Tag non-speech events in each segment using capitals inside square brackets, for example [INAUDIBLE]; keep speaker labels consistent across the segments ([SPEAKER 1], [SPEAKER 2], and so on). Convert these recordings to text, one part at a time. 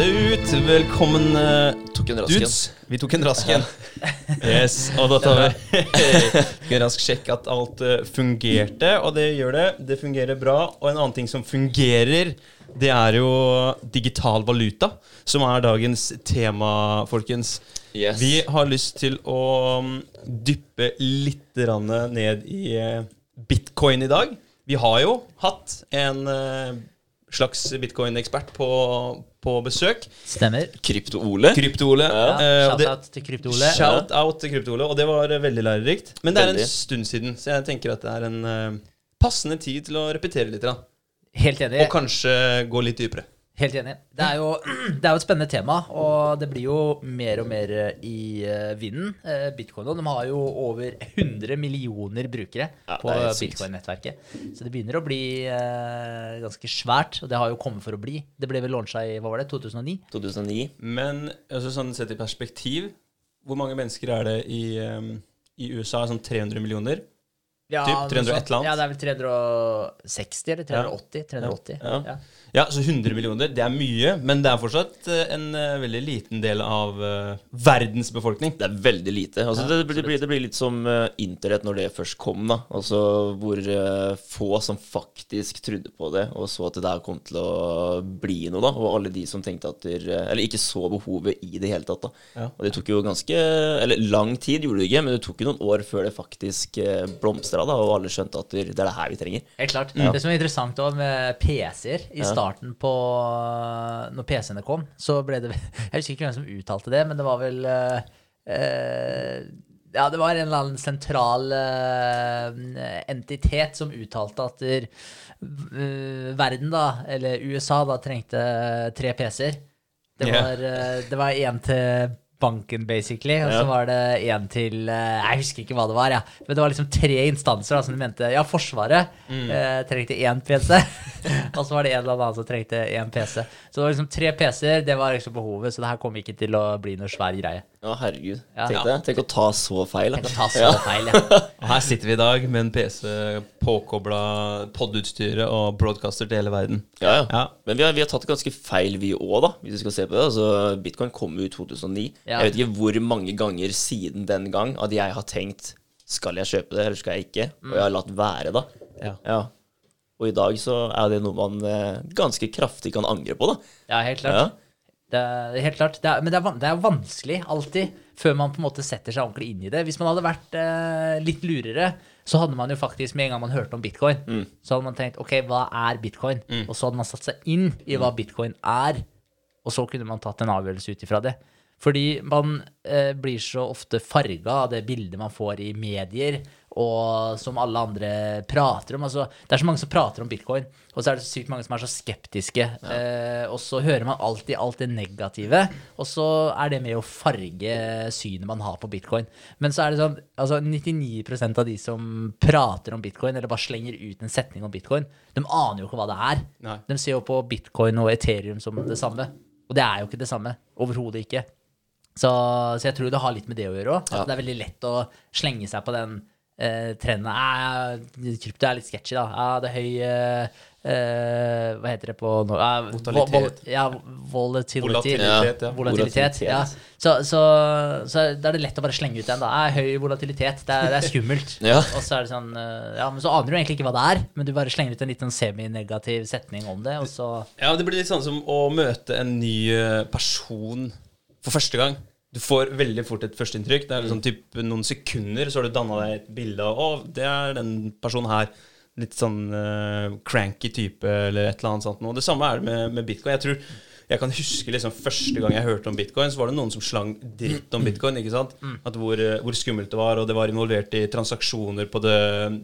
[SPEAKER 1] det ut. Velkommen, eh,
[SPEAKER 2] Tok en
[SPEAKER 1] dudes. Vi tok en rask en. [LAUGHS] Yes, og da tar vi en rask sjekk at alt eh, fungerte, og det gjør det. Det fungerer bra. Og en annen ting som fungerer, det er jo digital valuta, som er dagens tema, folkens.
[SPEAKER 2] Yes.
[SPEAKER 1] Vi har lyst til å mm, dyppe litt ned i eh, bitcoin i dag. Vi har jo hatt en slags bitcoin-ekspert på, på besøk.
[SPEAKER 3] Stemmer.
[SPEAKER 2] Krypto-Ole.
[SPEAKER 1] Krypto-Ole.
[SPEAKER 3] Ja,
[SPEAKER 1] eh,
[SPEAKER 3] Shout-out til Krypto-Ole.
[SPEAKER 1] Shout out til Krypto-Ole, og det var eh, veldig lærerikt. Men det er en stund siden, så jeg tenker at det er en uh, passende tid til å repetere litt. Da.
[SPEAKER 3] Helt enig.
[SPEAKER 1] Og kanskje gå litt dypere.
[SPEAKER 3] Helt enig. Det er, jo, det er jo et spennende tema, og det blir jo mer og mer i eh, vinden. Eh, Bitcoin de har jo over 100 millioner brukere
[SPEAKER 2] Ja,
[SPEAKER 3] på
[SPEAKER 2] er
[SPEAKER 3] bitcoin-nettverket. Så det begynner å bli eh, ganske svært, og det har jo kommet for å bli. Det ble vel launcha i hva var det, 2009?
[SPEAKER 2] 2009.
[SPEAKER 1] Men altså, sånn sett i perspektiv, hvor mange mennesker er det i, eh, i USA? Sånn 300 millioner?
[SPEAKER 3] Ja,
[SPEAKER 1] Typ
[SPEAKER 3] noe
[SPEAKER 1] 300
[SPEAKER 3] sånt.
[SPEAKER 1] et eller annet?
[SPEAKER 3] Ja, det er vel 360 eller 380? 380.
[SPEAKER 2] Ja.
[SPEAKER 3] Ja.
[SPEAKER 1] Ja, så 100 millioner, det er mye, men det er fortsatt eh, en eh, veldig liten del av eh, verdens befolkning.
[SPEAKER 2] Det er veldig lite. Altså, det, blir, det, blir, det blir litt som internett når det først kom, da. Altså hvor få som faktisk trodde på det, og så at det der kom til å bli noe, da. Og alle de som tenkte at der, Eller ikke så behovet i det hele tatt, da.
[SPEAKER 1] Ja.
[SPEAKER 2] Og det tok jo ganske Eller lang tid gjorde det ikke, men det tok jo noen år før det faktisk blomstra, da, og alle skjønte at det det er det her vi trenger.
[SPEAKER 3] Helt klart. Det som er interessant også med PC-er I starten på Når PC-ene kom, så ble det [LAUGHS] Jeg husker ikke hvem som uttalte det, men det var vel eh, eh, Ja, det var en eller annen sentral eh, entitet som uttalte at der, uh, verden, da, eller USA, da trengte tre PC-er. Det var, én det var en til banken, basically, og så var det en til eh, Jeg husker ikke hva det var, ja. men det var liksom tre instanser da, som de mente Ja, Forsvaret eh, trengte én PC, [LAUGHS] og så var det en eller annen som trengte én PC. Så det var liksom tre PC-er, det var liksom behovet, så det her kom ikke til å bli noe svær greie.
[SPEAKER 2] Å, herregud.
[SPEAKER 3] Ja.
[SPEAKER 2] Tenk det. Tenk å ta så feil.
[SPEAKER 3] Tenk å ta så feil, ja.
[SPEAKER 1] Og her sitter vi i dag med en PC påkobla podutstyret og broadcaster til hele verden.
[SPEAKER 2] Ja, ja.
[SPEAKER 1] Ja.
[SPEAKER 2] Men vi har, vi har tatt ganske feil, vi òg, da, hvis du skal se på det. Altså, Bitcoin kom jo i 2009.
[SPEAKER 3] Ja.
[SPEAKER 2] Jeg vet ikke hvor mange ganger siden den gang at jeg har tenkt skal jeg kjøpe det, eller skal jeg ikke? Og jeg har latt være, da.
[SPEAKER 1] Ja. Ja.
[SPEAKER 2] Og i dag så er det noe man eh, ganske kraftig kan angre på, da.
[SPEAKER 3] Ja, helt klart.
[SPEAKER 2] Ja.
[SPEAKER 3] Det er helt klart. Det er, men det er, det er vanskelig alltid, før man på en måte setter seg ordentlig inn i det. Hvis man hadde vært eh, litt lurere, så hadde man jo faktisk, med en gang man hørte om bitcoin, så hadde man tenkt ok, hva er bitcoin? Og så hadde man satt seg inn i hva bitcoin er, og så kunne man tatt en avgjørelse ut ifra det. Fordi man eh, blir så ofte farga av det bildet man får i medier, og som alle andre prater om. Altså, det er så mange som prater om bitcoin, og så er det så sykt mange som er så skeptiske. Eh, og så hører man alltid alt det negative, og så er det med å farge synet man har på bitcoin. Men så er det sånn altså 99% av de som prater om bitcoin, eller bare slenger ut en setning om bitcoin, de aner jo ikke hva det er.
[SPEAKER 1] Nei.
[SPEAKER 3] De ser jo på bitcoin og ethereum som det samme. Og det er jo ikke det samme. Overhodet ikke. Så, så jeg tror det har litt med det å gjøre òg.
[SPEAKER 2] Ja.
[SPEAKER 3] det er veldig lett å slenge seg på den eh, trenden. Eh, krypto er litt sketchy, da. Ja, det er høy eh, eh, Hva heter det på norsk Eh,
[SPEAKER 1] Volatilitet.
[SPEAKER 3] vol- vol- ja, volatility.
[SPEAKER 1] Volatilitet, ja.
[SPEAKER 3] Volatilitet, ja. Så, så, så da er det lett å bare slenge ut den. da. Eh, høy volatilitet, det er, det er skummelt.
[SPEAKER 2] Ja. [LAUGHS]
[SPEAKER 3] Og så er det sånn eh, Ja, men så aner du egentlig ikke hva det er, men du bare slenger ut en litt sånn seminegativ setning om det, og så
[SPEAKER 1] Ja, det blir litt sånn som å møte en ny eh, person for første gang. Du får veldig fort et førsteinntrykk. Det er liksom typ noen sekunder, så har du danna deg et bilde av Å, det er den personen her. Litt sånn uh, cranky type, eller et eller annet sånt noe. Det samme er det med, med bitcoin. Jeg tror jeg kan huske liksom første gang jeg hørte om bitcoin, så var det noen som slang dritt om bitcoin. ikke sant? At hvor, eh, hvor skummelt det var, og det var involvert i transaksjoner på the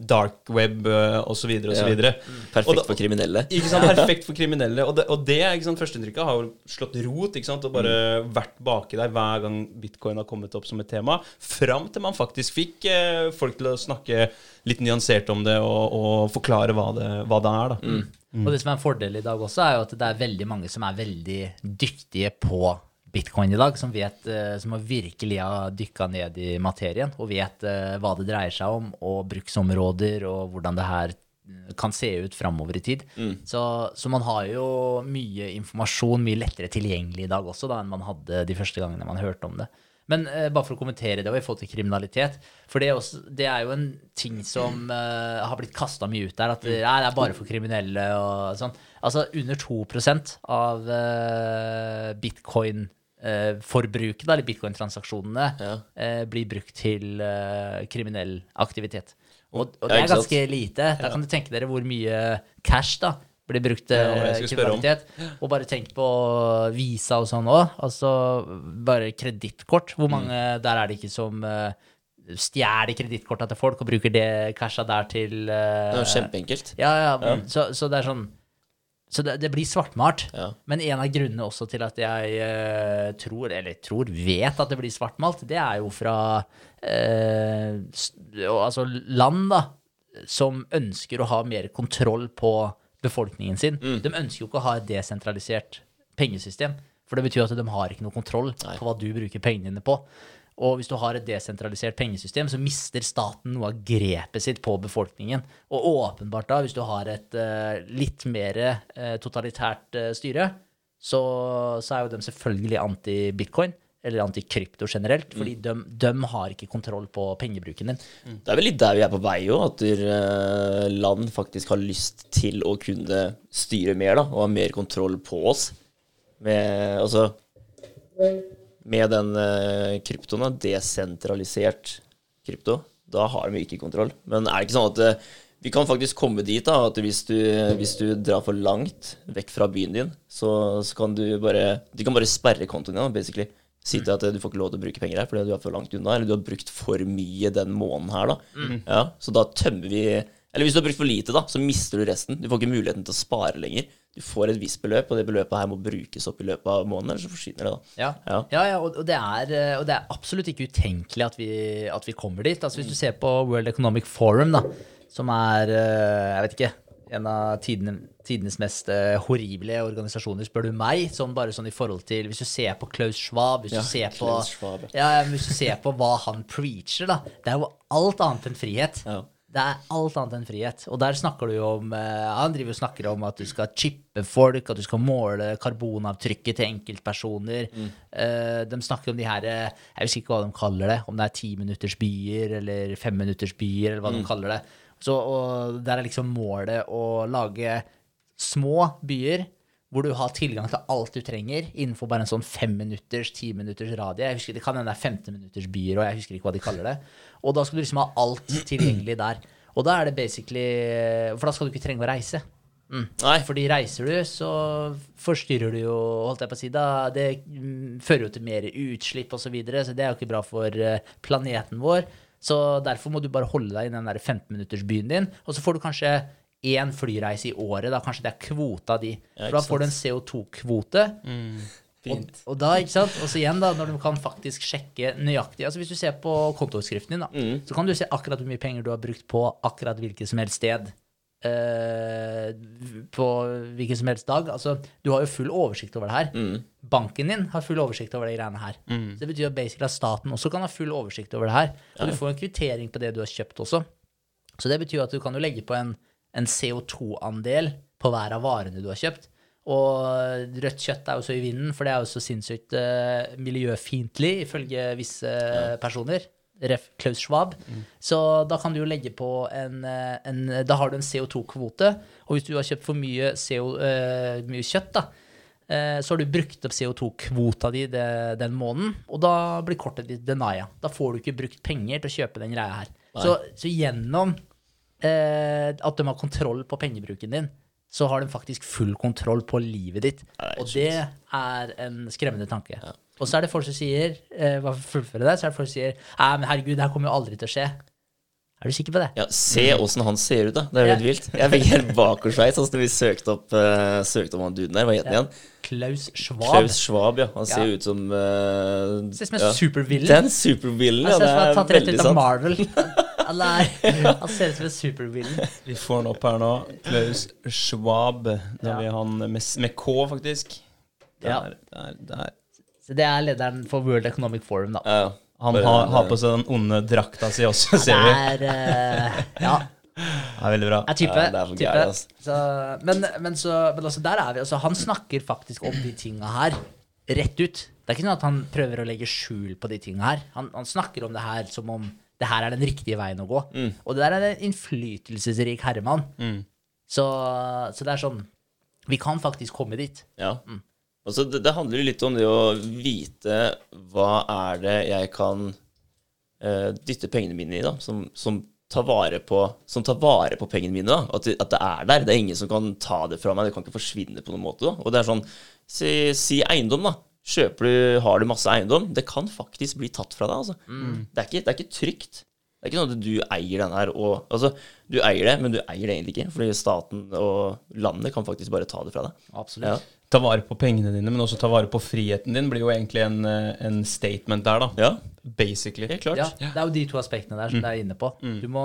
[SPEAKER 1] dark web uh, osv.
[SPEAKER 2] Ja.
[SPEAKER 1] Perfekt Og
[SPEAKER 2] Perfekt
[SPEAKER 1] da-
[SPEAKER 2] for kriminelle.
[SPEAKER 1] Ikke sant, Perfekt for [LAUGHS] kriminelle. Og det, og det ikke sant, førsteinntrykket har jo slått rot ikke sant, og bare vært baki der hver gang bitcoin har kommet opp som et tema. Fram til man faktisk fikk eh, folk til å snakke litt nyansert om det og, og forklare hva det, hva det er. da.
[SPEAKER 3] Og det som er en fordel i dag også, er jo at det er veldig mange som er veldig dyktige på bitcoin i dag, som, vet, eh, som virkelig har dykka ned i materien og vet eh, hva det dreier seg om, og bruksområder, og hvordan det her kan se ut framover i tid.
[SPEAKER 2] Mm.
[SPEAKER 3] Så, så man har jo mye informasjon mye lettere tilgjengelig i dag også da, enn man hadde de første gangene man hørte om det. Men eh, bare for å kommentere det og i forhold til kriminalitet For det er, også, det er jo en ting som eh, har blitt kasta mye ut der. At det, nei, det er bare for kriminelle og sånn. Altså under 2% av eh, bitcoin-forbruket, eller bitcoin-transaksjonene,
[SPEAKER 2] Ja.
[SPEAKER 3] eh, blir brukt til eh, kriminell aktivitet. Og, og det er ganske lite. Da kan du tenke dere hvor mye cash da blir brukt til
[SPEAKER 1] Ja, om.
[SPEAKER 3] kriminalitet. Og bare tenk på Visa og sånn òg. Altså bare kredittkort. Hvor mange
[SPEAKER 2] Mm.
[SPEAKER 3] der er det ikke som uh, stjeler kredittkorta til folk og bruker det casha der til uh,
[SPEAKER 2] Det er jo kjempeenkelt.
[SPEAKER 3] Ja, ja. Så, så det er sånn Så det, det blir svartmalt.
[SPEAKER 2] Ja.
[SPEAKER 3] Men en av grunnene også til at jeg uh, tror, eller tror, vet at det blir svartmalt, det er jo fra uh, altså land da, som ønsker å ha mer kontroll på befolkningen sin. De ønsker jo ikke å ha et desentralisert pengesystem, for det betyr at de har ikke noe kontroll på hva du bruker pengene dine på. Og hvis du har et desentralisert pengesystem, så mister staten noe av grepet sitt på befolkningen. Og åpenbart da, hvis du har et uh, litt mer uh, totalitært uh, styre, så, så er jo de selvfølgelig anti-bitcoin, eller anti-krypto generelt, fordi de, de har ikke kontroll på pengebruken din.
[SPEAKER 2] Det er vel litt der vi er på vei òg, at eh, land faktisk har lyst til å kunne styre mer da, og ha mer kontroll på oss. Med, altså, med den eh, kryptoen, desentralisert krypto, da har de ikke kontroll. Men er det ikke sånn at eh, vi kan faktisk komme dit da, at hvis du, hvis du drar for langt vekk fra byen din, så, så kan du bare Du kan bare sperre kontoen din, basically. Si til at du får ikke lov til å bruke penger her fordi du er for langt unna, eller du har brukt for mye den måneden her, da. Ja, så da tømmer vi Eller hvis du har brukt for lite, da, så mister du resten. Du får ikke muligheten til å spare lenger. Du får et visst beløp, og det beløpet her må brukes opp i løpet av måneden, eller så forsvinner det, da.
[SPEAKER 3] Ja,
[SPEAKER 2] Ja.
[SPEAKER 3] ja, ja og, det er, eh, og det er absolutt ikke utenkelig at vi, at vi kommer dit. Altså Hvis du ser på World Economic Forum, da, som er eh, jeg vet ikke, en av tidene, tidenes mest uh, horrible organisasjoner, spør du meg. Sånn bare sånn i forhold til Hvis du ser på Klaus Schwab, hvis,
[SPEAKER 2] Ja,
[SPEAKER 3] du, ser på,
[SPEAKER 2] Schwab,
[SPEAKER 3] ja, hvis du ser på hva han preacher, da Det er jo alt annet enn frihet.
[SPEAKER 2] Ja.
[SPEAKER 3] Det er alt annet enn frihet. Og der snakker du jo om eh, Han driver og snakker om at du skal chippe folk, at du skal måle karbonavtrykket til enkeltpersoner. Eh, de snakker om de her Jeg husker ikke hva de kaller det. Om det er timinuttersbyer eller femminuttersbyer, eller hva de kaller det. Så, der er liksom målet å lage små byer hvor du har tilgang til alt du trenger innenfor bare en sånn femminutters, timinutters radie. Jeg husker, Det kan hende det er 15 minutters byer, og jeg husker ikke hva de kaller det. Og da skal du liksom ha alt tilgjengelig der. Og da er det basically For da skal du ikke trenge å reise. Mm.
[SPEAKER 2] Nei.
[SPEAKER 3] Fordi reiser du, så forstyrrer du jo, holdt jeg på å si, da Det mm, fører jo til mer utslipp osv., så, videre, så det er jo ikke bra for eh, planeten vår. Så derfor må du bare holde deg i den der 15-minuttersbyen din, og så får du kanskje én flyreise i året. da Kanskje det er kvota di. For da får du en CO2-kvote. Og, og da, ikke sant? Og så igjen, da, når du kan faktisk sjekke nøyaktig Altså Hvis du ser på kontoutskriften din, da,
[SPEAKER 2] Mm.
[SPEAKER 3] så kan du se akkurat hvor mye penger du har brukt på akkurat hvilket som helst sted. Eh, på hvilken som helst dag. Altså, du har jo full oversikt over det her.
[SPEAKER 2] Mm.
[SPEAKER 3] Banken din har full oversikt over de greiene her. Så det betyr basically at staten også kan ha full oversikt over det her. Og du får en kvittering på det du har kjøpt også. Så det betyr at du kan jo legge på en, en CO2-andel på hver av varene du har kjøpt. Og rødt kjøtt er jo så i vinden, for det er jo så sinnssykt uh, miljøfiendtlig, ifølge visse personer. Ref. Klaus Schwab. Så da kan du jo legge på en, eh, en Da har du en CO2-kvote. Og hvis du har kjøpt for mye, CO, uh, mye kjøtt, da, uh, så har du brukt opp CO2-kvota di det, den måneden, og da blir kortet ditt denia. Da får du ikke brukt penger til å kjøpe den greia her. Så, så gjennom uh, at de har kontroll på pengebruken din, så har de faktisk full kontroll på livet ditt.
[SPEAKER 2] Ja,
[SPEAKER 3] og det er en skremmende tanke. Og så er det folk som sier eh, for å fullføre det, så er det folk som sier Nei, men herregud, det her kommer jo aldri til å skje. Er du sikker på det?
[SPEAKER 2] Ja, se åssen han ser ut, da. Det er jo helt vilt. Jeg fikk helt bakoversveis altså, da vi søkte opp, uh, søkte om han duden der. Hva het han igjen?
[SPEAKER 3] Klaus Schwab.
[SPEAKER 2] Klaus Schwab, ja. Han ser
[SPEAKER 3] Ja.
[SPEAKER 2] ut som uh,
[SPEAKER 3] Ser ut som en
[SPEAKER 2] ja.
[SPEAKER 3] supervillain.
[SPEAKER 2] Den supervillen, ja.
[SPEAKER 3] Han ser
[SPEAKER 2] Det
[SPEAKER 3] er tatt rett
[SPEAKER 2] veldig
[SPEAKER 3] ut av
[SPEAKER 2] sant.
[SPEAKER 3] Marvel. [LAUGHS] Han, er, ser ut som en supervillain.
[SPEAKER 1] Vi får han opp her nå. Klaus Schwab. Da har vi han med, med K, faktisk.
[SPEAKER 3] Ja.
[SPEAKER 1] Der, der, der.
[SPEAKER 3] Så det er lederen for World Economic Forum, da.
[SPEAKER 2] Ja, ja.
[SPEAKER 1] Han
[SPEAKER 2] Bare-
[SPEAKER 1] har, har på seg den onde drakta si også, ser
[SPEAKER 3] Det
[SPEAKER 1] vi.
[SPEAKER 3] er uh, Ja.
[SPEAKER 1] Det er veldig bra.
[SPEAKER 3] er type.
[SPEAKER 2] Ja, er
[SPEAKER 3] type.
[SPEAKER 2] gærent, altså.
[SPEAKER 3] Så, men, men, så, men altså, der er vi. Altså, han snakker faktisk om de tinga her rett ut. Det er ikke sånn at han prøver å legge skjul på de tinga her. Han, han snakker om det her som om det her er den riktige veien å gå.
[SPEAKER 2] Mm.
[SPEAKER 3] Og det der er en innflytelsesrik herremann. Så, så det er sånn Vi kan faktisk komme dit.
[SPEAKER 2] Ja. Altså, det, det handler jo litt om det å vite hva er det jeg kan eh, dytte pengene mine i, da, som, som, tar vare på, som tar vare på pengene mine. da, at at det er der. Det er ingen som kan ta det fra meg. Det kan ikke forsvinne på noen måte. da, Og det er sånn Si, si eiendom, da. Kjøper du, Har du masse eiendom? Det kan faktisk bli tatt fra deg. altså. Det, er ikke, det er ikke trygt. Det er ikke sånn at du eier den her og Altså, du eier det, men du eier det egentlig ikke. Fordi staten og landet kan faktisk bare ta det fra deg.
[SPEAKER 3] Absolutt.
[SPEAKER 2] Ja.
[SPEAKER 1] Ta vare på pengene dine, men også ta vare på friheten din, blir jo egentlig en, eh, en statement der, da.
[SPEAKER 2] ja.
[SPEAKER 1] Basically.
[SPEAKER 2] Helt klart.
[SPEAKER 3] Ja, det er jo de to aspektene der som du er inne på. Du må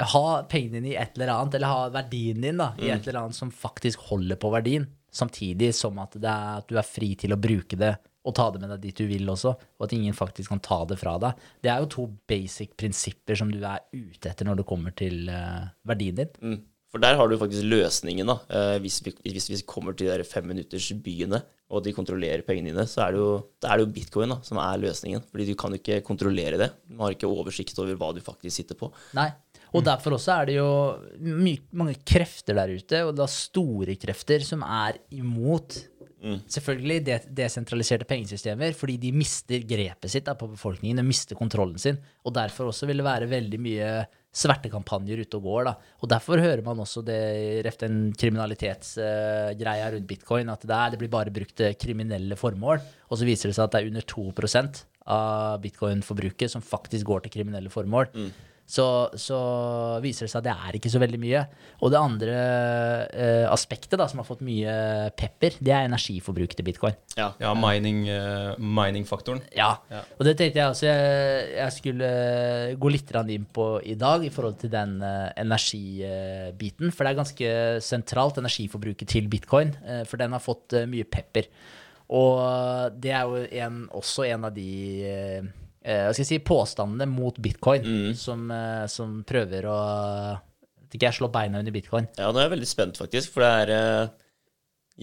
[SPEAKER 3] ha pengene dine i et eller annet, eller ha verdien din da, i et eller annet som faktisk holder på verdien, samtidig som at, det er, at du er fri til å bruke det og ta det med deg dit du vil også, og at ingen faktisk kan ta det fra deg. Det er jo to basic prinsipper som du er ute etter når det kommer til uh, verdien din.
[SPEAKER 2] Mm. For der har du faktisk løsningen, da. Eh, hvis, vi, hvis vi kommer til de femminuttersbyene, og de kontrollerer pengene dine, så er det, jo, er det jo bitcoin da, som er løsningen. Fordi du kan ikke kontrollere det. Du har ikke oversikt over hva du faktisk sitter på.
[SPEAKER 3] Nei. Og derfor også er det jo my mange krefter der ute, og da store krefter, som er imot selvfølgelig de desentraliserte pengesystemer, fordi de mister grepet sitt da, på befolkningen, de mister kontrollen sin. Og derfor også vil det være veldig mye svertekampanjer ute og går. da. Og derfor hører man også det den kriminalitetsgreia rundt bitcoin, at det, er, det blir bare brukt til kriminelle formål. Og så viser det seg at det er under 2% av bitcoin-forbruket som faktisk går til kriminelle formål. Så, så viser det seg at det er ikke så veldig mye. Og det andre eh, aspektet da, som har fått mye pepper, det er energiforbruket til bitcoin.
[SPEAKER 2] Ja.
[SPEAKER 1] Ja, mining, eh, mining-faktoren.
[SPEAKER 3] Ja,
[SPEAKER 1] Ja.
[SPEAKER 3] og det tenkte jeg også jeg, jeg skulle gå litt inn på i dag i forhold til den eh, energibiten. For det er ganske sentralt, energiforbruket til bitcoin. eh, for den har fått eh, mye pepper. Og det er jo en, også en av de eh, hva skal jeg si, påstandene mot bitcoin som, eh, som prøver å ikke jeg, slå beina under bitcoin.
[SPEAKER 2] ja, nå er jeg veldig spent, faktisk. For det er eh,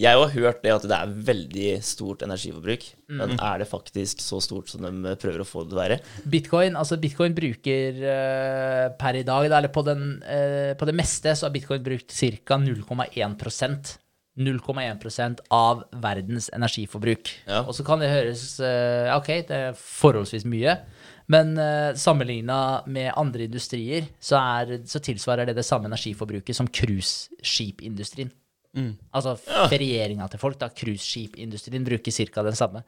[SPEAKER 2] Jeg har hørt det at det er veldig stort energiforbruk. Men er det faktisk så stort som de prøver å få det til å være?
[SPEAKER 3] Bitcoin, altså Bitcoin bruker eh, per i dag, eller på, den, eh, på det meste, så har Bitcoin brukt ca. 0,1 0,1% av verdens energiforbruk.
[SPEAKER 2] Ja.
[SPEAKER 3] Og så kan det høres eh, OK, det er forholdsvis mye. Men uh, sammenligna med andre industrier, så, er, så tilsvarer det det samme energiforbruket som cruiseskipindustrien. Altså ferieringa til folk. da, Cruiseskipindustrien bruker ca. den samme.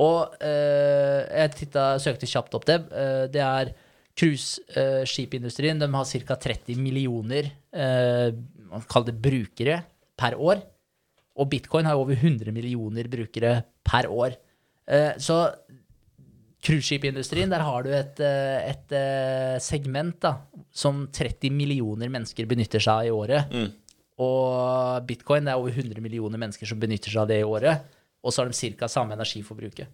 [SPEAKER 3] Og eh, jeg titta, søkte kjapt opp det. Eh, det er cruiseskipindustrien. De har ca. 30 millioner eh, man kaller det brukere per år. Og bitcoin har over 100 millioner brukere per år. Eh, så cruiseskipindustrien, der har du et, eh, et eh, segment da, som 30 millioner mennesker benytter seg av i året. Og bitcoin, det er over 100 millioner mennesker som benytter seg av det i året. Og så har de ca. samme energiforbruket.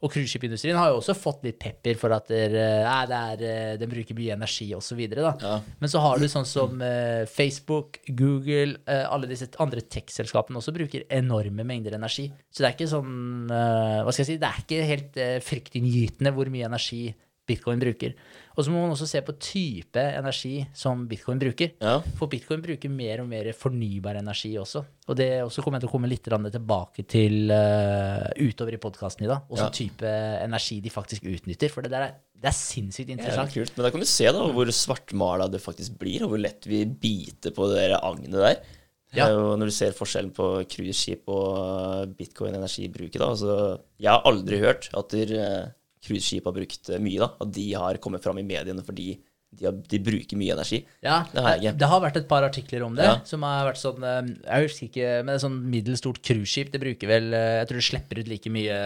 [SPEAKER 3] Og cruiseskipindustrien har jo også fått litt pepper for at der, eh, det er, eh, den bruker mye energi osv.
[SPEAKER 2] Ja.
[SPEAKER 3] Men så har du sånn som eh, Facebook, Google, eh, alle disse andre tech-selskapene også bruker enorme mengder energi. Så det er ikke sånn eh, Hva skal jeg si? Det er ikke helt eh, fryktinngytende hvor mye energi bitcoin bruker. Og så må man også se på type energi som bitcoin bruker.
[SPEAKER 2] Ja.
[SPEAKER 3] For bitcoin bruker mer og mer fornybar energi også. Og det også kommer jeg til å komme litt tilbake til uh, utover i podkasten i dag. Også
[SPEAKER 2] Ja.
[SPEAKER 3] type energi de faktisk utnytter. For det der er, det er sinnssykt
[SPEAKER 2] Ja,
[SPEAKER 3] interessant.
[SPEAKER 2] kult. Men da kan du se da hvor svartmala det faktisk blir, og hvor lett vi biter på det agnet der.
[SPEAKER 3] Ja.
[SPEAKER 2] Det jo Når du ser forskjellen på cruiseskip og bitcoin-energibruket, da. Altså, jeg har aldri hørt at der, eh, cruiseskip har brukt eh, mye, da. At de har kommet fram i mediene fordi de, har, de bruker mye energi.
[SPEAKER 3] Ja,
[SPEAKER 2] Det har
[SPEAKER 3] det har vært et par artikler om det,
[SPEAKER 2] Ja.
[SPEAKER 3] som har vært sånn eh, Jeg husker ikke, men et sånn middels stort cruiseskip, det bruker vel eh, Jeg tror det slipper ut like mye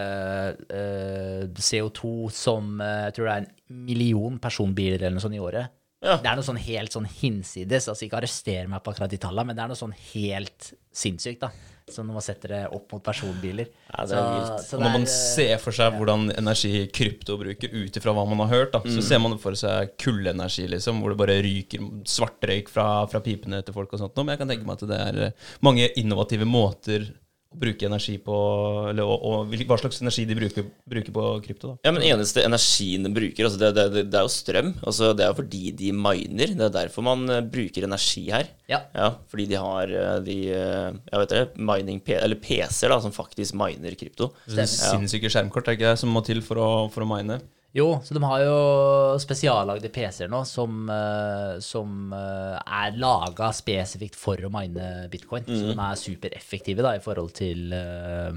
[SPEAKER 3] uh, CO2 som Jeg tror det er en million personbiler eller noe sånt i året.
[SPEAKER 2] Ja.
[SPEAKER 3] Det er noe sånn helt sånn hinsides. Altså ikke arrester meg på akkurat de tallene, men det er noe sånn helt sinnssykt, da. Så når man setter det opp mot personbiler.
[SPEAKER 2] Ja, det er vilt.
[SPEAKER 3] så
[SPEAKER 1] det når man
[SPEAKER 3] er,
[SPEAKER 1] ser for seg hvordan energi krypto bruker ut ifra hva man har hørt, da, så ser man for seg kullenergi, liksom, hvor det bare ryker svartrøyk fra, fra pipene til folk og sånt. Men jeg kan tenke meg at det er eh, mange innovative måter bruke energi på, eller og, og hva slags energi de bruker, bruker på krypto. da.
[SPEAKER 2] Ja, men eneste energien de bruker, altså det, det, det, det er jo strøm. Altså det er jo fordi de miner. Det er derfor man eh, bruker energi her.
[SPEAKER 3] Ja.
[SPEAKER 2] fordi de har eh, de eh, Jeg vet det, mining eller PC-er da, som faktisk miner krypto.
[SPEAKER 3] Stemmer.
[SPEAKER 1] Sinnssyke skjermkort er ikke det som må til for å, for å mine.
[SPEAKER 3] Jo, så de har jo spesiallagde PC-er nå som, eh, som eh, er laga spesifikt for å mine bitcoin. Så de er supereffektive da, i forhold til eh,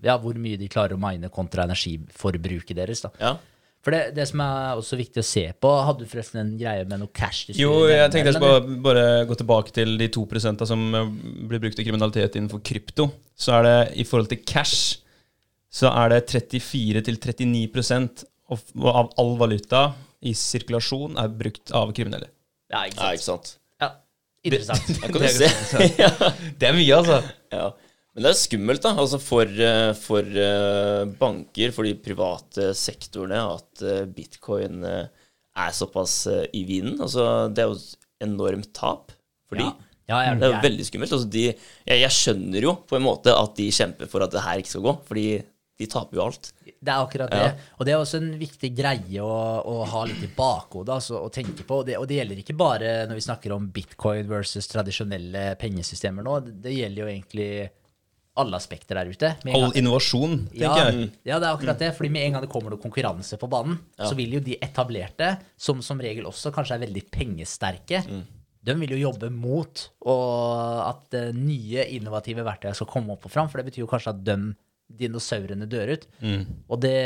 [SPEAKER 3] ja, hvor mye de klarer å mine kontra energiforbruket deres. da.
[SPEAKER 2] Ja.
[SPEAKER 3] For det, det som er også viktig å se på Hadde du forresten en greie med noe cash?
[SPEAKER 1] Jo, jeg tenkte jeg skulle bare, gå tilbake til de to prosenta som blir brukt til kriminalitet innenfor krypto. Så er det i forhold til cash, så er det 34 til 39 av av all valuta i sirkulasjon er brukt av kriminelle.
[SPEAKER 3] Ja, ikke
[SPEAKER 2] ja, ikke sant.
[SPEAKER 3] Ja, interessant.
[SPEAKER 2] Det, kan du [LAUGHS] se. [LAUGHS] ja.
[SPEAKER 1] Det er mye, altså.
[SPEAKER 2] Ja. Men det er skummelt da, altså for, eh, for eh, banker, for de private sektorene, at eh, bitcoin er såpass i vinden. Altså, det er jo et enormt tap for de.
[SPEAKER 3] Ja. Ja, ja,
[SPEAKER 2] Det er jo veldig skummelt. Altså, de, jeg, jeg skjønner jo på en måte at de kjemper for at det her ikke skal gå, fordi de taper jo alt.
[SPEAKER 3] Det er akkurat det. Og det er også en viktig greie å, å ha litt i bakhodet altså, å tenke på. Og det, og det gjelder ikke bare når vi snakker om bitcoin versus tradisjonelle pengesystemer nå. Det, gjelder jo egentlig alle aspekter der ute. Med
[SPEAKER 1] All
[SPEAKER 3] gang-
[SPEAKER 1] innovasjon,
[SPEAKER 3] ja,
[SPEAKER 1] tenker jeg.
[SPEAKER 3] ja, det er akkurat det. Fordi med en gang det kommer noe konkurranse på banen, så vil jo de etablerte, som som regel også kanskje er veldig pengesterke, de vil jo jobbe mot og at eh, nye innovative verktøy skal komme opp og fram. For det betyr jo kanskje at de dinosaurene dør ut. Og, det,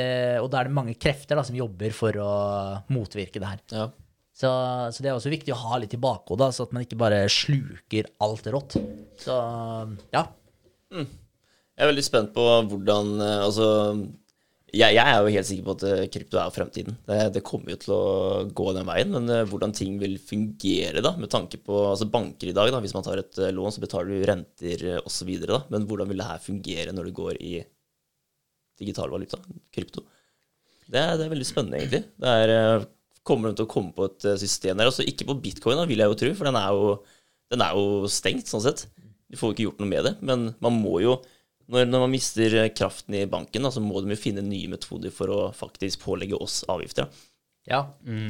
[SPEAKER 3] og da er det mange krefter da, som jobber for å motvirke det her.
[SPEAKER 2] Ja.
[SPEAKER 3] Så, så det er også viktig å ha litt i bakhodet, så at man ikke bare sluker alt rått. Så ja.
[SPEAKER 2] Jeg er veldig spent på hvordan eh, Altså, jeg, jeg er jo helt sikker på at eh, krypto er fremtiden. Det, det kommer jo til å gå den veien, men eh, hvordan ting vil fungere, da, med tanke på altså banker i dag, da, hvis man tar et eh, lån, så betaler du renter osv. men hvordan vil det her fungere når det går i digital valuta, krypto? Det det er veldig spennende, egentlig. Det er, kommer de til å komme på et system der? Altså ikke på bitcoin, da, vil jeg jo tro, for den er jo, den er jo stengt, sånn sett. Du får jo ikke gjort noe med det, men man må jo når, når man mister eh, kraften i banken, da, så må de jo finne nye metoder for å faktisk pålegge oss avgifter. Ja.
[SPEAKER 3] Ja.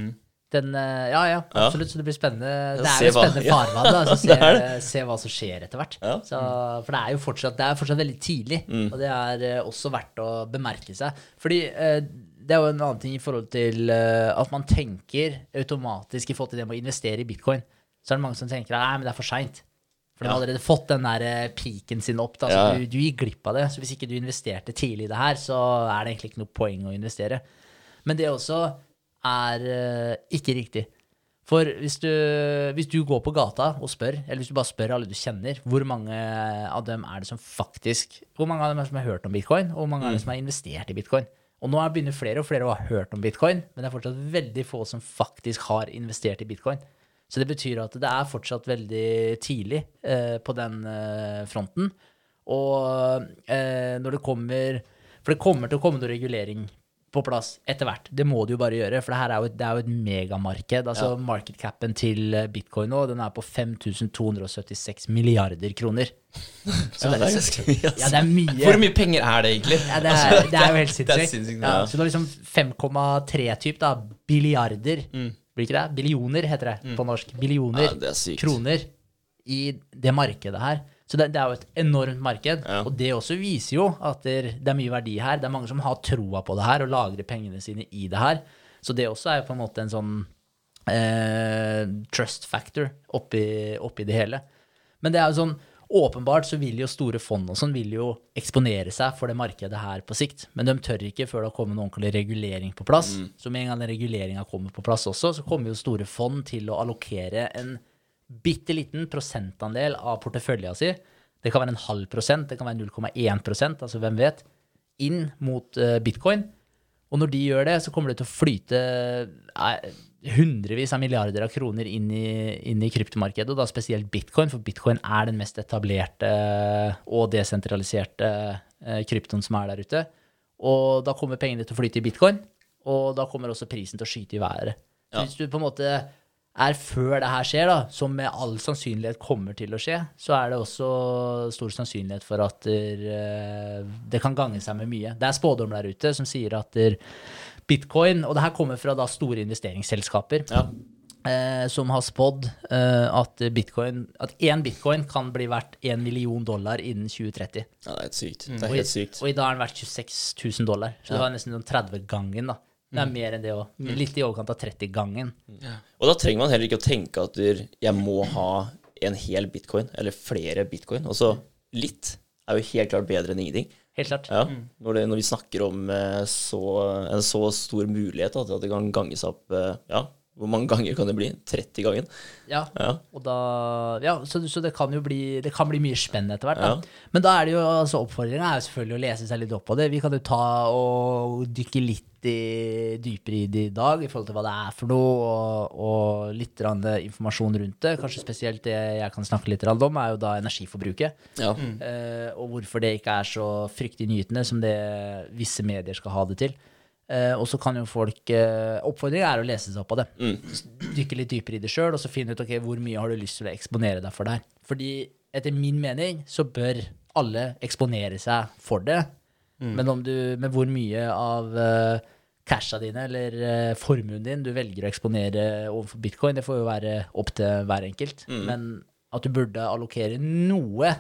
[SPEAKER 3] Den, eh, ja, ja, absolutt. Så det blir spennende. Det er jo et spennende farvann. Da, så [LAUGHS] se, se hva som skjer etter hvert. Så, for det er jo fortsatt, det er fortsatt veldig tidlig, og det er eh, også verdt å bemerke seg. Fordi det er jo en annen ting i forhold til at man tenker automatisk i forhold til det med å investere i bitcoin. Så er det mange som tenker at det er for seint. For de har allerede fått den der piken sin opp. Da, så du, du gikk glipp av det. Så hvis ikke du investerte tidlig i det her, så er det egentlig ikke noe poeng å investere. Men det også er eh, ikke riktig. For hvis du, hvis du går på gata og spør, eller hvis du bare spør alle du kjenner, hvor mange av dem er det som faktisk Hvor mange av dem er det som har hørt om bitcoin, og hvor mange av dem som har investert i bitcoin? Og nå er- begynner flere og flere å ha hørt om bitcoin, men det er fortsatt veldig få som faktisk har investert i bitcoin. Så det betyr at det er fortsatt veldig tidlig eh, på den eh, fronten. Og eh, når det kommer For det kommer til å komme noe regulering på plass etter hvert. Det må det jo bare gjøre, for det her er jo, et- det er jo et megamarked. Altså ja. capen til eh, bitcoin nå, den er på 5276 milliarder kroner. [LAUGHS]
[SPEAKER 2] Så det er ganske mye.
[SPEAKER 3] Ja,
[SPEAKER 2] Altså.
[SPEAKER 3] det er mye.
[SPEAKER 1] Hvor mye penger er det egentlig?
[SPEAKER 3] Ja, det, er, det er jo helt
[SPEAKER 1] Det er
[SPEAKER 3] sinnssykt. ja,
[SPEAKER 1] ja.
[SPEAKER 3] så du har liksom 5,3 typ da, billiarder,
[SPEAKER 1] Mm.
[SPEAKER 3] Blir ikke det? Billioner heter det på norsk. Billioner
[SPEAKER 2] Ja, er
[SPEAKER 3] kroner i det markedet her. Så det, det er jo et enormt marked.
[SPEAKER 2] Ja.
[SPEAKER 3] Og det også viser jo at det, det er mye verdi her. Det er mange som har troa på det her og lagrer pengene sine i det her. Så det også er jo på en måte en sånn eh, trust factor oppi, oppi det hele. Men det er jo sånn Åpenbart så vil jo store fond og sånn vil jo eksponere seg for det markedet her på sikt. Men de tør ikke før det har kommet en ordentlig regulering på plass. Så med en gang den reguleringa kommer på plass også, så kommer jo store fond til å allokere en bitte liten prosentandel av portefølja si. Det kan være en halv prosent, det kan være 0,1% altså hvem vet, inn mot eh, bitcoin. Og når de gjør det, så kommer det til å flyte eh, hundrevis av milliarder av kroner inn i, inn i kryptomarkedet, og da spesielt bitcoin, for bitcoin er den mest etablerte og desentraliserte eh, kryptoen som er der ute. Og da kommer pengene til å flyte i bitcoin, og da kommer også prisen til å skyte i været. Så
[SPEAKER 2] Ja.
[SPEAKER 3] hvis du på en måte er før det her skjer, da, som med all sannsynlighet kommer til å skje, så er det også stor sannsynlighet for at der, eh, det kan gange seg med mye. Det er spådommer der ute som sier at bitcoin, og det her kommer fra da store investeringsselskaper,
[SPEAKER 2] Ja.
[SPEAKER 3] eh, som har spådd eh, at bitcoin, at én bitcoin kan bli verdt én million dollar innen 2030.
[SPEAKER 2] ja, det er helt sykt.
[SPEAKER 1] Mm.
[SPEAKER 2] Det er
[SPEAKER 3] Og i,
[SPEAKER 2] helt sykt.
[SPEAKER 3] og i dag er den verdt 26 000 dollar. Så det var nesten sånn 30-gangen, da. Det
[SPEAKER 2] Mm.
[SPEAKER 3] er mer enn det òg. Litt i overkant av 30-gangen.
[SPEAKER 2] Og da trenger man heller ikke å tenke at jeg må ha en hel bitcoin, eller flere bitcoin. Altså, litt er jo helt klart bedre enn ingenting.
[SPEAKER 3] Helt klart.
[SPEAKER 2] Ja, når, det, når vi snakker om eh, så, en så stor mulighet da, til at det kan ganges opp eh, Ja, hvor mange ganger kan det bli? 30 ganger?
[SPEAKER 3] Ja.
[SPEAKER 2] Ja.
[SPEAKER 3] Og da, ja, så, så det kan jo bli, det kan bli mye spennende etter hvert. Da.
[SPEAKER 2] Ja.
[SPEAKER 3] Men da er det jo, altså oppfordringa er jo selvfølgelig å lese seg litt opp på det. Vi kan jo ta og dykke litt i, dypere i det i dag, i forhold til hva det er for noe, og, og litt informasjon rundt det. Kanskje spesielt det jeg kan snakke litt om, er jo da energiforbruket.
[SPEAKER 2] Ja.
[SPEAKER 3] Eh, og hvorfor det ikke er så fryktelig nytende som det visse medier skal ha det til. Eh, og så kan jo folk eh, Oppfordringen er å lese seg opp på det. Dykke litt dypere i det sjøl, og så finne ut ok, hvor mye har du lyst til å eksponere deg for der. Fordi etter min mening så bør alle eksponere seg for det. Men, om du, med hvor mye av uh, casha dine eller uh, formuen din du velger å eksponere overfor bitcoin, det får jo være opp til hver enkelt. Men at du burde allokere noe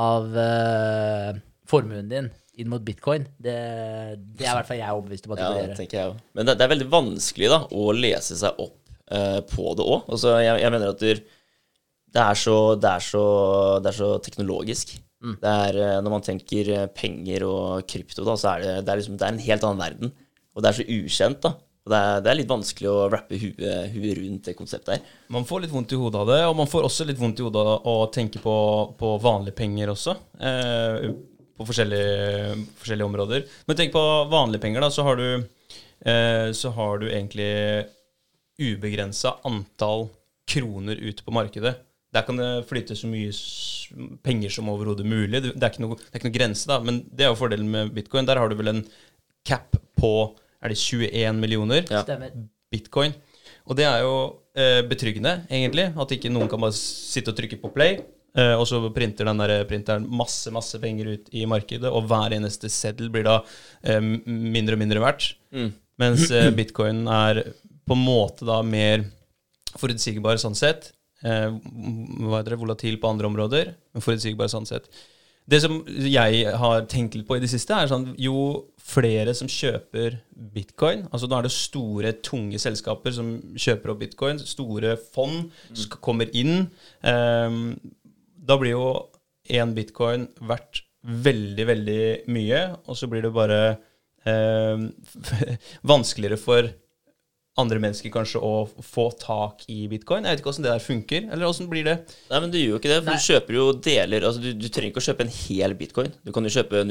[SPEAKER 3] av uh, formuen din inn mot bitcoin, det, det er i hvert fall jeg overbevist om at du
[SPEAKER 2] Ja,
[SPEAKER 3] bør
[SPEAKER 2] det
[SPEAKER 3] gjøre.
[SPEAKER 2] tenker jeg òg. Men det, det er veldig vanskelig da, å lese seg opp uh, på det òg. Altså, jeg, jeg mener at det, det, er så, det, er så, det er så teknologisk.
[SPEAKER 3] Mm.
[SPEAKER 2] Det er, eh, når man tenker eh, penger og krypto, da, så er det, det, er liksom, det er en helt annen verden. Og det er så ukjent. da. Det er, det er litt vanskelig å rappe huet, huet rundt det konseptet her.
[SPEAKER 1] Man får litt vondt i hodet av det, og man får også litt vondt i hodet av å tenke på, på vanlige penger også. Eh, på forskjellige, forskjellige områder. Men tenk på vanlige penger, da, så har du, eh, så har du egentlig ubegrensa antall kroner ute på markedet. Der kan det flyte så mye penger som overhodet mulig. Det er, ikke noe, det er ikke noe grense, da. Men det er jo fordelen med bitcoin. Der har du vel en cap på er det 21 millioner
[SPEAKER 2] Ja.
[SPEAKER 1] Bitcoin. Og det er jo eh, betryggende, egentlig. At ikke noen kan bare sitte og trykke på play, og så printer den der printeren masse masse penger ut i markedet, og hver eneste seddel blir da eh, mindre og mindre verdt. Mens [CLEARS THROAT] eh, bitcoin er på en måte da mer forutsigbar sånn sett. Eh, hva heter det, volatil på andre områder, men forutsigbar sånn sett. Det som jeg har tenkt litt på i det siste, er sånn jo flere som kjøper bitcoin Altså nå er det store, tunge selskaper som kjøper opp bitcoin, store fond som kommer inn. ehm, da blir jo én bitcoin verdt veldig, veldig mye, og så blir det bare eh, [LAUGHS] vanskeligere for andre mennesker kanskje å få tak i bitcoin. Jeg vet ikke åssen det der funker. Eller åssen blir det?
[SPEAKER 2] Nei, men du gjør jo ikke det, for
[SPEAKER 3] Nei.
[SPEAKER 2] du kjøper jo deler Altså, du, du trenger ikke å kjøpe en hel bitcoin. Du kan jo kjøpe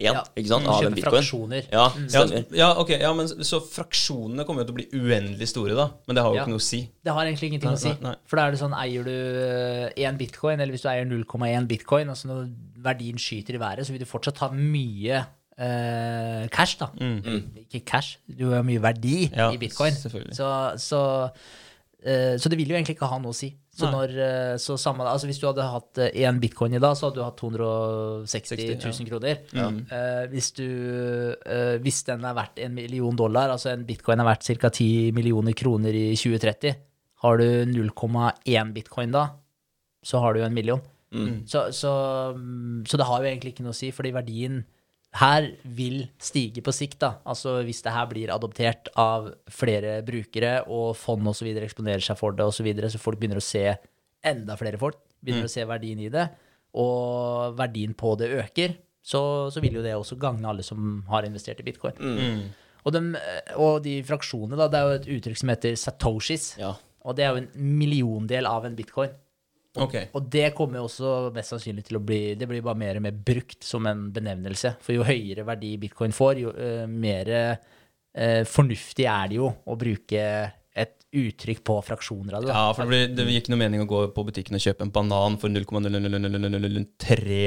[SPEAKER 2] 0,001
[SPEAKER 3] Ja,
[SPEAKER 2] ikke sant,
[SPEAKER 3] du
[SPEAKER 2] av en bitcoin.
[SPEAKER 3] fraksjoner.
[SPEAKER 2] Ja,
[SPEAKER 1] Ja,
[SPEAKER 2] stemmer.
[SPEAKER 1] ja, ok, ja, men Så fraksjonene kommer jo til å bli uendelig store, da. Men det har jo
[SPEAKER 3] Ja.
[SPEAKER 1] ikke noe å si.
[SPEAKER 3] Det har egentlig ingenting
[SPEAKER 1] Nei,
[SPEAKER 3] å si.
[SPEAKER 1] nei, nei.
[SPEAKER 3] For da er det sånn, eier du én bitcoin, eller hvis du eier 0,1 bitcoin, altså når verdien skyter i været, så vil du fortsatt ha mye eh, cash, da. Ikke cash, du har mye verdi
[SPEAKER 1] Mm. Ja,
[SPEAKER 3] i bitcoin. Så, så, eh, så det vil jo egentlig ikke ha noe å si. Så, når, eh, så sammen, altså hvis du hadde hatt én bitcoin i dag, så hadde du hatt 260
[SPEAKER 1] 60,
[SPEAKER 3] 000 kroner. Eh, hvis, du, uh, hvis den er verdt en million dollar, altså en bitcoin er verdt ca. 10 millioner kroner i 2030, har du 0,1 bitcoin da, så har du en million. Så, så, mm, så det har jo egentlig ikke noe å si, fordi verdien her vil stige på sikt. da, altså Hvis det her blir adoptert av flere brukere, og fond osv. eksponerer seg for det, og så, videre, så folk begynner å se enda flere folk begynner å se verdien i det, og verdien på det øker, så, så vil jo det også gagne alle som har investert i bitcoin. Og, de, og de fraksjonene, da, det er jo et uttrykk som heter satoshis.
[SPEAKER 2] Ja.
[SPEAKER 3] Og det er jo en milliondel av en bitcoin.
[SPEAKER 1] Ok.
[SPEAKER 3] Og det kommer også mest sannsynlig til å bli Det blir bare mer og mer brukt som en benevnelse. For jo høyere verdi bitcoin får, jo uh, mer uh, fornuftig er det jo å bruke uttrykk på fraksjoner av det.
[SPEAKER 1] Ja, for det, ble, det gikk noe mening å gå på butikken og kjøpe en banan for 0,003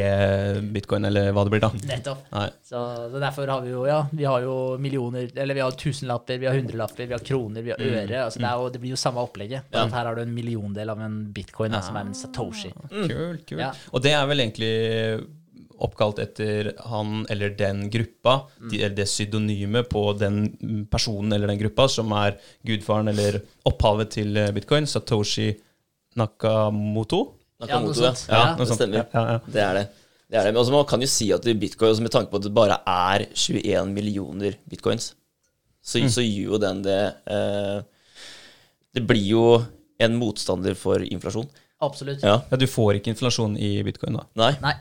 [SPEAKER 1] bitcoin, eller hva det blir da.
[SPEAKER 3] Nettopp. Så, så derfor har vi jo ja, vi har jo millioner, eller vi har tusenlapper, vi har hundrelapper, vi har kroner, vi har øre. altså det, er jo, det blir jo samme opplegget. Ja. Her har du en milliondel av en bitcoin, da, som er en satoshi.
[SPEAKER 1] Kult, kult.
[SPEAKER 3] Ja.
[SPEAKER 1] Og det er vel egentlig oppkalt etter han eller den gruppa, de, eller det pseudonymet på den personen eller den gruppa som er gudfaren eller opphavet til eh, bitcoin, Satoshi Nakamoto.
[SPEAKER 3] Ja, noe
[SPEAKER 2] Nakamoto, ja.
[SPEAKER 3] sånt.
[SPEAKER 2] ja,
[SPEAKER 3] Ja,
[SPEAKER 2] det stemmer.
[SPEAKER 1] Ja, ja, ja.
[SPEAKER 2] Det er det. det, er det. Men man kan jo si at bitcoin, med tanke på at det bare er 21 millioner bitcoins, så, så gir jo den det eh, Det blir jo en motstander for inflasjon.
[SPEAKER 3] Absolutt.
[SPEAKER 2] Ja.
[SPEAKER 1] Ja, du får ikke inflasjon i bitcoin da.
[SPEAKER 2] Nei.
[SPEAKER 3] Nei.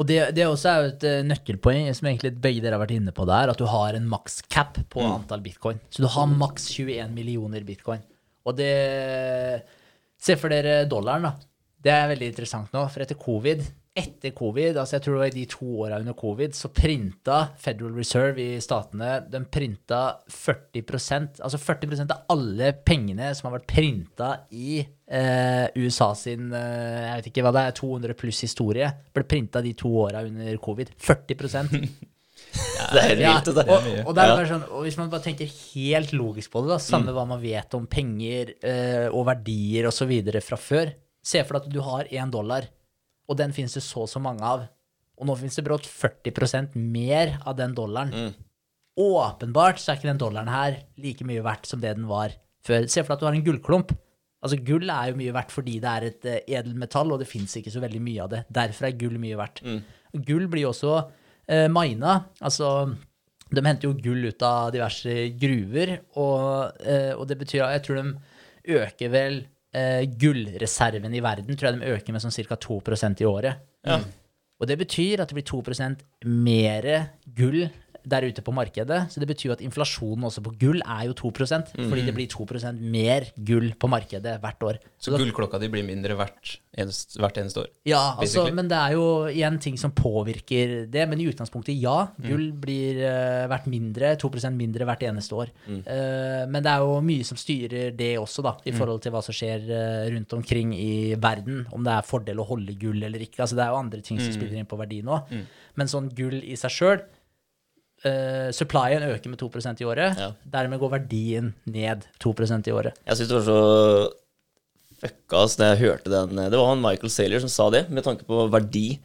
[SPEAKER 3] Og det, det også er jo et eh, nøkkelpoeng, som egentlig begge dere har vært inne på der, at du har en maks cap på antall bitcoin. Så du har maks 21 millioner bitcoin. Og det Se for dere dollaren, da. Det er veldig interessant nå, for etter covid etter covid, altså jeg tror det var i de to åra under covid, så printa Federal Reserve i statene den printa 40% altså 40% av alle pengene som har vært printa i eh, USA sin eh, jeg vet ikke hva det er, 200 pluss historie, ble printa de to åra under covid. 40 [LAUGHS]
[SPEAKER 2] Det er helt vilt, Ja,
[SPEAKER 3] og, og, det er
[SPEAKER 2] Ja.
[SPEAKER 3] sånn, og hvis man bare tenker helt logisk på det, da, samme hva man vet om penger eh, og verdier osv. fra før Se for deg at du har én dollar, og den finnes det så og så mange av. Og nå finnes det brått 40% mer av den dollaren. Åpenbart så er ikke den dollaren her like mye verdt som det den var før. Se for deg at du har en gullklump. Altså Gull er jo mye verdt fordi det er et eh, edelmetall, og det fins ikke så veldig mye av det. Derfor er gull mye verdt. Gull blir jo også eh, mina. Altså de henter jo gull ut av diverse gruver, og, eh, og det betyr at jeg tror de øker vel eh, gullreserven i verden, tror jeg de øker med sånn ca. 2% i året. Og det betyr at det blir 2% mer gull der ute på markedet. Så det betyr at inflasjonen også på gull er jo 2% fordi det blir 2% mer gull på markedet hvert år.
[SPEAKER 1] Så
[SPEAKER 3] da-
[SPEAKER 1] gullklokka di blir mindre hvert eneste, hvert eneste år.
[SPEAKER 3] ja, altså, men det er jo igjen ting som påvirker det. Men i utgangspunktet, ja. Gull blir uh, verdt mindre, 2% mindre hvert eneste år. Eh, men det er jo mye som styrer det også, da, i forhold til hva som skjer uh, rundt omkring i verden. Om det er fordel å holde gull eller ikke. Altså, det er jo andre ting som spiller inn på verdien nå. Men sånn gull i seg sjøl Supplyen øker med 2% i året.
[SPEAKER 2] Ja.
[SPEAKER 3] Dermed går verdien ned 2% i året.
[SPEAKER 2] Jeg syns det var så fucka ass da jeg hørte den. Det var han Michael Saylor som sa det, med tanke på verdi.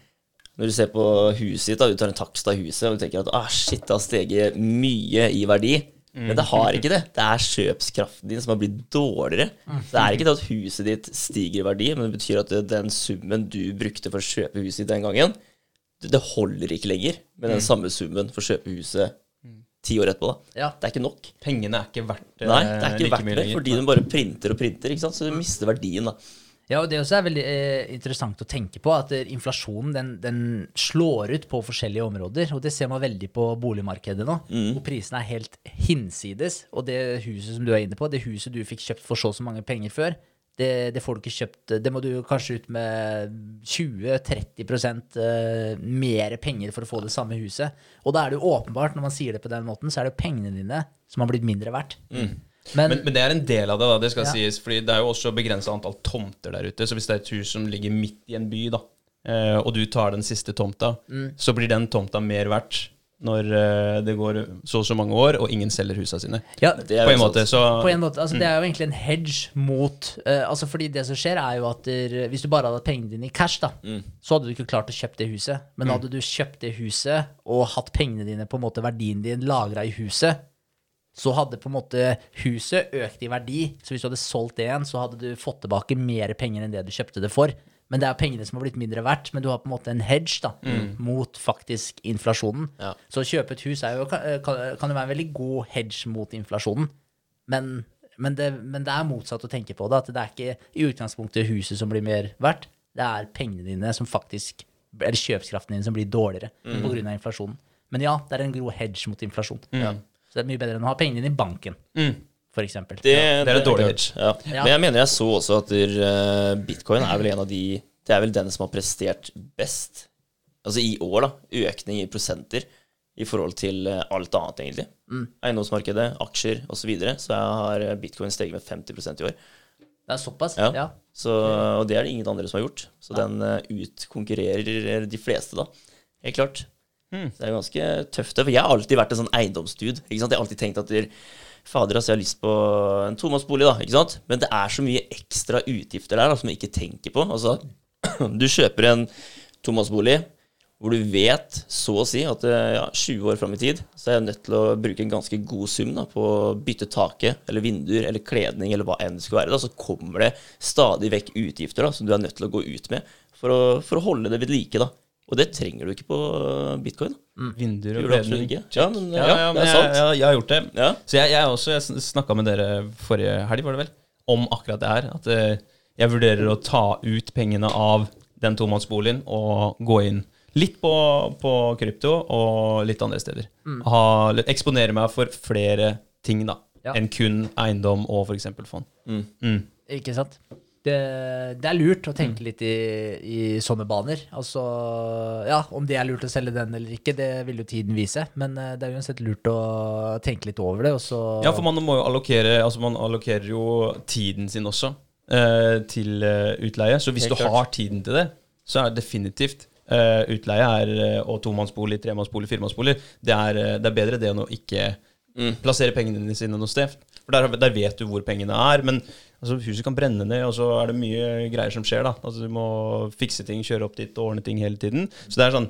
[SPEAKER 2] Når du ser på huset ditt, da, du tar en takst av huset, og du tenker at ah, shit, det har steget mye i verdi. Men det har ikke det. Det er kjøpskraften din som har blitt dårligere. Så det er ikke det at huset ditt stiger i verdi, men det betyr at den summen du brukte for å kjøpe huset ditt den gangen, det holder ikke lenger med den samme summen for å kjøpe huset ti år etterpå. da.
[SPEAKER 3] Ja.
[SPEAKER 2] Det er ikke nok.
[SPEAKER 1] Pengene er ikke verdt det.
[SPEAKER 2] Nei, det er ikke
[SPEAKER 1] like
[SPEAKER 2] verdt det, fordi du bare printer og printer, ikke sant? så du mister verdien. da.
[SPEAKER 3] Ja, og det også er veldig eh, interessant å tenke på, at eh, inflasjonen den, den slår ut på forskjellige områder. Og det ser man veldig på boligmarkedet nå, hvor prisene er helt hinsides. Og det huset som du er inne på, det huset du fikk kjøpt for så og så mange penger før, det, det får du ikke kjøpt Det må du kanskje ut med 20-30 eh, mer penger for å få det samme huset. Og da er det jo åpenbart, når man sier det på den måten, så er det jo pengene dine som har blitt mindre verdt. Men,
[SPEAKER 1] Men, men det er en del av det, da, det skal
[SPEAKER 3] Ja.
[SPEAKER 1] sies. Fordi det er jo også begrensa antall tomter der ute. Så hvis det er et hus som ligger midt i en by, da, eh, og du tar den siste tomta,
[SPEAKER 3] Mm.
[SPEAKER 1] så blir den tomta mer verdt når eh, det går så og så mange år, og ingen selger husene sine.
[SPEAKER 3] ja,
[SPEAKER 2] Det er
[SPEAKER 1] På en måte, så
[SPEAKER 3] På en måte, altså Det er jo egentlig en hedge mot uh, altså Fordi det som skjer, er jo at der, hvis du bare hadde hatt pengene dine i cash, da, så hadde du ikke klart å kjøpe det huset. Men hadde du kjøpt det huset og hatt pengene dine, på en måte verdien din, lagra i huset, så hadde på en måte huset økt i verdi. Så hvis du hadde solgt det igjen, så hadde du fått tilbake mer penger enn det du kjøpte det for. Men det er pengene som har blitt mindre verdt, men du har på en måte en hedge da, mot faktisk inflasjonen.
[SPEAKER 2] Ja.
[SPEAKER 3] Så å kjøpe et hus jo, kan, kan jo være en veldig god hedge mot inflasjonen. Men, men, det, men det er motsatt å tenke på det. At det er ikke i utgangspunktet huset som blir mer verdt. Det er pengene dine som faktisk Eller kjøpskraften din som blir dårligere
[SPEAKER 2] Mm.
[SPEAKER 3] av inflasjonen. Men ja, det er en god hedge mot inflasjon. Så det er mye bedre enn å ha pengene dine i banken.
[SPEAKER 1] mm.
[SPEAKER 3] For.
[SPEAKER 2] Det,
[SPEAKER 1] det er et dårlig
[SPEAKER 2] hedge. Ja.
[SPEAKER 3] Ja.
[SPEAKER 2] Men jeg mener jeg så også at uh, bitcoin er vel en av de Det er vel den som har prestert best, altså i år, da. Økning i prosenter i forhold til eh, alt annet, egentlig. Eiendomsmarkedet, aksjer osv. Så, videre, så har eh, bitcoin steget med 50% i år.
[SPEAKER 3] Det er såpass?
[SPEAKER 2] Ja.
[SPEAKER 3] Ja.
[SPEAKER 2] Så, og det er det ingen andre som har gjort. Så den uh, utkonkurrerer de fleste, da. Helt klart.
[SPEAKER 1] Mm.
[SPEAKER 2] Så det er ganske tøft. For jeg har alltid vært en sånn eiendomsdude. Ikke sant? Jeg har alltid tenkt at der, Fader, altså, jeg har lyst på en tomannsbolig, da. Ikke sant? Men det er så mye ekstra utgifter der da, som jeg ikke tenker på. Altså, [CLEARS THROAT] du kjøper en tomannsbolig hvor du vet, så å si, at eh, ja, 20 år fram i tid, så er jeg nødt til å bruke en ganske god sum da, på å bytte taket, eller vinduer, eller kledning, eller hva enn det skulle være. Da, så kommer det stadig vekk utgifter da, som du er nødt til å gå ut med for å, for å holde det ved like. da. Og det trenger du ikke på bitcoin. Mm.
[SPEAKER 1] Vinduer og
[SPEAKER 2] ikke. Ja, men,
[SPEAKER 1] Ja,
[SPEAKER 2] ja,
[SPEAKER 1] ja,
[SPEAKER 2] det er
[SPEAKER 1] jeg,
[SPEAKER 2] sant.
[SPEAKER 1] jeg, jeg har gjort det.
[SPEAKER 2] Ja.
[SPEAKER 1] Så jeg, jeg også snakka med dere forrige helg, var det vel, om akkurat det her. At eh, jeg vurderer å ta ut pengene av den tomannsboligen og gå inn litt på, på krypto og litt andre steder. Ha, eksponere meg for flere ting da
[SPEAKER 3] Ja.
[SPEAKER 1] enn kun eiendom og f.eks. fond. Mm.
[SPEAKER 3] Ikke sant? Det, det er lurt å
[SPEAKER 2] Mm.
[SPEAKER 3] tenke litt i, i sånne baner. Altså, ja, Om det er lurt å selge den eller ikke, det vil jo tiden vise. Men eh, det er uansett lurt å tenke litt over det. Og så
[SPEAKER 1] Ja, for man må jo allokere Altså man allokerer jo tiden sin også eh, til eh, utleie. Så hvis du har tiden til det, så er det definitivt eh, utleie er, eh, og tomannsbolig, tremannsbolig, firemannsbolig. Det er, eh, det er bedre det enn å ikke plassere pengene sine noe sted. For der, der vet du hvor pengene er. Men altså, huset kan brenne ned, og så er det mye greier som skjer. da Altså Du må fikse ting, kjøre opp dit og ordne ting hele tiden. Så det er sånn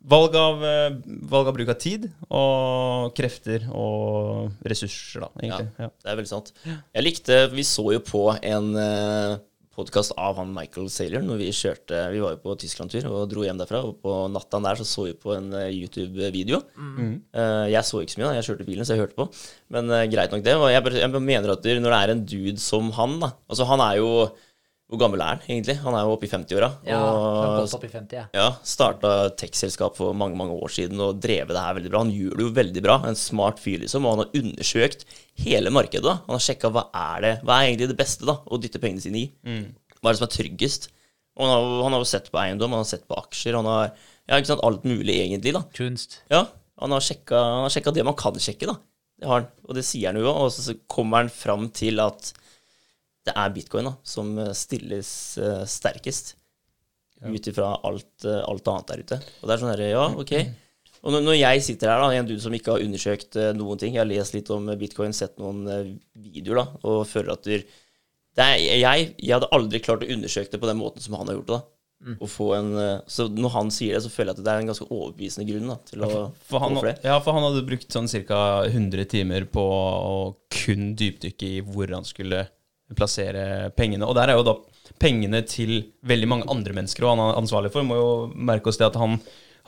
[SPEAKER 1] Valg av, eh, valg av bruk av tid og krefter og ressurser, da, egentlig. Ja.
[SPEAKER 2] Det er veldig sant. Jeg likte Vi så jo på en uh, podkast av han Michael Saylor når vi kjørte Vi var jo på Tyskland-tur og dro hjem derfra. Og på natta der så så vi på en eh, YouTube-video. Eh, jeg så ikke så mye, da. Jeg kjørte bilen, så jeg hørte på. Men eh, greit nok, det. Og jeg, jeg mener at når det er en dude som han, da Altså, han er jo Hvor gammel er han egentlig? Han er jo oppe i 50-åra.
[SPEAKER 3] ja, opp i 50, ja.
[SPEAKER 2] ja, starta tech-selskap for mange mange år siden og drevet det her veldig bra. Han gjør det jo veldig bra. En smart fyr, liksom. Og han har undersøkt hele markedet. da. Han har sjekka hva er det, hva er egentlig det beste da, å dytte pengene sine i. Hva er det som er tryggest? Og han har, han har jo sett på eiendom, han har sett på aksjer, han har ja, ikke sant, alt mulig egentlig. da.
[SPEAKER 3] Kunst.
[SPEAKER 2] Ja, han har sjekka, han har sjekka det man kan sjekke, da. Det har han, og det sier han jo. Og så så kommer han fram til at det er bitcoin da, som eh, stilles eh, sterkest. Ut ifra alt, eh, alt annet der ute. Og det er sånn herre, ja, ok. Og når, når jeg sitter her, da, en dude som ikke har undersøkt noen ting, jeg har lest litt om bitcoin, sett noen videoer, da, og føler at det er, jeg, jeg hadde aldri klart å undersøke det på den måten som han har gjort det. da. og få en, så når han sier det, så føler jeg at det er en ganske overbevisende grunn da, til å
[SPEAKER 1] For han,
[SPEAKER 2] gå for
[SPEAKER 1] ja, for han hadde brukt sånn ca. 100 timer på å kun dypdykke i hvor han skulle plassere pengene. Og der er jo da pengene til veldig mange andre mennesker og han er ansvarlig for. Må jo merke oss det at han,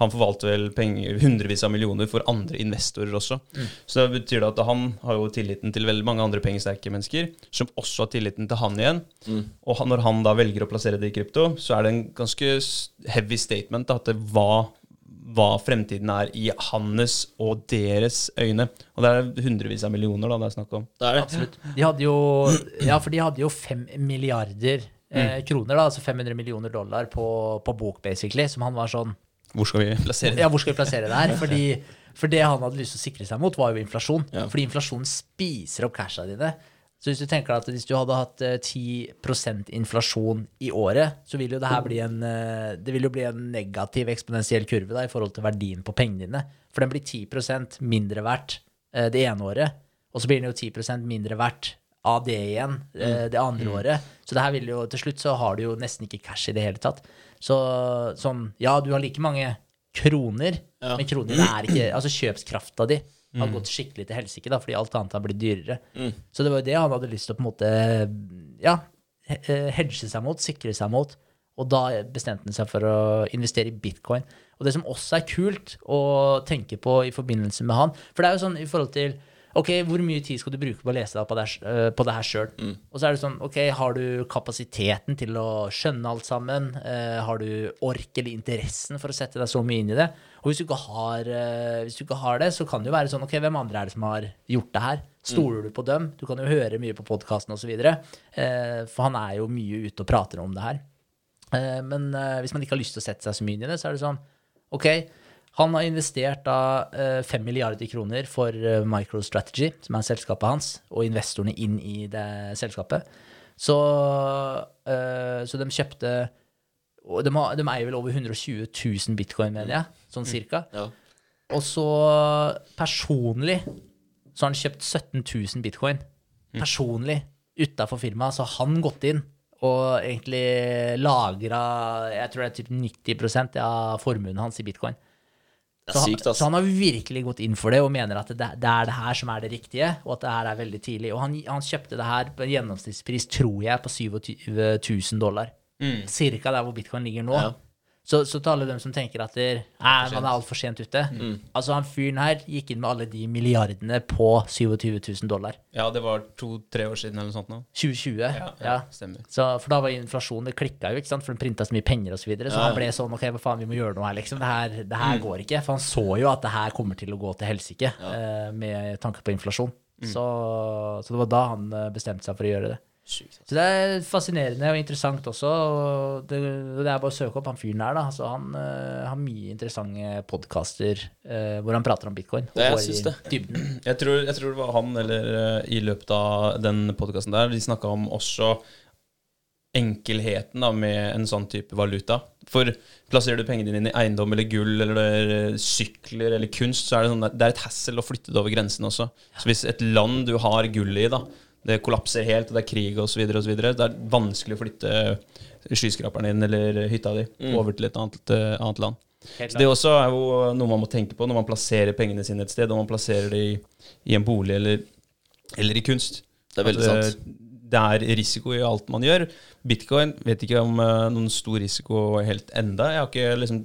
[SPEAKER 1] han forvalter vel penger, hundrevis av millioner for andre investorer også. Så det betyr det at han har jo tilliten til veldig mange andre pengesterke mennesker, som også har tilliten til han igjen. Og han, når han da velger å plassere det i krypto, så er det en ganske heavy statement da, at det var hva fremtiden er i hans og deres øyne. Og det er hundrevis av millioner da det er snakk om.
[SPEAKER 2] Det er det.
[SPEAKER 3] Absolutt. De hadde jo, ja, for de hadde jo fem milliarder eh, kroner, da, altså 500 millioner dollar på, på bok, basically, som han var sånn
[SPEAKER 1] Hvor skal vi plassere det?
[SPEAKER 3] Ja, hvor skal vi plassere det her? Fordi, for det han hadde lyst til å sikre seg mot, var jo inflasjon.
[SPEAKER 2] Ja.
[SPEAKER 3] Fordi inflasjonen spiser opp casha dine. Så hvis du tenker at hvis du hadde hatt eh, 10% inflasjon i året, så vil jo det her bli en eh, Det vil jo bli en negativ eksponentiell kurve da, i forhold til verdien på pengene dine. For den blir 10% mindre verdt eh, det ene året, og så blir den jo 10% mindre verdt av det igjen eh, det andre året. Så det her vil jo til slutt så har du jo nesten ikke cash i det hele tatt. Så sånn Ja, du har like mange kroner,
[SPEAKER 2] Ja.
[SPEAKER 3] men kroner er ikke Altså kjøpskrafta di har gått skikkelig til helsike, da, fordi alt annet har blitt dyrere. Så det var jo det han hadde lyst til å på en måte Ja, eh, hedge seg mot, sikre seg mot. Og da bestemte han seg for å investere i bitcoin. Og det som også er kult å tenke på i forbindelse med han For det er jo sånn i forhold til Ok, hvor mye tid skal du bruke på å lese deg på det, eh, på det her sjøl? Og så er det sånn, ok, har du kapasiteten til å skjønne alt sammen? Uh, har du ork eller interessen for å sette deg så mye inn i det? Og hvis du ikke har, eh, hvis du ikke har det, så kan det jo være sånn, ok, hvem andre er det som har gjort det her? Stoler du på dem? Du kan jo høre mye på podkasten osv. Eh, for han er jo mye ute og prater om det her. Eh, men eh, hvis man ikke har lyst til å sette seg så mye inn i det, så er det sånn Ok, han har investert da eh, milliarder kroner for eh, MicroStrategy, som er selskapet hans, og investorene inn i det selskapet. Så, eh, så de kjøpte og de, har, de eier vel over 120 000 bitcoin, mener jeg, sånn cirka.
[SPEAKER 2] Ja.
[SPEAKER 3] Og så personlig så har han kjøpt 17 000 bitcoin. Personlig utafor firmaet. Så har han gått inn og egentlig lagra jeg tror det er typ 90% av formuen hans i bitcoin. Så, han-
[SPEAKER 2] sykt,
[SPEAKER 3] så han har virkelig gått inn for det og mener at det, det er det her som er det riktige, og at det her er veldig tidlig. Og han, han kjøpte det her på en gjennomsnittspris, tror jeg, på 27 000 dollar. Cirka der hvor bitcoin ligger nå.
[SPEAKER 2] Ja.
[SPEAKER 3] Så, så til alle dem som tenker at det, nei, man er altfor sent ute
[SPEAKER 2] Mm.
[SPEAKER 3] Altså, han fyren her gikk inn med alle de milliardene på 27 000 dollar.
[SPEAKER 1] Ja, det var to-tre år siden eller noe sånt nå.
[SPEAKER 3] 2020. Ja,
[SPEAKER 1] ja, stemmer.
[SPEAKER 3] Så, for da var inflasjonen Det klikka jo, ikke sant? for den printa så mye penger osv. Så, videre, så
[SPEAKER 2] Ja.
[SPEAKER 3] han ble sånn Ok, hva faen, vi må gjøre noe her, liksom. Det her, det her
[SPEAKER 1] Mm.
[SPEAKER 3] går ikke. For han så jo at det her kommer til å gå til helsike eh, med tanke på inflasjon.
[SPEAKER 1] Mm.
[SPEAKER 3] Så, så det var da han eh, bestemte seg for å gjøre det.
[SPEAKER 2] Sykt, ass.
[SPEAKER 3] Så det er fascinerende og interessant også. og Det, det er bare å søke opp han fyren der, da. Så han uh, har mye interessante podkaster hvor han prater om bitcoin.
[SPEAKER 2] Ja, jeg syns det. [CLEARS THROAT]
[SPEAKER 1] Jeg tror, jeg tror det var han eller uh, i løpet av den podkasten der, de snakka om også enkelheten da med en sånn type valuta. For plasserer du pengene dine i eiendom eller gull eller eh, sykler eller kunst, så er det, sånn, det er et hassle å flytte det over grensen også. Så hvis et land du har gull i, da, det kollapser helt, og det er krig osv., det er vanskelig å flytte skyskraperen din eller hytta di over til et annet, eh, annet land. Så det også er jo noe man må tenke på når man plasserer pengene sine et sted, og man plasserer det i, i en bolig eller, eller i kunst.
[SPEAKER 2] Det er veldig
[SPEAKER 1] At,
[SPEAKER 2] sant.
[SPEAKER 1] Det er risiko i alt man gjør. Bitcoin vet ikke om eh, noen stor risiko helt enda. Jeg har ikke liksom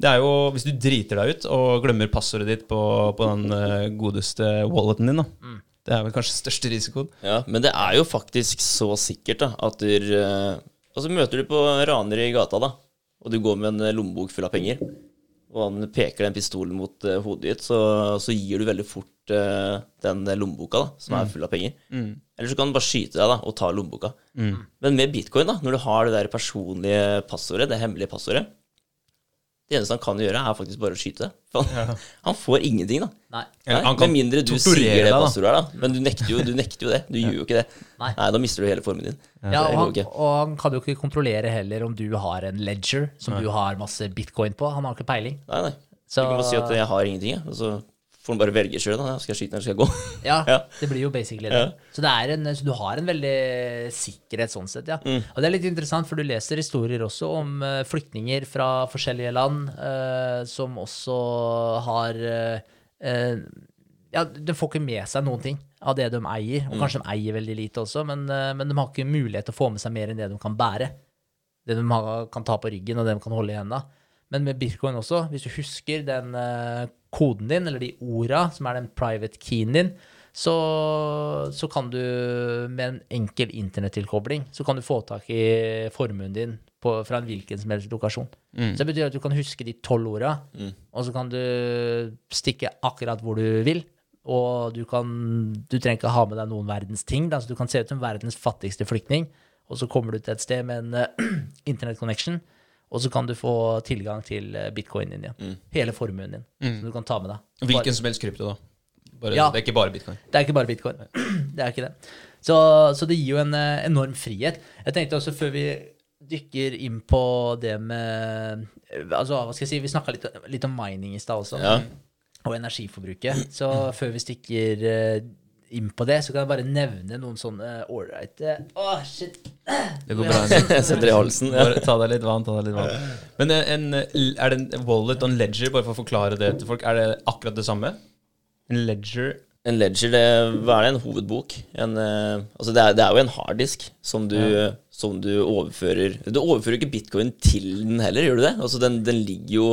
[SPEAKER 1] det er jo, Hvis du driter deg ut og glemmer passordet ditt på, på den eh, godeste walleten din, da.
[SPEAKER 2] Mm.
[SPEAKER 1] Det er vel kanskje største risikoen.
[SPEAKER 2] Ja, men det er jo faktisk så sikkert da, at du Og Altså møter du på raner i gata, da, og du går med en eh, lommebok full av penger, og han peker den pistolen mot eh, hodet ditt, så, så gir du veldig fort uh, den lommeboka, da, som er full av penger. Eller så kan han bare skyte deg da, og ta lommeboka. Men med bitcoin, da, når du har det der personlige passordet, det hemmelige passordet Det eneste han kan gjøre, er faktisk bare å skyte. For han, [LAUGHS] han får ingenting, da.
[SPEAKER 3] Nei.
[SPEAKER 2] Nei,
[SPEAKER 1] han kan
[SPEAKER 2] med mindre du sier det passordet her, da. Men du nekter jo, du nekter jo det. Du gjør jo ikke det.
[SPEAKER 3] Nei.
[SPEAKER 2] Nei da mister du hele formen din.
[SPEAKER 3] Ja, og han, og han kan jo ikke kontrollere heller om du har en ledger som du har masse bitcoin på. Han har ikke peiling.
[SPEAKER 2] Nei, nei.
[SPEAKER 3] Så-
[SPEAKER 2] Du kan bare si at jeg har ingenting, jeg. Og så får han bare velge sjøl. Skal jeg skyte eller skal jeg gå? [LAUGHS]
[SPEAKER 3] Ja,
[SPEAKER 2] Ja.
[SPEAKER 3] det blir jo basically det.
[SPEAKER 2] Ja.
[SPEAKER 3] Så, det en, så du har en veldig sikkerhet sånn sett, ja.
[SPEAKER 2] Mm.
[SPEAKER 3] Og det er litt interessant, for du leser historier også om eh, flyktninger fra forskjellige land eh, som også har eh, eh, Ja, de får ikke med seg noen ting av det de eier.
[SPEAKER 2] Mm.
[SPEAKER 3] Og kanskje de eier veldig lite også, men, eh, men de har ikke mulighet til å få med seg mer enn det de kan bære. Det de kan ta på ryggen, og det de kan holde i hendene. Men med bitcoin også, hvis du husker den eh, koden din, eller de orda, som er den private keyen din, så, så kan du med en enkel internettilkobling så kan du få tak i formuen din på, fra en hvilken som helst lokasjon. Så det betyr at du kan huske de tolv orda, og så kan du stikke akkurat hvor du vil. Og du, kan, du trenger ikke ha med deg noen verdens ting. Da. Så du kan se ut som verdens fattigste flyktning, og så kommer du til et sted med en [CLEARS THROAT] uh, internet-connection, og så kan du få tilgang til bitcoin bitcoinen din Mm. Hele formuen din, som du kan ta med deg.
[SPEAKER 1] Hvilken som helst krypto, da. Bare,
[SPEAKER 3] Ja.
[SPEAKER 1] Det er ikke bare bitcoin.
[SPEAKER 3] Det er ikke bare bitcoin. [CLEARS THROAT] Det er ikke det. Så, så det gir jo en eh, enorm frihet. Jeg tenkte også før vi dykker inn på det med eh, Altså, hva skal jeg si, vi snakka litt, litt om mining i stad også.
[SPEAKER 2] Ja.
[SPEAKER 3] Og energiforbruket. Så før vi stikker eh, inn på det, så kan jeg bare nevne noen sånne ålreite Å, shit!
[SPEAKER 1] Det går bra.
[SPEAKER 2] Jeg setter i halsen. Ja.
[SPEAKER 1] Ta deg litt vann. ta deg litt vann Men eh, en, er det en wallet og en ledger, bare for å forklare det til folk, er det akkurat det samme? En ledger
[SPEAKER 2] En ledger, det, hva er det? En hovedbok? En, eh, altså det, er, det er jo en harddisk som du, som du overfører Du overfører ikke bitcoin til den heller, gjør du det? Altså den, den ligger jo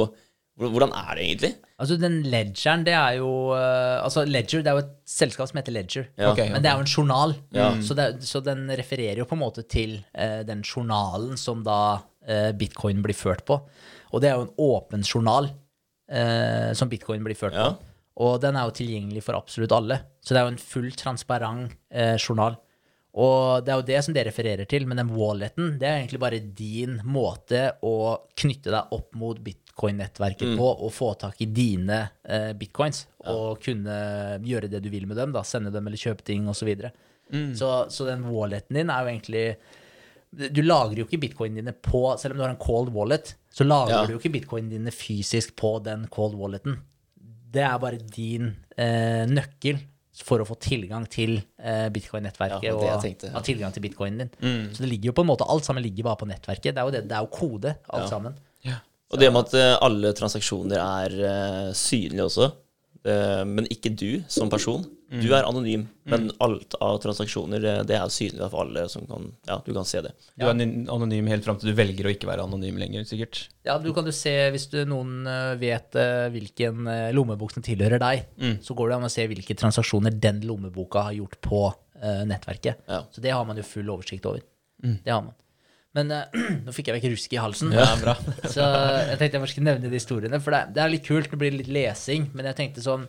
[SPEAKER 2] Hvordan er det egentlig?
[SPEAKER 3] Altså, den ledgeren, det er jo eh, Altså, Ledger, det er jo et selskap som heter Ledger.
[SPEAKER 2] Ja.
[SPEAKER 1] Okay,
[SPEAKER 3] Men det er jo en journal,
[SPEAKER 2] Ja.
[SPEAKER 3] så, det, så den refererer jo på en måte til eh, den journalen som da eh, bitcoin blir ført på. Og det er jo en åpen journal eh, som bitcoin blir ført
[SPEAKER 2] Ja.
[SPEAKER 3] på. Og den er jo tilgjengelig for absolutt alle. Så det er jo en full transparent eh, journal. Og det er jo det som det refererer til, men den walleten, det er egentlig bare din måte å knytte deg opp mot bitcoin-nettverket på og få tak i dine eh, bitcoins. Og kunne gjøre det du vil med dem, da, sende dem eller kjøpe ting osv. Så, videre. så Så den walleten din er jo egentlig Du lagrer jo ikke bitcoinene dine på Selv om du har en cold wallet, så lagrer
[SPEAKER 2] Ja.
[SPEAKER 3] du jo ikke bitcoinene dine fysisk på den cold walleten. Det er bare din eh, nøkkel for å få tilgang til eh, bitcoin-nettverket.
[SPEAKER 2] Ja,
[SPEAKER 3] og
[SPEAKER 2] tenkte, ja.
[SPEAKER 3] ha tilgang til bitcoinen din. Så det ligger jo på en måte, alt sammen ligger bare på nettverket. Det er jo, det, det er jo kode, alt sammen.
[SPEAKER 2] Og det med at eh, alle transaksjoner er eh, synlige også, eh, men ikke du som person. Du er anonym, men alt av transaksjoner det, er synlig for alle som kan Ja, du kan se det.
[SPEAKER 1] Du er anonym helt fram til du velger å ikke være anonym lenger, sikkert.
[SPEAKER 3] Ja, du kan jo se, hvis du, noen vet hvilken lommebok som tilhører deg, så går det an å se hvilke transaksjoner den lommeboka har gjort på nettverket.
[SPEAKER 2] Ja.
[SPEAKER 3] Så det har man jo full oversikt over. Det har man. Men uh, [CLEARS THROAT] nå fikk jeg vekk rusk i halsen.
[SPEAKER 1] Ja, bra. [LAUGHS]
[SPEAKER 3] Så jeg tenkte jeg bare skulle nevne de historiene, for det, det er litt kult. Det blir litt lesing, men jeg tenkte sånn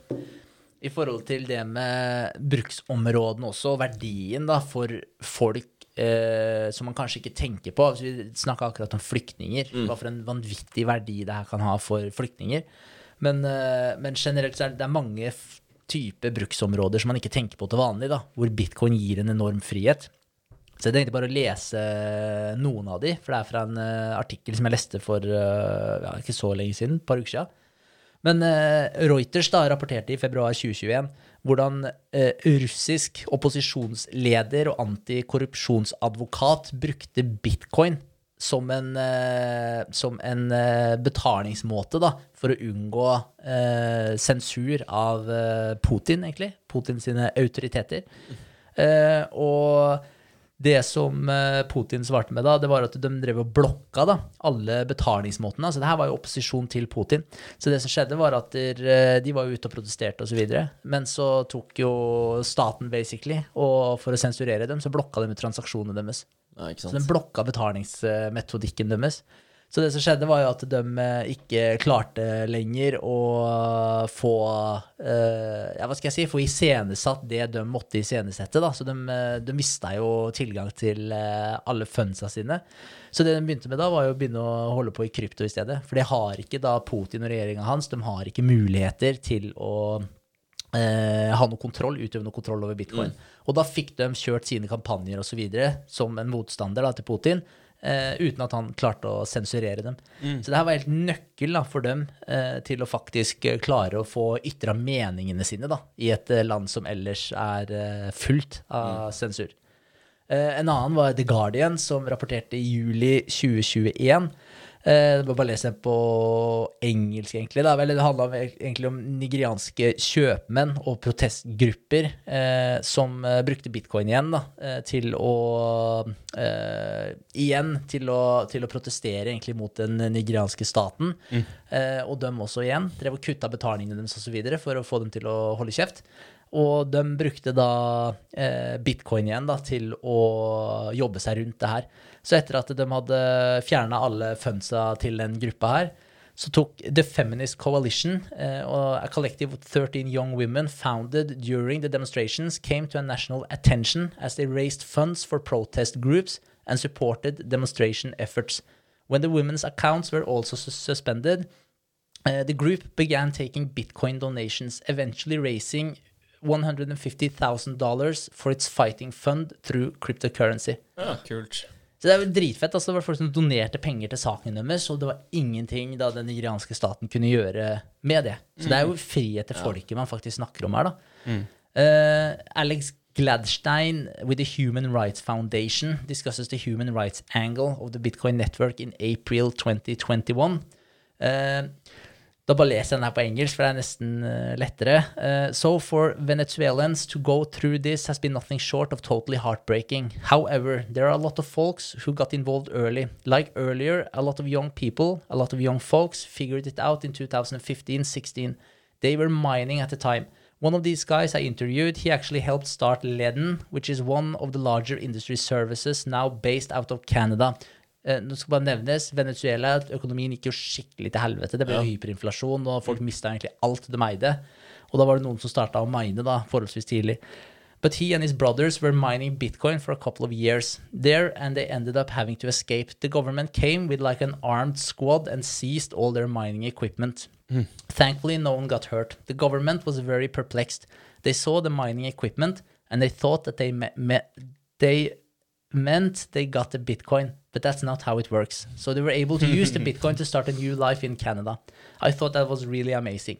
[SPEAKER 3] i forhold til det med bruksområdene også, og verdien da for folk eh, som man kanskje ikke tenker på. Altså, vi snakka akkurat om flyktninger. Hva for en vanvittig verdi det her kan ha for flyktninger. Men, eh, men generelt så er det, det er mange typer bruksområder som man ikke tenker på til vanlig, da, hvor bitcoin gir en enorm frihet. Så jeg tenkte bare å lese noen av de, for det er fra en uh, artikkel som jeg leste for uh, ja, ikke så lenge siden, et par uker siden. Men uh, Reuters da rapporterte i februar 2021 hvordan eh, russisk opposisjonsleder og antikorrupsjonsadvokat brukte bitcoin som en, eh, som en eh, betalingsmåte da, for å unngå eh, sensur av eh, Putin, egentlig. Putin sine autoriteter. Eh, og det som eh, Putin svarte med da, det var at de drev og blokka da, alle betalingsmåtene. Så det her var jo opposisjon til Putin. Så det som skjedde, var at eh, de var ute og protesterte osv. Men så tok jo staten basically, og for å sensurere dem, så blokka de transaksjonene deres.
[SPEAKER 2] Ja,
[SPEAKER 3] Så
[SPEAKER 2] de
[SPEAKER 3] blokka betalingsmetodikken deres. Så det som skjedde, var jo at de eh, ikke klarte lenger å få eh, Ja, hva skal jeg si? Få iscenesatt det de måtte iscenesette, da. Så de, eh, de mista jo tilgang til eh, alle funsa sine. Så det de begynte med da, var jo å begynne å holde på i krypto i stedet. For det har ikke da Putin og regjeringa hans, de har ikke muligheter til å eh, ha noe kontroll, utøve noe kontroll over bitcoin. Og da fikk de kjørt sine kampanjer osv. som en motstander da, til Putin, eh, uten at han klarte å sensurere dem. Så det her var helt nøkkel da, for dem uh, til å faktisk eh, klare å få ytra meningene sine da, i et uh, land som ellers er fullt av sensur. Eh, en annen var The Guardian, som rapporterte i juli 2021. Eh, det var bare å den på engelsk, egentlig. Da. Det handla egentlig om nigerianske kjøpmenn og protestgrupper eh, som eh, brukte bitcoin igjen da, eh, til å eh, Igjen til å, til å protestere egentlig mot den nigerianske staten. Eh, og dem også igjen drev og kutta betalingene deres osv. for å få dem til å holde kjeft. Og de brukte da eh, bitcoin igjen da, til å jobbe seg rundt det her. Så etter at de hadde fjerna alle funsa til den gruppa her, så tok The Feminist Coalition, uh, a collective of 13 young women founded during the demonstrations, came to a national attention as they raised funds for protest groups and supported demonstration efforts. When the women's accounts were also sus- suspended, uh, the group began taking Bitcoin donations, eventually raising $150,000 for its fighting fund through cryptocurrency.
[SPEAKER 1] Ah, kult.
[SPEAKER 3] Så det er jo dritfett. altså Det var folk som donerte penger til saken deres, og det var ingenting da den nigerianske staten kunne gjøre med det. Så det er jo frihet til folket man faktisk snakker om her, da. Eh, Alex Gladstein with the Human Rights Foundation discusses the human rights angle of the Bitcoin network in April 2021. Eh, Da bare leser jeg den her på engelsk, for det er nesten eh, lettere. Uh, so for Venezuelans to go through this has been nothing short of totally heartbreaking. However, there are a lot of folks who got involved early. Like earlier, a lot of young people, a lot of young folks figured it out in 2015-16. They were mining at the time. One of these guys I interviewed, he actually helped start Leden, which is one of the larger industry services now based out of Canada. Eh, nå skal bare nevnes, Venezuela, økonomien gikk jo skikkelig til helvete. Det ble jo hyperinflasjon, og folk mista egentlig alt de eide. Og da var det noen som starta å mine da, forholdsvis tidlig. But he and his brothers were mining Bitcoin for a couple of years there, and they ended up having to escape. The government came with like an armed squad and seized all their mining equipment. Thankfully, no one got hurt. The government was very perplexed. They saw the mining equipment and they thought that they me- me- they meant they got the Bitcoin, but that's not how it works. So they were able to use the [LAUGHS] Bitcoin to start a new life in Canada. I thought that was really amazing.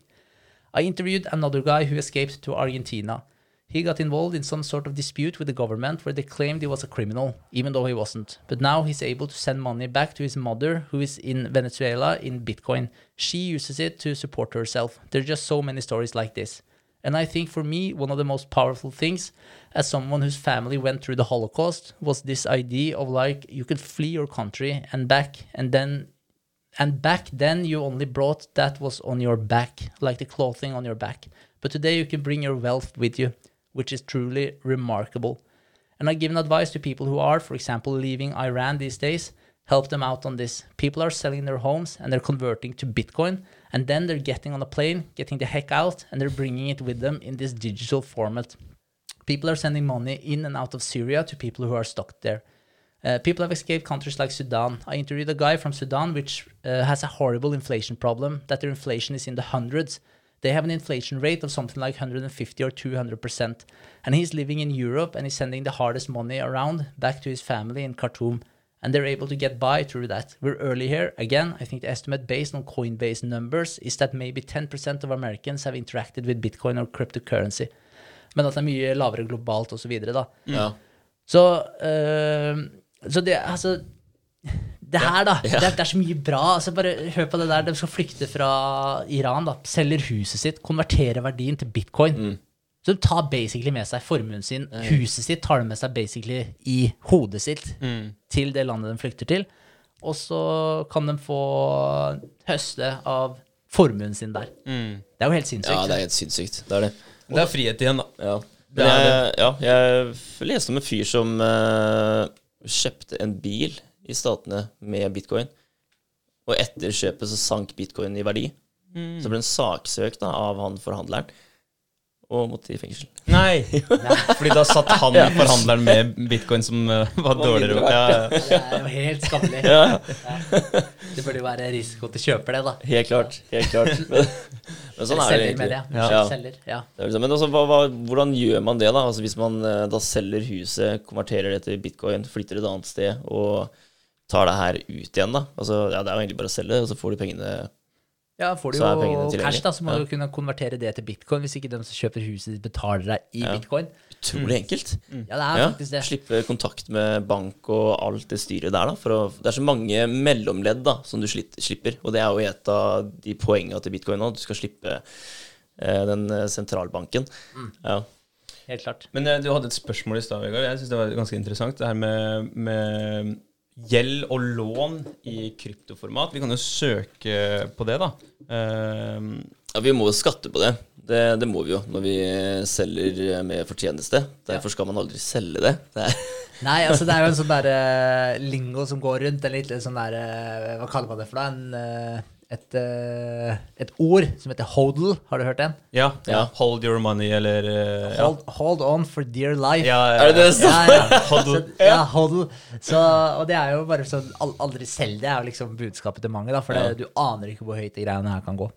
[SPEAKER 3] I interviewed another guy who escaped to Argentina. He got involved in some sort of dispute with the government where they claimed he was a criminal, even though he wasn't. But now he's able to send money back to his mother, who is in Venezuela, in Bitcoin. She uses it to support herself. There are just so many stories like this. And I think for me, one of the most powerful things, as someone whose family went through the Holocaust, was this idea of like you could flee your country and back, and then and back then you only brought that was on your back, like the clothing on your back. But today you can bring your wealth with you, which is truly remarkable. And I give advice to people who are, for example, leaving Iran these days. Help them out on this. People are selling their homes and they're converting to Bitcoin, and then they're getting on a plane, getting the heck out, and they're bringing it with them in this digital format. People are sending money in and out of Syria to people who are stuck there. Uh, people have escaped countries like Sudan. I interviewed a guy from Sudan, which uh, has a horrible inflation problem, that their inflation is in the hundreds. They have an inflation rate of something like 150 or 200%. And he's living in Europe and he's sending the hardest money around back to his family in Khartoum. And they're able to get by through that. We're early here. Again, I think the estimate based on Coinbase numbers is that maybe 10% of Americans have interacted with Bitcoin or cryptocurrency. Men at det er mye lavere globalt osv. da.
[SPEAKER 2] Ja.
[SPEAKER 3] Så, uh, så det altså Det her, da. Det, er, det er så mye bra. altså Bare hør på det der. De skal flykte fra Iran. da Selger huset sitt, konverterer verdien til bitcoin. Så de tar basically med seg formuen sin. Huset sitt tar de med seg basically i hodet sitt til det landet de flykter til. Og så kan de få høste av formuen sin der. Det er jo helt sinnssykt.
[SPEAKER 2] ja, det er helt sinnssykt. Det er det.
[SPEAKER 1] Det er frihet igjen, da.
[SPEAKER 2] Ja.
[SPEAKER 1] Det er
[SPEAKER 2] jeg, ja, jeg leste om en fyr som uh, kjøpte en bil i statene med bitcoin. Og etter kjøpet så sank bitcoin i verdi. Så ble den saksøkt da, av han forhandleren, og måtte i fengsel.
[SPEAKER 1] Nei! [LAUGHS] Fordi da satt han forhandleren med bitcoin som uh, var dårligere. Ja, ja.
[SPEAKER 3] Det er jo helt skammelig.
[SPEAKER 2] Ja,
[SPEAKER 3] Det burde jo være risiko til kjøper, det, da.
[SPEAKER 2] helt klart. Helt klart. [LAUGHS] Men, men sånn er det egentlig. Ja.
[SPEAKER 3] Selger, ja.
[SPEAKER 2] Det er liksom, men altså, hva, hva, hvordan gjør man det, da? Altså, hvis man eh, da selger huset, konverterer det til bitcoin, flytter et annet sted og tar det her ut igjen, da? Altså, ja, det er jo egentlig bare å selge, og så får du pengene
[SPEAKER 3] Ja, får du
[SPEAKER 2] Så er
[SPEAKER 3] jo cash, da, så må
[SPEAKER 2] Ja.
[SPEAKER 3] du kunne konvertere det til bitcoin. Hvis ikke de som kjøper huset ditt, betaler deg i
[SPEAKER 2] Ja.
[SPEAKER 3] bitcoin.
[SPEAKER 2] Utrolig enkelt.
[SPEAKER 3] Ja, det er
[SPEAKER 2] Ja,
[SPEAKER 3] faktisk det.
[SPEAKER 2] Slippe kontakt med bank og alt det styret der, da. For å, det er så mange mellomledd da, som du slipper. Og det er jo et av de poengene til bitcoin nå. Du skal slippe eh, den eh, sentralbanken.
[SPEAKER 3] Mm.
[SPEAKER 2] Ja.
[SPEAKER 3] Helt klart.
[SPEAKER 1] Men eh, du hadde et spørsmål i stad, Vegard. Jeg syns det var ganske interessant. Det her med, med gjeld og lån i kryptoformat. Vi kan jo søke på det, da. Uh,
[SPEAKER 2] ja, vi må jo skatte på det. det. Det må vi jo når vi selger med fortjeneste. Derfor skal man aldri selge det. det er,
[SPEAKER 3] Nei, altså det er jo en sånn [LAUGHS] derre lingo som går rundt. En litt sånn derre Hva kaller man det for da? En, eh, et, eh, et ord som heter hodl. Har du hørt den?
[SPEAKER 1] ja,
[SPEAKER 2] Ja.
[SPEAKER 1] Hold your money, eller eh, ja.
[SPEAKER 3] Hold, hold on for dear life.
[SPEAKER 1] Ja, ja,
[SPEAKER 2] er det det det?
[SPEAKER 3] Ja, ja. [LAUGHS]
[SPEAKER 1] Hodl.
[SPEAKER 3] Så, ja, hodl. Så, og det er jo bare sånn Aldri selg det, er jo liksom budskapet til mange. da For det, du aner ikke hvor høyt de greiene her kan gå.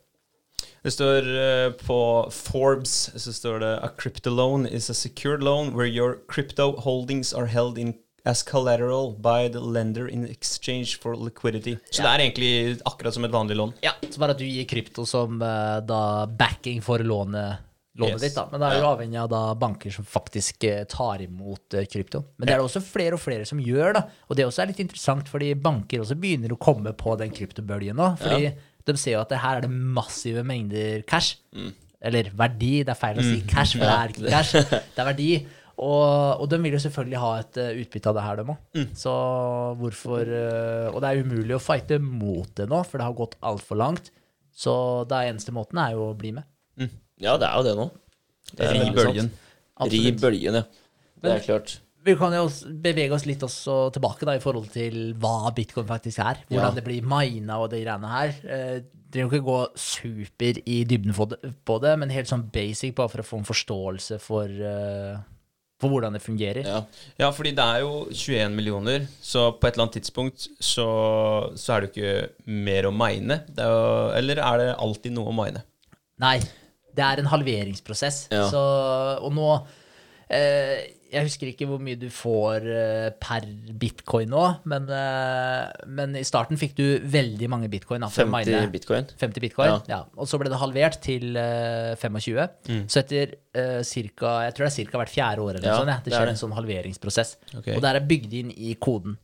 [SPEAKER 1] Det står eh, på Forbes så står det A crypto loan is a secured loan where your crypto holdings are held in as collateral by the lender in exchange for liquidity. Så det er egentlig akkurat som et vanlig lån.
[SPEAKER 3] Ja, Så bare at du gir krypto som eh, da backing for lånet, lånet
[SPEAKER 1] Yes.
[SPEAKER 3] ditt. da Men det er jo avhengig av da banker som faktisk eh, tar imot eh, krypto. Men det er det også flere og flere som gjør, da. Og det også er litt interessant, fordi banker også begynner å komme på den kryptobølgen nå. Fordi De ser jo at det her er det massive mengder cash.
[SPEAKER 2] Mm.
[SPEAKER 3] Eller verdi, det er feil å si cash, for det er ikke [LAUGHS] cash. Det er verdi. Og, og de vil jo selvfølgelig ha et eh, utbytte av det her, de òg.
[SPEAKER 2] Mm.
[SPEAKER 3] Så hvorfor eh, Og det er umulig å fighte mot det nå, for det har gått altfor langt. Så det eneste måten er jo å bli med.
[SPEAKER 2] Ja, det er jo det nå. Det er
[SPEAKER 1] Ri bølgen.
[SPEAKER 2] Ri bølgen, ja. Det er klart.
[SPEAKER 3] Vi kan jo bevege oss litt også tilbake da, i forhold til hva bitcoin faktisk er. Hvordan
[SPEAKER 2] Ja.
[SPEAKER 3] det blir mina og de greiene her. Eh, Trenger ikke gå super i dybden på det, på det, men helt sånn basic bare for å få en forståelse for, eh, for hvordan det fungerer.
[SPEAKER 2] Ja.
[SPEAKER 1] Ja, fordi det er jo 21 millioner, så på et eller annet tidspunkt så, så er det jo ikke mer å mine. Er jo, eller er det alltid noe å mine?
[SPEAKER 3] Nei, det er en halveringsprosess.
[SPEAKER 2] Ja.
[SPEAKER 3] Så, og nå eh, Jeg husker ikke hvor mye du får eh, per bitcoin nå, men, eh, men i starten fikk du veldig mange bitcoin. Da,
[SPEAKER 2] 50
[SPEAKER 3] mine.
[SPEAKER 2] bitcoin.
[SPEAKER 3] 50 bitcoin,
[SPEAKER 2] Ja.
[SPEAKER 3] ja. Og så ble det halvert til eh, 25. Så etter uh, cirka, jeg tror det er ca. hvert fjerde år eller
[SPEAKER 2] Ja,
[SPEAKER 3] sånt, ja, det
[SPEAKER 2] det er
[SPEAKER 3] skjer
[SPEAKER 2] det.
[SPEAKER 3] en sånn halveringsprosess.
[SPEAKER 1] Okay.
[SPEAKER 3] Og det er bygd inn i koden.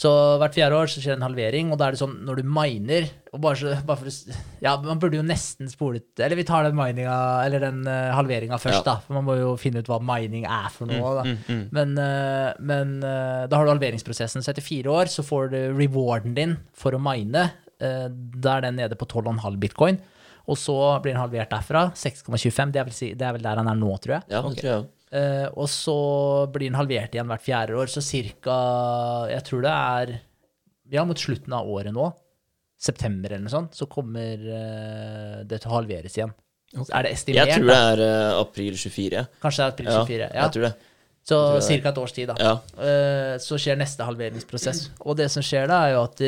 [SPEAKER 3] Så hvert fjerde år så skjer en halvering, og da er det sånn når du miner og bare, så, bare for, Ja, man burde jo nesten spole ut Eller vi tar den mininga, eller den uh, halveringa først,
[SPEAKER 2] Ja.
[SPEAKER 3] da. For man må jo finne ut hva mining er for noe. da. Men, uh, men uh, da har du halveringsprosessen. Så etter fire år så får du rewarden din for å mine. Uh, da er den nede på 12,5 bitcoin. Og så blir den halvert derfra. 6,25. Det, si, det er vel der han er nå, tror jeg.
[SPEAKER 2] Ja, det tror jeg
[SPEAKER 3] Eh, og så blir den halvert igjen hvert fjerde år, så cirka Jeg tror det er Ja, mot slutten av året nå, september eller noe sånt, så kommer eh, det til å halveres igjen. Okay. Er det estimert?
[SPEAKER 2] Jeg tror det er uh, april 24. ja.
[SPEAKER 3] Kanskje det er april 24? Ja.
[SPEAKER 2] jeg tror det.
[SPEAKER 3] Så
[SPEAKER 2] ca.
[SPEAKER 3] cirka et års tid, da.
[SPEAKER 2] Ja.
[SPEAKER 3] Eh, så skjer neste halveringsprosess. Og det som skjer da, er jo at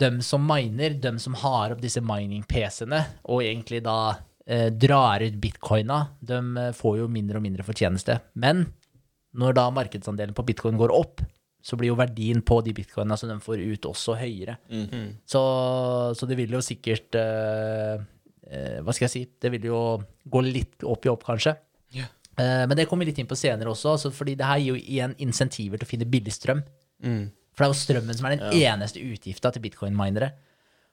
[SPEAKER 3] dem som miner, dem som har opp disse mining-PC-ene, og egentlig da drar ut bitcoina, de eh, får jo mindre og mindre fortjeneste. Men når da markedsandelen på bitcoin går opp, så blir jo verdien på de bitcoina som de får ut, også høyere. Så, så det vil jo sikkert eh, eh, Hva skal jeg si? Det vil jo gå litt opp i opp, kanskje.
[SPEAKER 1] Yeah.
[SPEAKER 3] Eh, Men det kommer vi litt inn på senere også, altså fordi det her gir jo igjen insentiver til å finne billig strøm.
[SPEAKER 1] Mm.
[SPEAKER 3] For det er jo strømmen som er den eneste utgifta til bitcoin-minere.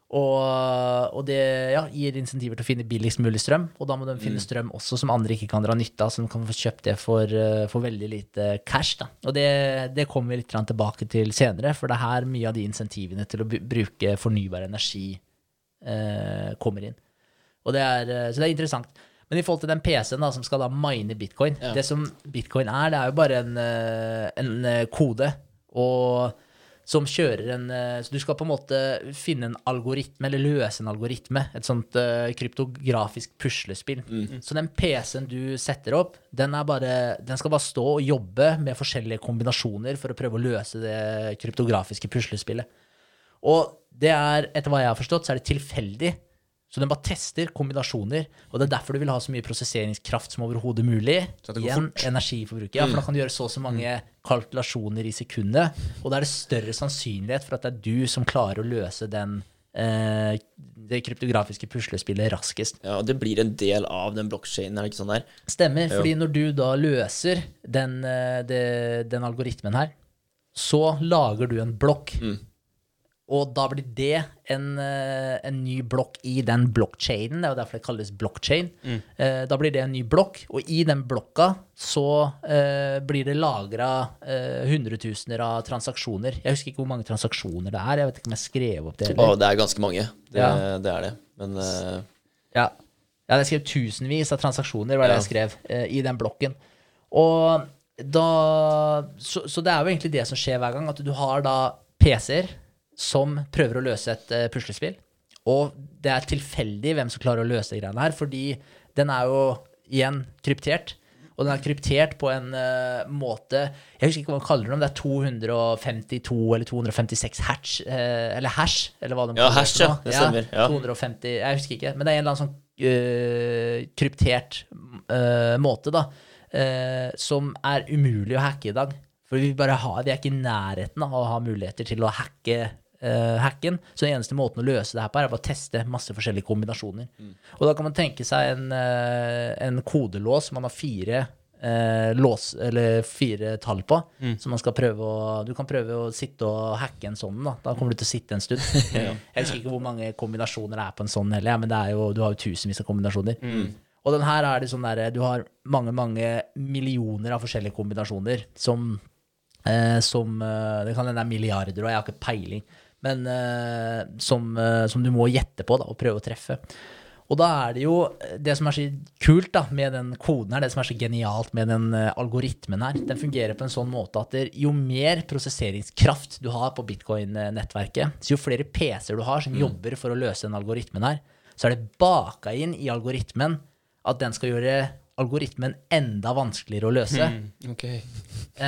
[SPEAKER 3] Og, og det ja, gir insentiver til å finne billigst mulig strøm, og da må de finne strøm også som andre ikke kan dra nytte av, så de kan få kjøpt det for, eh, for veldig lite cash. Da. Og det, det kommer vi litt tilbake til senere, for det er her mye av de insentivene til å bruke fornybar energi eh, kommer inn. Og det er, eh, så det er interessant. Men i forhold til den PC-en da, som skal da mine bitcoin Det som bitcoin er, det er jo bare en, eh, en kode og som kjører en eh, Så du skal på en måte finne en algoritme, eller løse en algoritme. Et sånt uh, kryptografisk puslespill. Så den PC-en du setter opp, den, er bare, den skal bare stå og jobbe med forskjellige kombinasjoner for å prøve å løse det kryptografiske puslespillet. Og det er, etter hva jeg har forstått, så er det tilfeldig. Så den bare tester kombinasjoner, og det er derfor du vil ha så mye prosesseringskraft som overhodet mulig.
[SPEAKER 1] Så at det går
[SPEAKER 3] Igjen, energiforbruk. Ja, for da kan du gjøre så og så mange kalkulasjoner i sekundet, og da er det større sannsynlighet for at det er du som klarer å løse den, eh, det kryptografiske puslespillet raskest.
[SPEAKER 2] Ja, og det blir en del av den blokkjeden, ikke sånn der?
[SPEAKER 3] Stemmer, fordi når du da løser den, den, den algoritmen her, så lager du en blokk. Og da blir det en, eh, en ny blokk i den blokkjeden. Det er jo derfor det kalles blokkjede. Mm. Da blir det en ny blokk, og i den blokka så eh, blir det lagra eh, hundretusener av transaksjoner. Jeg husker ikke hvor mange transaksjoner det er. Jeg vet ikke om jeg skrev opp det.
[SPEAKER 2] Å, det er ganske mange. Det,
[SPEAKER 3] Ja.
[SPEAKER 2] det er det. Men uh...
[SPEAKER 3] Ja. ja, jeg skrev tusenvis av transaksjoner, var det
[SPEAKER 2] Ja.
[SPEAKER 3] jeg skrev, eh, i den blokken. Og da så, så det er jo egentlig det som skjer hver gang, at du har da PC-er som prøver å løse et uh, puslespill. Og det er tilfeldig hvem som klarer å løse de greiene her, fordi den er jo igjen kryptert. Og den er kryptert på en uh, måte Jeg husker ikke hva man kaller det, om det er 252 eller 256 hatch, uh, eller hash, eller hva de
[SPEAKER 2] Ja,
[SPEAKER 3] kaller
[SPEAKER 2] hash,
[SPEAKER 3] det.
[SPEAKER 2] ja. Det stemmer, ja.
[SPEAKER 3] 250 Jeg husker ikke, men det er en eller annen sånn uh, kryptert måte, da, som er umulig å hacke i dag. For vi, bare har, vi er ikke i nærheten av å ha muligheter til å hacke øh, hacken. Så den eneste måten å løse det her på, er bare å teste masse forskjellige kombinasjoner. Og da kan man tenke seg en, uh, en kodelås. Man har fire uh, lås, eller fire tall på. som man skal prøve å Du kan prøve å sitte og hacke en sånn, da. Da kommer du til å sitte en stund. [LAUGHS] Jeg husker ikke hvor mange kombinasjoner det er på en sånn heller, ja, men det er jo, du har jo tusenvis av kombinasjoner. Og den her er det sånn der, du har mange, mange millioner av forskjellige kombinasjoner som, eh, som Det kan hende det er milliarder, og jeg har ikke peiling, men eh, som, eh, som du må gjette på da, og prøve å treffe. Og da er det jo det som er så kult da, med den koden her, det som er så genialt med den eh, algoritmen her, den fungerer på en sånn måte at jo mer prosesseringskraft du har på bitcoin-nettverket, så jo flere PC-er du har som jobber for å løse den algoritmen her, så er det baka inn i algoritmen at den skal gjøre algoritmen enda vanskeligere å løse.
[SPEAKER 1] Mm,
[SPEAKER 3] okay.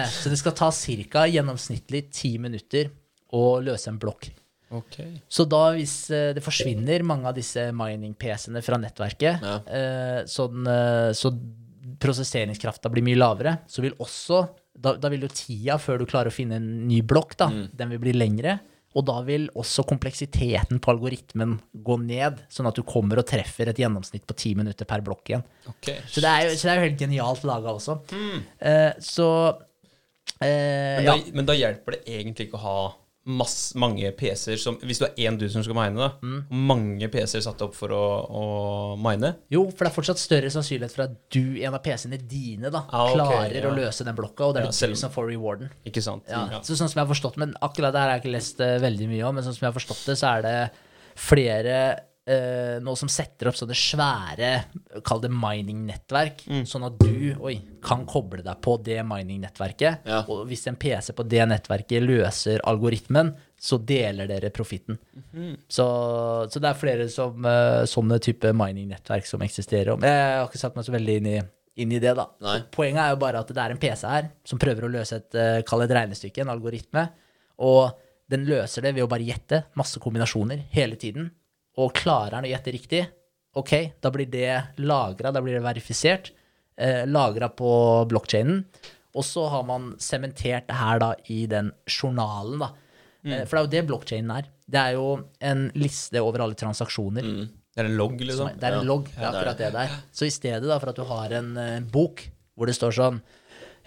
[SPEAKER 3] Så det skal ta ca. gjennomsnittlig ti minutter å løse en blokk.
[SPEAKER 1] Okay.
[SPEAKER 3] Så da hvis eh, det forsvinner mange av disse mining-PC-ene fra nettverket,
[SPEAKER 2] Ja.
[SPEAKER 3] eh, sånn, eh, så prosesseringskrafta blir mye lavere, så vil også da, da vil jo tida før du klarer å finne en ny blokk, da, den vil bli lengre. Og da vil også kompleksiteten på algoritmen gå ned, sånn at du kommer og treffer et gjennomsnitt på ti minutter per blokk igjen.
[SPEAKER 1] Okay.
[SPEAKER 3] Så det jo, så det er jo helt genialt laga også. Eh, så eh,
[SPEAKER 1] Men,
[SPEAKER 3] ja.
[SPEAKER 1] men da hjelper det egentlig ikke å ha masse, mange PC-er som Hvis du er én dude som skal mine, da.
[SPEAKER 3] Mm.
[SPEAKER 1] Mange PC-er satt opp for å, å mine.
[SPEAKER 3] Jo, for det er fortsatt større sannsynlighet for at du, en av PC-ene dine, da,
[SPEAKER 1] Ah, okay,
[SPEAKER 3] klarer
[SPEAKER 1] ja.
[SPEAKER 3] å løse den blokka, og det er
[SPEAKER 1] Ja,
[SPEAKER 3] du
[SPEAKER 1] selv-
[SPEAKER 3] du som får rewarden.
[SPEAKER 1] Ikke sant?
[SPEAKER 3] Ja. Så sånn som jeg har forstått Men akkurat det her har jeg ikke lest eh, veldig mye om, men sånn som jeg har forstått det, så er det flere nå som setter opp sånne svære, kall det mining-nettverk,
[SPEAKER 1] Mm.
[SPEAKER 3] sånn at du oi, kan koble deg på det mining-nettverket.
[SPEAKER 2] Ja.
[SPEAKER 3] Og hvis en PC på det nettverket løser algoritmen, så deler dere profitten.
[SPEAKER 1] Mm.
[SPEAKER 3] Så, så det er flere som, eh, sånne type mining-nettverk som eksisterer. Jeg har ikke satt meg så veldig inn i, inn i det, da.
[SPEAKER 2] Nei.
[SPEAKER 3] Poenget er jo bare at det er en PC her som prøver å løse et, kallet kall det et regnestykke, en algoritme, og den løser det ved å bare gjette masse kombinasjoner hele tiden. Og klarer han å gjette riktig, ok, da blir det lagra, da blir det verifisert, eh, lagra på blokkjeden, og så har man sementert det her da i den journalen, da. Eh, For det er jo det blokkjeden er. Det er jo en liste over alle transaksjoner.
[SPEAKER 1] Det er en logg, liksom?
[SPEAKER 3] Det er en logg, det er akkurat det der. Så i stedet da, for at du har en uh, bok hvor det står sånn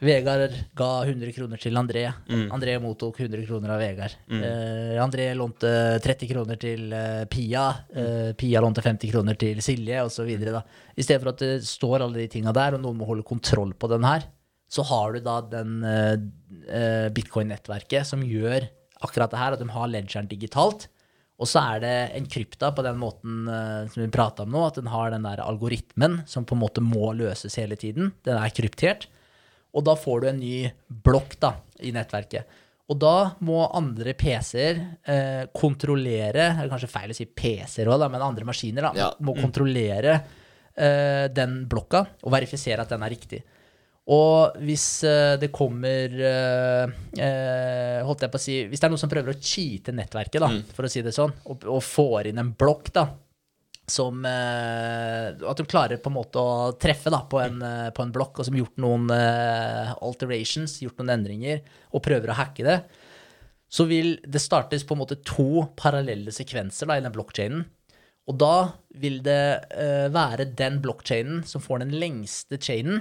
[SPEAKER 3] Vegard ga 100 kroner til André. André mottok 100 kroner av Vegard. Eh, André lånte 30 kroner til uh, Pia. Uh, Pia lånte 50 kroner til Silje, osv. I stedet for at det står alle de tinga der, og noen må holde kontroll på den her, så har du da den bitcoin-nettverket som gjør akkurat det her, at de har ledgeren digitalt. Og så er det en krypta på den måten uh, som vi prata om nå, at den har den der algoritmen som på en måte må løses hele tiden. Den er kryptert. Og da får du en ny blokk da, i nettverket. Og da må andre PC-er eh, kontrollere er kanskje feil å si PC-er òg, men andre maskiner da,
[SPEAKER 2] Ja.
[SPEAKER 3] må kontrollere eh, den blokka og verifisere at den er riktig. Og hvis eh, det kommer eh, eh, Holdt jeg på å si Hvis det er noen som prøver å cheate nettverket, da, for å si det sånn, og, og får inn en blokk da, som eh, At de klarer på en måte å treffe da, på, en, eh, på en blokk, og som gjort noen eh, alterations, gjort noen endringer, og prøver å hacke det, så vil det startes på en måte to parallelle sekvenser da, i den blokkjeden. Og da vil det være den blokkjeden som får den lengste chainen.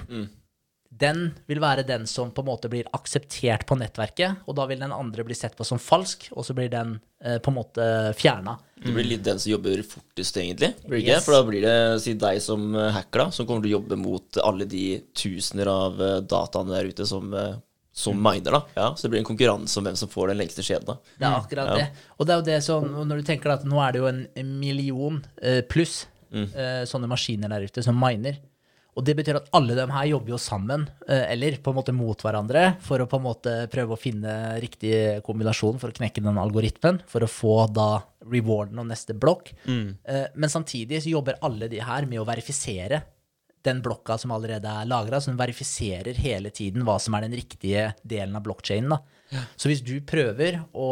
[SPEAKER 3] Den vil være den som på en måte blir akseptert på nettverket, og da vil den andre bli sett på som falsk, og så blir den eh, på en måte fjerna.
[SPEAKER 2] Det blir litt den som jobber fortest, egentlig.
[SPEAKER 3] Yes.
[SPEAKER 2] For da blir det si deg som eh, hacker, da, som kommer til å jobbe mot alle de tusener av eh, dataene der ute som, eh, som miner, da. Ja, så det blir en konkurranse om hvem som får den lengste skjeden, da.
[SPEAKER 3] Det er akkurat det. Og det er jo det som, når du tenker at nå er det jo en million pluss eh, sånne maskiner der ute som miner. Og det betyr at alle dem her jobber jo sammen, eh, eller på en måte mot hverandre, for å på en måte prøve å finne riktig kombinasjon for å knekke den algoritmen, for å få da rewarden og neste blokk. Mm. Men samtidig så jobber alle de her med å verifisere den blokka som allerede er lagra, som verifiserer hele tiden hva som er den riktige delen av blokkjeden. Så hvis du prøver å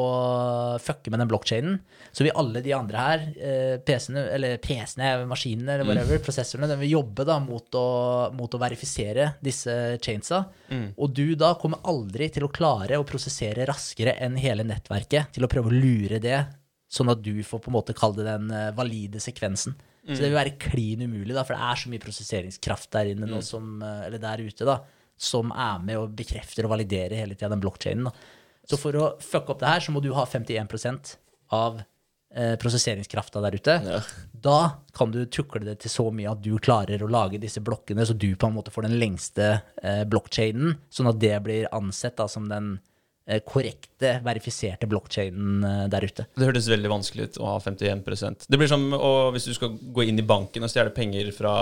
[SPEAKER 3] fucke med den blokkjeden, så vil alle de andre her, eh, PC-ene, eller PC-ene, maskinene, eller whatever, prosessorene, den vil jobbe da mot å, mot å verifisere disse chainsa. Og du da kommer aldri til å klare å prosessere raskere enn hele nettverket til å prøve å lure det, sånn at du får på en måte kalle det den eh, valide sekvensen. Så det vil være klin umulig, da, for det er så mye prosesseringskraft der inne nå som, eh, eller der ute, da, som er med og bekrefter og validerer hele tida den blokkjeden. Så for å fucke opp det her, så må du ha 51 av eh, prosesseringskrafta der ute.
[SPEAKER 2] Ja.
[SPEAKER 3] Da kan du tukle det til så mye at du klarer å lage disse blokkene, så du på en måte får den lengste eh, blokkjeden, sånn at det blir ansett da, som den eh, korrekte, verifiserte blokkjeden eh, der ute.
[SPEAKER 1] Det hørtes veldig vanskelig ut å ha 51% Det blir som å, hvis du skal gå inn i banken og stjele penger fra,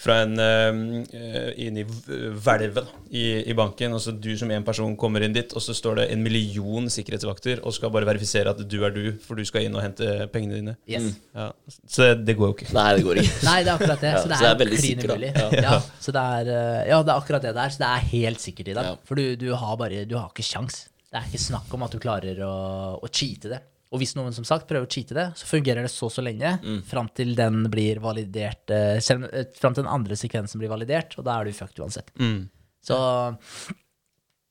[SPEAKER 1] fra en uh, inn i hvelvet i, i banken, og så du som en person kommer inn dit, og så står det en million sikkerhetsvakter og skal bare verifisere at du er du, for du skal inn og hente pengene dine.
[SPEAKER 3] Yes.
[SPEAKER 1] Ja. Så det går jo ikke.
[SPEAKER 2] Nei, det går ikke.
[SPEAKER 3] Nei, det er akkurat det. Så det
[SPEAKER 2] så det
[SPEAKER 3] er,
[SPEAKER 2] er veldig sikkert,
[SPEAKER 3] Ja. Ja. så det er, eh, ja, det er akkurat det der. Så det er helt sikkert i dag.
[SPEAKER 2] Ja.
[SPEAKER 3] For du, du har bare Du har ikke sjans. Det er ikke snakk om at du klarer å, å cheate det. Og hvis noen som sagt prøver å cheate det, så fungerer det så så lenge
[SPEAKER 2] Mm.
[SPEAKER 3] fram til den blir validert eh, selv, eh, Fram til den andre sekvensen blir validert, og da er du fucked uansett.
[SPEAKER 1] Mm.
[SPEAKER 3] Så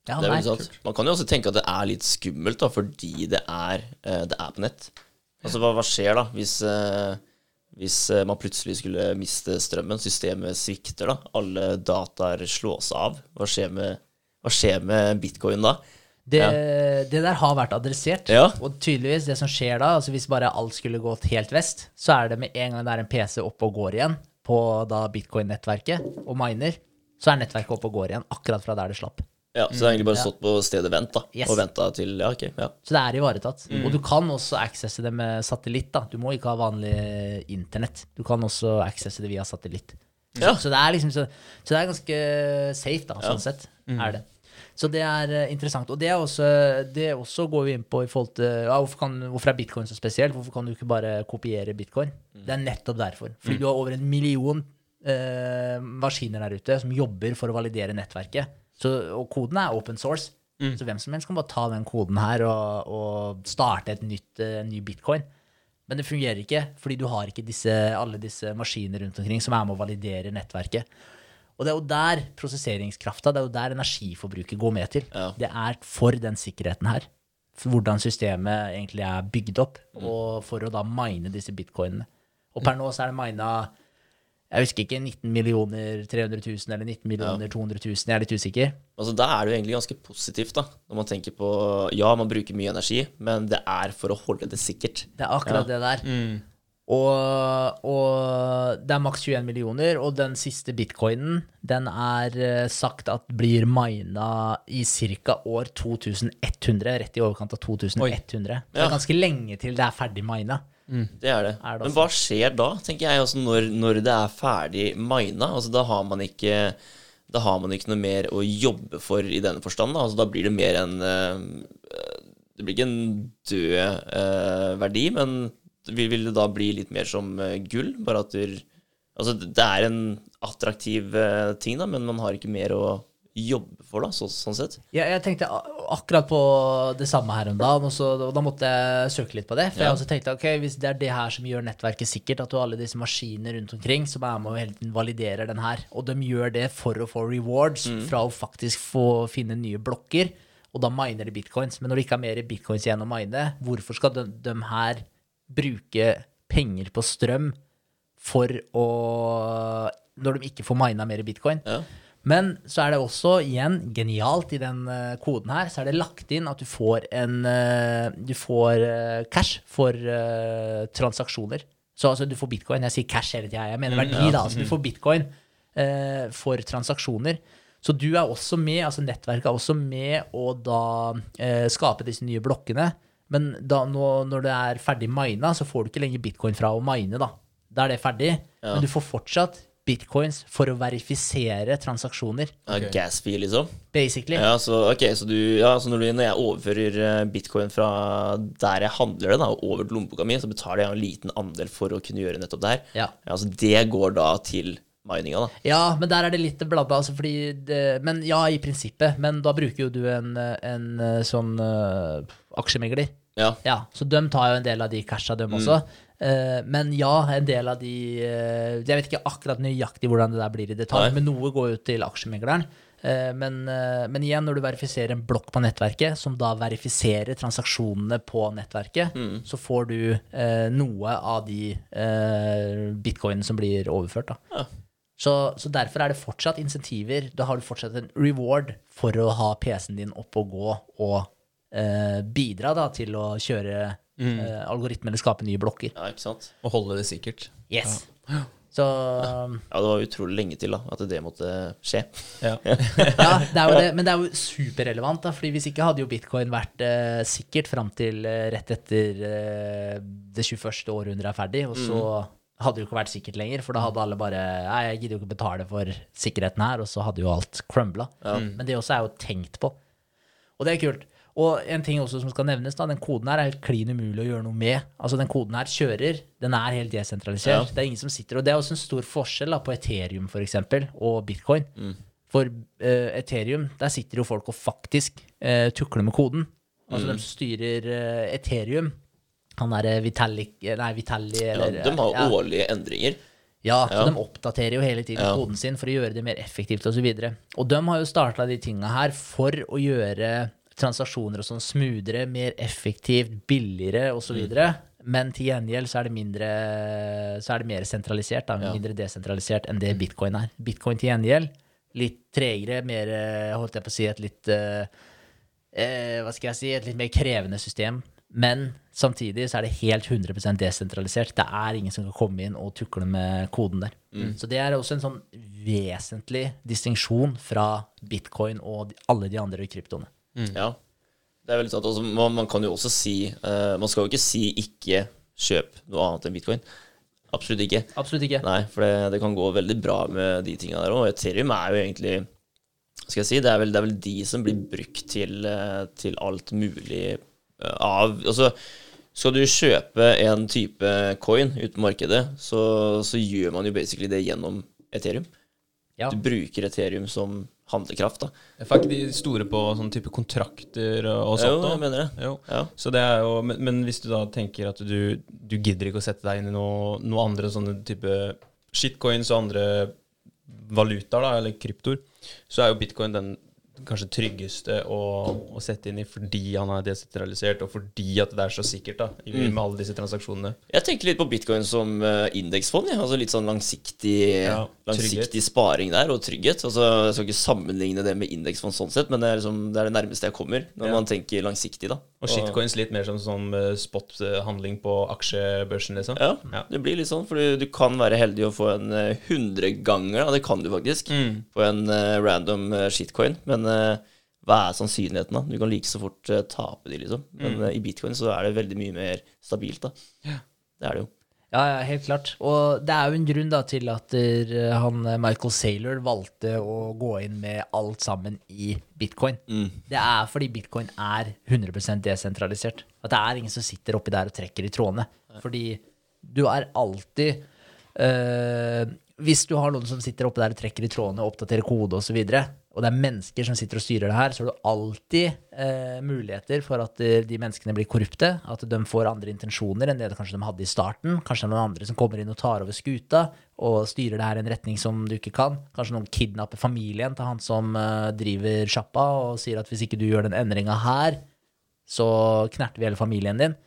[SPEAKER 3] ja,
[SPEAKER 2] Det er veldig sant. Man kan jo også tenke at det er litt skummelt, da, fordi det er, eh, det er på nett. Altså, hva, hva skjer da hvis, eh, hvis man plutselig skulle miste strømmen, systemet svikter, da, alle dataer slås av? Hva skjer med, hva skjer med bitcoin da?
[SPEAKER 3] Det,
[SPEAKER 2] Ja.
[SPEAKER 3] det der har vært adressert.
[SPEAKER 2] Ja.
[SPEAKER 3] Og tydeligvis, det som skjer da, altså hvis bare alt skulle gått helt vest, så er det med en gang det er en PC oppe og går igjen på da bitcoin-nettverket og miner, så er nettverket oppe og går igjen akkurat fra der det slapp.
[SPEAKER 2] Ja, Så det har egentlig bare stått på stedet vent, da,
[SPEAKER 3] Yes.
[SPEAKER 2] og venta til Ja, ok. ja.
[SPEAKER 3] Så det er ivaretatt.
[SPEAKER 2] Mm.
[SPEAKER 3] Og du kan også accesse det med satellitt. da. Du må ikke ha vanlig internett. Du kan også accesse det via satellitt.
[SPEAKER 2] Ja.
[SPEAKER 3] Så, så det er liksom så, så det er ganske safe, da, sånn
[SPEAKER 2] Ja.
[SPEAKER 3] sett. er det. Så det er eh, interessant. Og det, er også, det også går vi inn på i forhold til ja, hvorfor, kan, hvorfor er bitcoin så spesielt? Hvorfor kan du ikke bare kopiere bitcoin? Det er nettopp derfor. Fordi du har over en million eh, maskiner der ute som jobber for å validere nettverket. Så, og koden er open source. Så hvem som helst kan bare ta den koden her og, og starte et nytt, eh, ny bitcoin. Men det fungerer ikke, fordi du har ikke disse, alle disse maskiner rundt omkring som er med å validere nettverket. Og det er jo der prosesseringskrafta, det er jo der energiforbruket går med til.
[SPEAKER 2] Ja.
[SPEAKER 3] Det er for den sikkerheten her. For hvordan systemet egentlig er bygd opp,
[SPEAKER 2] Mm.
[SPEAKER 3] og for å da mine disse bitcoinene. Og per nå så er det mina jeg husker ikke 19 millioner 300 000 eller 19 millioner 200 000, jeg er litt usikker.
[SPEAKER 2] Altså, Da er det jo egentlig ganske positivt, da, når man tenker på Ja, man bruker mye energi, men det er for å holde det sikkert.
[SPEAKER 3] Det er akkurat det der. Og, og det er maks 21 millioner, og den siste bitcoinen, den er eh, sagt at blir mina i ca. år 2100, rett i overkant av 2100. Det er ganske lenge til det er ferdig mina.
[SPEAKER 2] Det er det.
[SPEAKER 3] Er det
[SPEAKER 2] Men hva skjer da, tenker jeg, altså når, når det er ferdig mina? Altså, da har man ikke da har man ikke noe mer å jobbe for i denne forstand. Da, altså, da blir det mer en eh, Det blir ikke en død eh, verdi, men vil, vil det da bli litt mer som eh, gull? Bare at du Altså, det er en attraktiv eh, ting, da, men man har ikke mer å jobbe for, da, så, sånn sett.
[SPEAKER 3] Ja, jeg tenkte akkurat på det samme her om dagen, og, så, og da måtte jeg søke litt på det. For
[SPEAKER 2] Ja.
[SPEAKER 3] jeg også tenkte ok, hvis det er det her som gjør nettverket sikkert, at du har alle disse maskinene rundt omkring som er med og hele tiden validerer den her, og de gjør det for å få rewards fra å faktisk få finne nye blokker, og da miner de bitcoins. Men når det ikke er mer bitcoins igjen å mine, hvorfor skal de, de her bruke penger på strøm for å Når de ikke får mina mer bitcoin?
[SPEAKER 2] Ja.
[SPEAKER 3] Men så er det også, igjen, genialt i den eh, koden her, så er det lagt inn at du får en eh, Du får eh, cash for transaksjoner. Så altså, du får bitcoin. Jeg sier cash hele tida. Jeg mener verdi, da. Altså, du får bitcoin eh, for transaksjoner. Så du er også med, altså nettverket er også med å da eh, skape disse nye blokkene. Men da, nå, når det er ferdig mina, så får du ikke lenger bitcoin fra å mine, da. Da er det ferdig. Men du får fortsatt bitcoins for å verifisere transaksjoner,
[SPEAKER 2] Okay. Gas fee, liksom.
[SPEAKER 3] basically.
[SPEAKER 2] Ja, så, okay, så, du, ja, så når, du, når jeg overfører eh, bitcoin fra der jeg handler det, da, over til lommeboka mi, så betaler jeg en liten andel for å kunne gjøre nettopp det her.
[SPEAKER 3] Ja.
[SPEAKER 2] Ja, så det går da til mininga, da.
[SPEAKER 3] Ja, men der er det litt blabla, altså fordi det, Men ja, i prinsippet. Men da bruker jo du en, en eh, sånn uh, aksjemegler.
[SPEAKER 2] Ja.
[SPEAKER 3] Ja, så de tar jo en del av de casha, dem også. Eh, men ja, en del av de eh, Jeg vet ikke akkurat nøyaktig hvordan det der blir i detalj,
[SPEAKER 2] Nei.
[SPEAKER 3] men noe går jo til aksjemegleren. Eh, men, men igjen, når du verifiserer en blokk på nettverket, som da verifiserer transaksjonene på nettverket, så får du noe av de bitcoinene som blir overført. da.
[SPEAKER 2] Ja.
[SPEAKER 3] Så, så derfor er det fortsatt insentiver. Da har du fortsatt en reward for å ha PC-en din opp og gå og eh, bidra da, til å kjøre eh, algoritmer eller skape nye blokker.
[SPEAKER 2] Ja, ikke sant?
[SPEAKER 1] Og holde det sikkert.
[SPEAKER 3] Yes. Så
[SPEAKER 2] Ja, det var utrolig lenge til da, at det måtte skje.
[SPEAKER 1] Ja. [LAUGHS]
[SPEAKER 3] ja, det er jo det, men det er jo superrelevant, da, fordi hvis ikke hadde jo bitcoin vært eh, sikkert fram til eh, rett etter eh, det 21. århundret er ferdig, og så hadde det jo ikke vært sikkert lenger, for da hadde alle bare Nei, jeg gidder jo ikke betale for sikkerheten her, og så hadde jo alt crumbla. Men det også er jo tenkt på. Og det er kult. Og en ting også som skal nevnes, da, den koden her er helt klin umulig å gjøre noe med. Altså Den koden her kjører, den er helt desentralisert.
[SPEAKER 2] Ja.
[SPEAKER 3] Det er ingen som sitter, og det er også en stor forskjell da, på Ethereum for eksempel, og bitcoin. For uh, Ethereum, der sitter jo folk og faktisk uh, tukler med koden. Altså de som styrer uh, Ethereum, han derre Vitalik Nei, Vitali eller, Ja,
[SPEAKER 2] de har
[SPEAKER 3] ja.
[SPEAKER 2] årlige endringer.
[SPEAKER 3] Ja, så
[SPEAKER 2] Ja.
[SPEAKER 3] de oppdaterer jo hele tiden
[SPEAKER 2] Ja.
[SPEAKER 3] koden sin for å gjøre det mer effektivt osv. Og, så og de har jo starta de tinga her for å gjøre transaksjoner og sånn smoothere, mer effektivt, billigere osv. videre Men til gjengjeld så er det mindre Så er det mer sentralisert, da, mindre desentralisert enn det bitcoin er. Bitcoin til gjengjeld litt tregere, mer eh, holdt jeg på å si et litt eh, eh, Hva skal jeg si Et litt mer krevende system. Men samtidig så er det helt 100% desentralisert. Det er ingen som kan komme inn og tukle med koden der. Så det er også en sånn vesentlig distinksjon fra bitcoin og alle de andre kryptoene.
[SPEAKER 2] Ja, det er veldig sant. Også, man, man kan jo også si uh, Man skal jo ikke si 'ikke kjøp noe annet enn bitcoin'. Absolutt ikke.
[SPEAKER 3] Absolutt ikke.
[SPEAKER 2] Nei, for det, det kan gå veldig bra med de tinga der òg. Ethereum er jo egentlig Skal jeg si, det er vel, det er vel de som blir brukt til, eh, til alt mulig eh, av Altså, skal du kjøpe en type coin uten markedet, så, så gjør man jo basically det gjennom Ethereum.
[SPEAKER 3] Ja.
[SPEAKER 2] Du bruker Ethereum som handlekraft, da.
[SPEAKER 1] Er ikke de store på sånn type kontrakter og sånt? da?
[SPEAKER 2] jeg mener det.
[SPEAKER 1] Jo.
[SPEAKER 2] Ja.
[SPEAKER 1] Så det er jo, men, men hvis du da tenker at du, du gidder ikke å sette deg inn i noe, noe andre sånne type shitcoins og andre valutaer, da, eller kryptoer, så er jo bitcoin den kanskje tryggeste å, å sette inn i fordi han er desentralisert, og fordi at det er så sikkert da, i,
[SPEAKER 2] Mm.
[SPEAKER 1] med alle disse transaksjonene.
[SPEAKER 2] Jeg tenker litt på bitcoin som uh, indeksfond. Ja. Altså litt sånn langsiktig,
[SPEAKER 1] Ja,
[SPEAKER 2] langsiktig sparing der, og trygghet. Altså, jeg skal ikke sammenligne det med indeksfond sånn sett, men det er, liksom, det er det nærmeste jeg kommer når
[SPEAKER 1] Ja.
[SPEAKER 2] man tenker langsiktig, da.
[SPEAKER 1] Og shitcoins litt mer som sånn eh, spot-handling på aksjebørsen, liksom.
[SPEAKER 2] Ja,
[SPEAKER 1] Ja.
[SPEAKER 2] det blir litt sånn, for du, du kan være heldig å få en eh, hundreganger, det kan du faktisk,
[SPEAKER 1] Mm.
[SPEAKER 2] på en uh, random eh, shitcoin. Men eh, hva er sannsynligheten, da? Du kan like så fort eh, tape de, liksom. Men
[SPEAKER 1] Mm.
[SPEAKER 2] eh, i bitcoin så er det veldig mye mer stabilt, da. Det er det jo.
[SPEAKER 3] Ja, ja, helt klart. Og det er jo en grunn da til at eh, han eh, Michael Saylor valgte å gå inn med alt sammen i bitcoin. Det er fordi bitcoin er 100% desentralisert. At det er ingen som sitter oppi der og trekker i trådene. Fordi du er alltid øh, Hvis du har noen som sitter oppi der og trekker i trådene og oppdaterer kode osv., så videre, og det er mennesker som sitter og styrer det her, så har du alltid eh, muligheter for at eh, de menneskene blir korrupte. At de får andre intensjoner enn det kanskje de hadde i starten. Kanskje det er noen andre som kommer inn og tar over skuta og styrer det her i en retning som du ikke kan. Kanskje noen kidnapper familien til han som eh, driver sjappa og sier at hvis ikke du gjør den endringa her, så knerter vi hele familien din.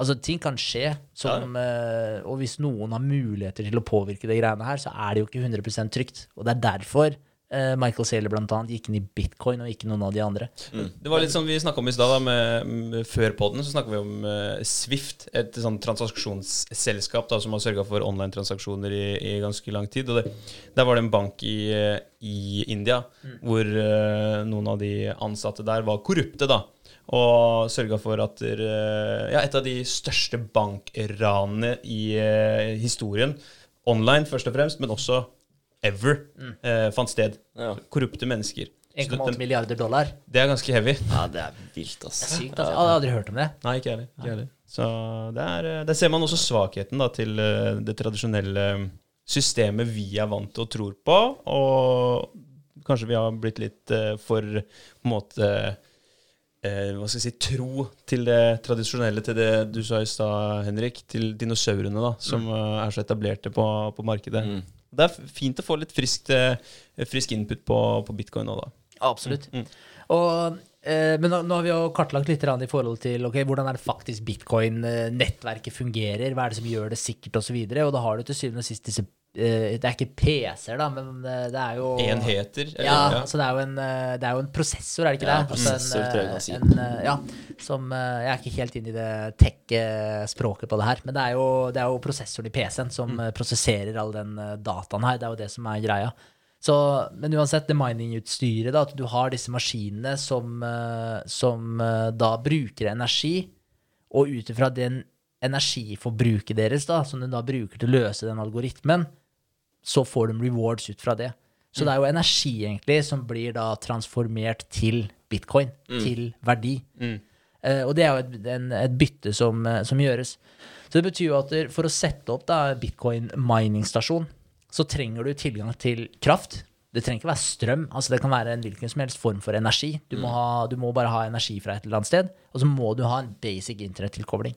[SPEAKER 3] Altså, ting kan skje, som, ja. og hvis noen har muligheter til å påvirke de greiene her, så er det jo ikke 100 trygt. Og det er derfor eh, Michael Saylor blant annet gikk inn i bitcoin og ikke noen av de andre.
[SPEAKER 1] Det var litt som vi snakka om i stad, da, med, med, før podden, så snakka vi om uh, Swift, et sånn transaksjonsselskap da, som har sørga for online-transaksjoner i, i ganske lang tid. Og det, der var det en bank i, eh, i India hvor uh, noen av de ansatte der var korrupte, da. Og sørga for at uh, ja, et av de største bankranene i eh, historien, online først og fremst, men også ever, eh, fant sted.
[SPEAKER 2] Ja.
[SPEAKER 1] Korrupte mennesker.
[SPEAKER 3] 1,8 milliarder dollar.
[SPEAKER 1] det er ganske heavy.
[SPEAKER 2] Ja, det er vilt, ass.
[SPEAKER 3] Sykt, altså. Jeg hadde aldri hørt om det.
[SPEAKER 1] Nei, ikke jeg heller. Ikke heller. Så det er, eh, der ser man også svakheten da, til eh, det tradisjonelle systemet vi er vant til og tror på. Og kanskje vi har blitt litt eh, for på en måte eh, Hva skal jeg si tro til det tradisjonelle, til det du sa i stad, Henrik. Til dinosaurene, da, som mm. er så etablerte på, på markedet. Det er fint å få litt friskt, eh, frisk input på, på bitcoin nå, da.
[SPEAKER 3] Absolutt. Og, eh, men nå, nå har vi jo kartlagt litt i forhold til okay, hvordan er det faktisk bitcoin-nettverket fungerer, hva er det som gjør det sikkert osv. Og, så videre, og da har du til syvende og sist disse eh, Det er ikke PC-er, da, men eh, det er jo
[SPEAKER 1] Enheter? eller-
[SPEAKER 3] Ja,
[SPEAKER 1] ja.
[SPEAKER 3] altså det er, jo en, eh, det er jo en prosessor, er det ikke
[SPEAKER 2] Ja,
[SPEAKER 3] det? Altså
[SPEAKER 2] prosessor, tror jeg kan si.
[SPEAKER 3] en, eh, ja, som eh, Jeg er ikke helt inne i det tech-språket på det her, men det er jo, det er jo prosessoren i PC-en som
[SPEAKER 1] Mm.
[SPEAKER 3] eh, prosesserer all den eh, dataen her. Det er jo det som er greia. Så, men uansett, det mining-utstyret, da, at du har disse maskinene som, eh, som eh, da bruker energi, og ut ifra den energiforbruket deres, da, som den da bruker til å løse den algoritmen, så får de rewards ut fra det. Så det er jo energi egentlig som blir da transformert til bitcoin, til verdi. Eh, og det er jo et, en, et bytte som, eh, som gjøres. Så det betyr jo at for å sette opp da bitcoin mining-stasjon, så trenger du tilgang til kraft. Det trenger ikke være strøm, altså det kan være en hvilken som helst form for energi. Du må, ha, du må bare ha energi fra et eller annet sted, og så må du ha en basic internettilkobling.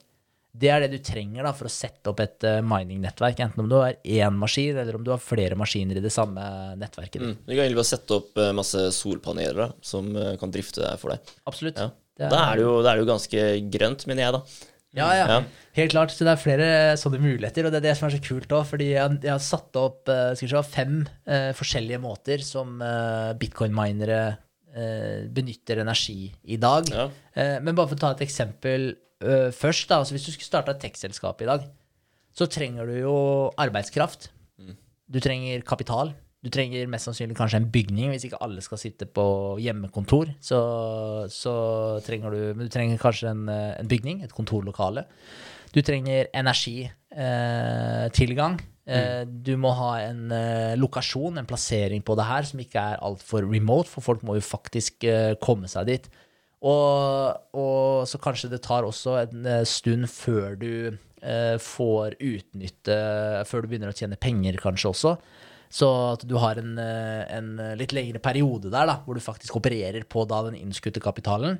[SPEAKER 3] Det er det du trenger da for å sette opp et eh, mining-nettverk, enten om du har én maskin, eller om du har flere maskiner i det samme nettverket.
[SPEAKER 2] Mm. Du kan egentlig bare sette opp eh, masse solpaneler da, som eh, kan drifte deg for deg.
[SPEAKER 3] Absolutt.
[SPEAKER 2] Ja.
[SPEAKER 3] Det er-
[SPEAKER 2] Da er det jo, da er det jo ganske grønt, mener jeg, da.
[SPEAKER 3] Ja, ja,
[SPEAKER 2] Ja.
[SPEAKER 3] Helt klart. Så det er flere sånne muligheter, og det er det som er så kult òg. Fordi jeg, jeg har satt opp se, fem eh, forskjellige måter som eh, bitcoin-minere eh, benytter energi i dag.
[SPEAKER 2] Ja.
[SPEAKER 3] Eh, men bare for å ta et eksempel eh, først. da, altså Hvis du skulle starte et tekstselskap i dag, så trenger du jo arbeidskraft. Du trenger kapital. Du trenger mest sannsynlig kanskje en bygning, hvis ikke alle skal sitte på hjemmekontor. Så, så trenger du Men du trenger kanskje en, eh, en bygning, et kontorlokale. Du trenger energitilgang. Eh, Du må ha en eh, lokasjon, en plassering på det her, som ikke er altfor remote, for folk må jo faktisk eh, komme seg dit. Og, og så kanskje det tar også en eh, stund før du eh, får utnytte Før du begynner å tjene penger, kanskje også. Så at du har en, eh, en litt lengre periode der da, hvor du faktisk opererer på da den innskutte kapitalen.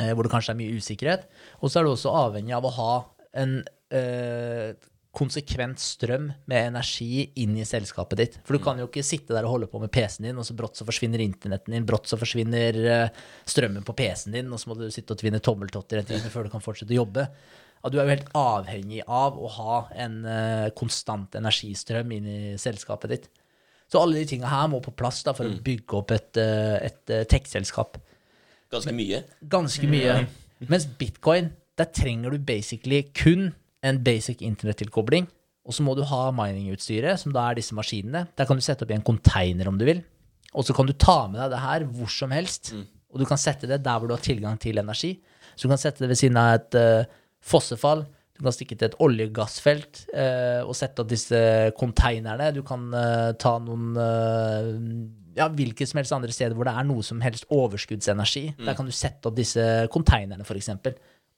[SPEAKER 3] eh, Hvor det kanskje er mye usikkerhet. Og så er du også avhengig av å ha en eh, konsekvent strøm med energi inn i selskapet ditt. For du kan jo ikke sitte der og holde på med PC-en din, og så brått så forsvinner internetten din, brått så forsvinner eh, strømmen på PC-en din, og så må du sitte og tvinne tommeltotter en time før du kan fortsette å jobbe. Ja, du er jo helt avhengig av å ha en eh, konstant energistrøm inn i selskapet ditt. Så alle de tinga her må på plass da, for å bygge opp et, eh, et tech-selskap
[SPEAKER 2] Ganske mye.
[SPEAKER 3] ganske mye. Mens bitcoin, der trenger du basically kun en basic internettilkobling. Og så må du ha miningutstyret, som da er disse maskinene. Der kan du sette opp i en container om du vil. Og så kan du ta med deg det her hvor som helst. Og du kan sette det der hvor du har tilgang til energi. Så du kan sette det ved siden av et uh, fossefall. Du kan stikke til et olje- og gassfelt eh, og sette opp disse konteinerne. Du kan uh, ta noen ja, hvilket som helst andre steder hvor det er noe som helst overskuddsenergi. Der kan du sette opp disse konteinerne, f.eks.,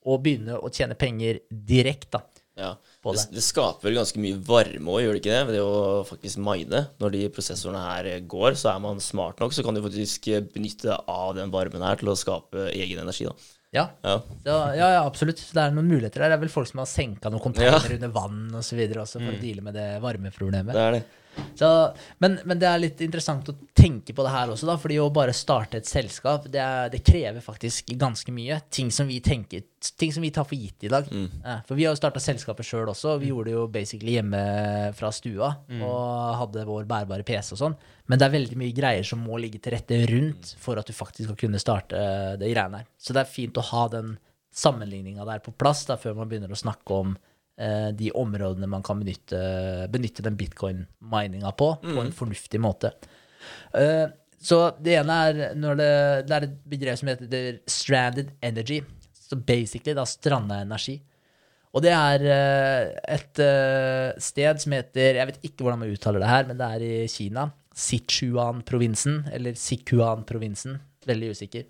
[SPEAKER 3] og begynne å tjene penger direkte.
[SPEAKER 2] Ja. Det,
[SPEAKER 3] det.
[SPEAKER 2] det skaper ganske mye varme òg, gjør det ikke det? Ved det å faktisk mine. Når de prosessorene her går, så er man smart nok, så kan du faktisk benytte av den varmen her til å skape egen energi, da.
[SPEAKER 3] Ja.
[SPEAKER 2] Ja.
[SPEAKER 3] Da, ja, ja, absolutt. Så det er noen muligheter der. Det er vel folk som har senka noen containere under vann og så videre også for å deale med det varmeproblemet.
[SPEAKER 2] Det er det.
[SPEAKER 3] Så, men, men det er litt interessant å tenke på det her også, da, fordi å bare starte et selskap, det, er, det krever faktisk ganske mye. Ting som vi tenker, ting som vi tar for gitt i dag. Ja, for vi har jo starta selskapet sjøl også. Vi gjorde det jo basically hjemme fra stua og hadde vår bærbare PC og sånn. Men det er veldig mye greier som må ligge til rette rundt for at du faktisk skal kunne starte det greiene her. Så det er fint å ha den sammenligninga der på plass da, før man begynner å snakke om de områdene man kan benytte, benytte den bitcoin-mininga på, på en fornuftig måte. Eh, så det ene er når det, det er et begrep som heter stranded energy. Så basically da stranda energi. Og det er eh, et eh, sted som heter Jeg vet ikke hvordan man uttaler det her, men det er i Kina. Sichuan-provinsen, eller Sichuan-provinsen. Veldig usikker.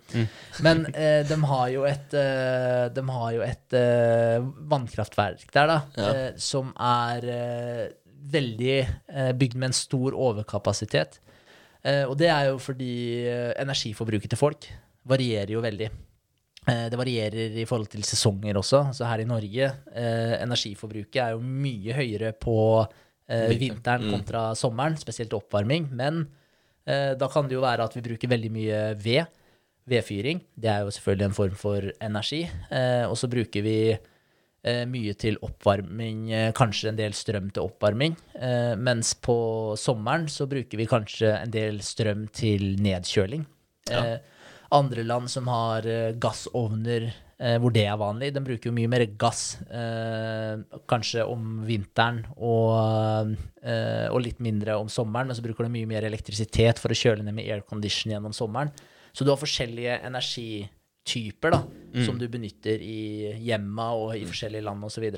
[SPEAKER 3] Men eh, de har jo et, eh, de har jo et eh, vannkraftverk der, da,
[SPEAKER 2] Ja.
[SPEAKER 3] eh, som er veldig bygd med en stor overkapasitet. Eh, og det er jo fordi energiforbruket til folk varierer jo veldig. Eh, Det varierer i forhold til sesonger også. Så her i Norge, eh, energiforbruket er jo mye høyere på eh, vinteren kontra sommeren, spesielt oppvarming. Men da kan det jo være at vi bruker veldig mye ved. Vedfyring. Det er jo selvfølgelig en form for energi. Eh, og så bruker vi eh, mye til oppvarming, eh, kanskje en del strøm til oppvarming. Eh, mens på sommeren så bruker vi kanskje en del strøm til nedkjøling. Ja. andre land som har eh, gassovner eh, hvor det er vanlig, de bruker jo mye mer gass eh, kanskje om vinteren og, eh, og litt mindre om sommeren, men så bruker de mye mer elektrisitet for å kjøle ned med aircondition gjennom sommeren. Så du har forskjellige energityper da, som du benytter i hjemma og i forskjellige land osv.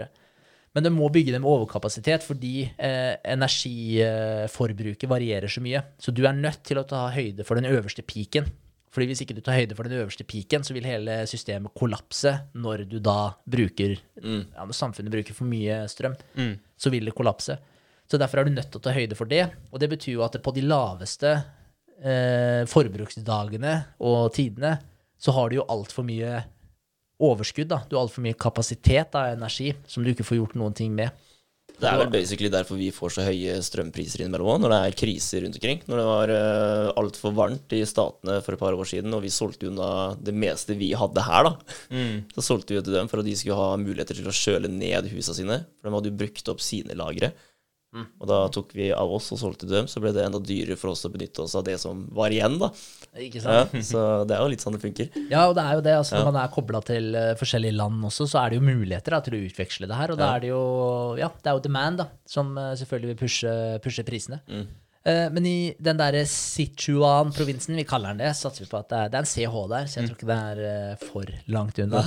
[SPEAKER 3] Men du må bygge det med overkapasitet fordi eh, energiforbruket varierer så mye. Så du er nødt til å ta høyde for den øverste piken. Fordi hvis ikke du tar høyde for den øverste piken, så vil hele systemet kollapse når du da bruker ja, Når samfunnet bruker for mye strøm, så vil det kollapse. Så derfor er du nødt til å ta høyde for det. Og det betyr jo at på de laveste eh, forbruksdagene og tidene, så har du jo altfor mye overskudd. da. Du har altfor mye kapasitet av energi som du ikke får gjort noen ting med.
[SPEAKER 2] Det er vel basically derfor vi får så høye strømpriser innimellom òg, når det er kriser rundt omkring. Når det var uh, altfor varmt i statene for et par år siden, og vi solgte unna det meste vi hadde her, da. Så solgte vi til dem for at de skulle ha muligheter til å kjøle ned husa sine. For de hadde jo brukt opp sine lagre. Og da tok vi av oss og solgte til dem, så ble det enda dyrere for oss å benytte oss av det som var igjen, da.
[SPEAKER 3] Ikke
[SPEAKER 2] Ja, så det er jo litt sånn det funker.
[SPEAKER 3] Ja, og det er jo det. altså Når man er kobla til eh, forskjellige land også, så er det jo muligheter da, til å utveksle det her. Og da er det jo ja, det er jo demand da, som eh, selvfølgelig vil pushe, pushe prisene. Mm. men i den derre Sichuan-provinsen, vi kaller den det, satser vi på at det er, det er en CH der, så jeg tror ikke det er eh, for langt unna.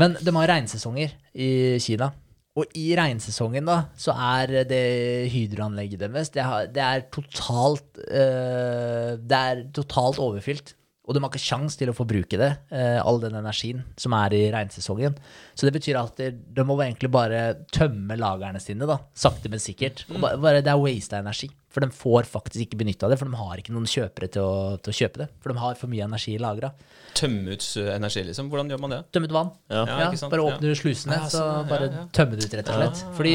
[SPEAKER 3] Men de har regnsesonger i Kina. Og i regnsesongen da, så er det hydroanlegget deres det, har, det, er totalt, uh, det er totalt overfylt. Og de har ikke kjangs til å forbruke det, uh, all den energien som er i regnsesongen. Så det betyr at de, må egentlig bare tømme lagrene sine, da, sakte, men sikkert. Bare, bare, det er waste av energi. For de får faktisk ikke benytta det, for de har ikke noen kjøpere til å, til å kjøpe det. For de har for mye energi lagra.
[SPEAKER 1] Tømme ut uh, energi, liksom. Hvordan gjør man det?
[SPEAKER 3] Tømme ut vann.
[SPEAKER 2] Ja.
[SPEAKER 1] Ja,
[SPEAKER 3] Ja,
[SPEAKER 1] ikke sant?
[SPEAKER 3] bare åpner du slusene,
[SPEAKER 1] Ja,
[SPEAKER 3] så
[SPEAKER 1] sånn,
[SPEAKER 3] bare
[SPEAKER 1] ja.
[SPEAKER 3] tømmer det ut, rett og slett. Fordi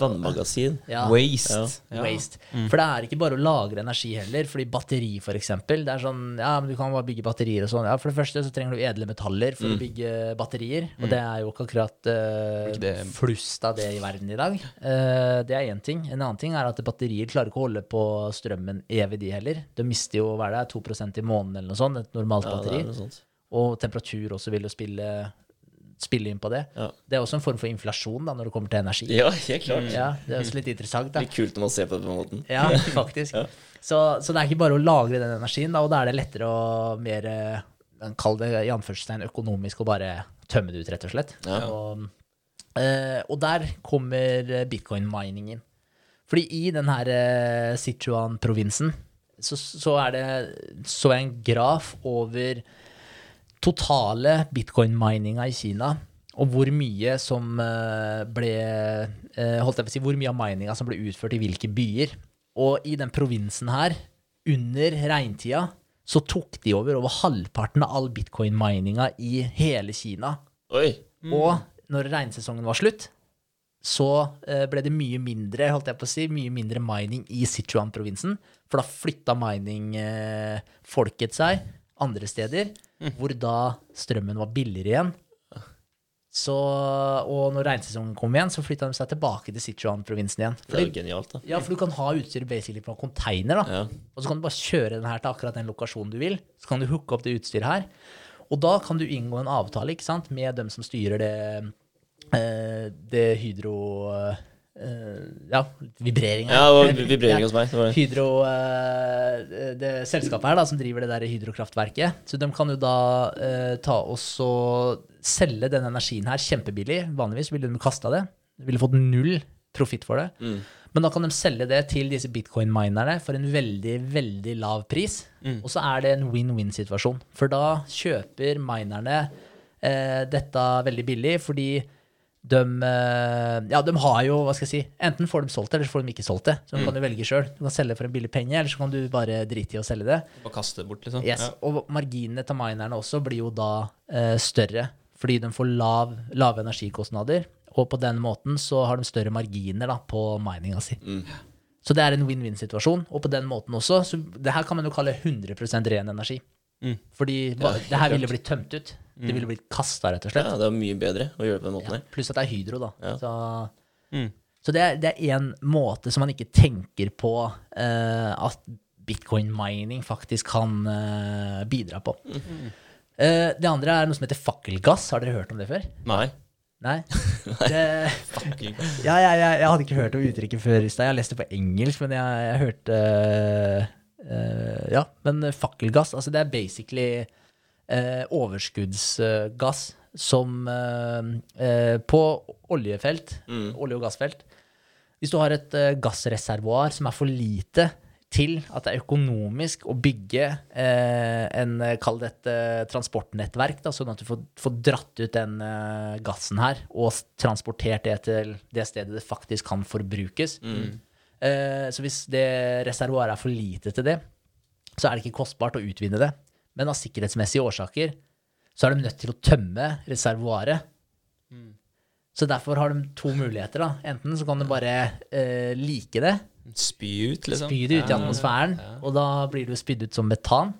[SPEAKER 2] Vannmagasin.
[SPEAKER 3] ja,
[SPEAKER 1] Waste. Ja.
[SPEAKER 3] Waste. For det er ikke bare å lagre energi heller. Fordi batteri, for eksempel, det er sånn Ja, men du kan bare bygge batterier og sånn. Ja, for det første så trenger du edle metaller for å bygge batterier. Og det er jo ikke akkurat uh, flust av det i verden i dag. Uh, det er én ting. En annen ting er at batterier klarer ikke å holde på strømmen evig, de heller. De mister jo hva er det, 2% i måneden eller noe sånt, et normalt
[SPEAKER 2] Ja,
[SPEAKER 3] batteri.
[SPEAKER 2] er.
[SPEAKER 3] Og temperatur også vil jo spille, spille inn på det.
[SPEAKER 2] Ja.
[SPEAKER 3] Det er også en form for inflasjon da, når det kommer til energi.
[SPEAKER 2] Ja, helt klart.
[SPEAKER 3] Ja, det er også litt interessant. da.
[SPEAKER 2] Litt kult når man ser på det på den måten.
[SPEAKER 3] Ja, faktisk. [LAUGHS] Så, så det er ikke bare å lagre den energien, da, og da er det lettere å mer eh, Kall det i anførselstegn økonomisk å bare tømme det ut, rett og slett. Og, eh, og der kommer bitcoin-mining inn. Fordi i den her uh, Sichuan-provinsen så, så er det så jeg en graf over totale bitcoin-mininga i Kina, og hvor mye som eh, ble eh, Holdt jeg på å si, hvor mye av mininga som ble utført i hvilke byer. Og i den provinsen her, under regntida, så tok de over over halvparten av all bitcoin-mininga i hele Kina.
[SPEAKER 2] Oi.
[SPEAKER 3] Og når regnsesongen var slutt, så eh, ble det mye mindre holdt jeg på å si, mye mindre mining i Sichuan-provinsen. For da flytta mining-folket seg andre steder, hvor da strømmen var billigere igjen. Så, og når regnsesongen kom igjen, så flytta de seg tilbake til Sichuan-provinsen igjen.
[SPEAKER 2] Det er genialt, da.
[SPEAKER 3] ja, for du kan ha utstyret basically på en container, da.
[SPEAKER 2] Ja.
[SPEAKER 3] Og så kan du bare kjøre den her til akkurat den lokasjonen du vil. Så kan du hooke opp det utstyret her. Og da kan du inngå en avtale ikke sant, med dem som styrer det, eh, det hydro... eh, ja, vibreringa.
[SPEAKER 2] Ja, det var vibrering hos meg. Det var... [LAUGHS]
[SPEAKER 3] Hydro, eh, det selskapet her da, som driver det der hydrokraftverket. Så de kan jo da eh, ta oss og selge den energien her kjempebillig. Vanligvis ville de kasta det. De ville fått null profitt for det.
[SPEAKER 2] Mm.
[SPEAKER 3] Men da kan de selge det til disse bitcoin-minerne for en veldig, veldig lav pris. Og så er det en win-win-situasjon. For da kjøper minerne eh, dette veldig billig, fordi de, eh, ja, de har jo, hva skal jeg si, enten får de solgt det, eller så får de ikke solgt det. Så de kan du velge sjøl. Du kan selge for en billig penge, eller så kan du bare drite i å selge det.
[SPEAKER 1] Og kaste det bort, liksom.
[SPEAKER 3] Yes.
[SPEAKER 1] Ja.
[SPEAKER 3] Og marginene til minerne også blir jo da eh, større, fordi de får lav, lave energikostnader. Og på den måten så har de større marginer da, på mininga si. Så det er en win-win-situasjon. Og på den måten også, så det her kan man jo kalle 100 ren energi. Fordi hva- det her ville blitt tømt ut. Det ville blitt kasta, rett og slett.
[SPEAKER 2] Ja, det er mye bedre å gjøre det på den måten
[SPEAKER 3] Ja, pluss at det er hydro, da.
[SPEAKER 2] Ja.
[SPEAKER 3] Så,
[SPEAKER 1] Mm.
[SPEAKER 3] så det er- det én måte som man ikke tenker på uh, at bitcoin-mining faktisk kan uh, bidra på.
[SPEAKER 2] Mm.
[SPEAKER 3] Uh, det andre er noe som heter fakkelgass. Har dere hørt om det før?
[SPEAKER 2] Nei.
[SPEAKER 3] Nei? [LAUGHS] Det, [LAUGHS] ja, jeg, ja, jeg hadde ikke hørt om uttrykket før i stad. Jeg leste det på engelsk, men jeg, jeg hørte eh, Ja, men fakkelgass, altså det er basically eh, overskuddsgass som eh, eh, På oljefelt, olje- og gassfelt Hvis du har et eh, gassreservoar som er for lite til at det er økonomisk å bygge eh, en, eh, kall det et eh, transportnettverk, da, sånn at du får, får dratt ut den eh, gassen her og transportert det til det stedet det faktisk kan forbrukes. Eh, så hvis det reservoaret er for lite til det, så er det ikke kostbart å utvinne det. Men av sikkerhetsmessige årsaker så er de nødt til å tømme reservoaret. Så derfor har de to muligheter. da. Enten så kan du bare eh, like det,
[SPEAKER 1] Spy ut, liksom.
[SPEAKER 3] spy det ut i
[SPEAKER 1] Ja.
[SPEAKER 3] atmosfæren, og da blir det jo spydd ut som metan.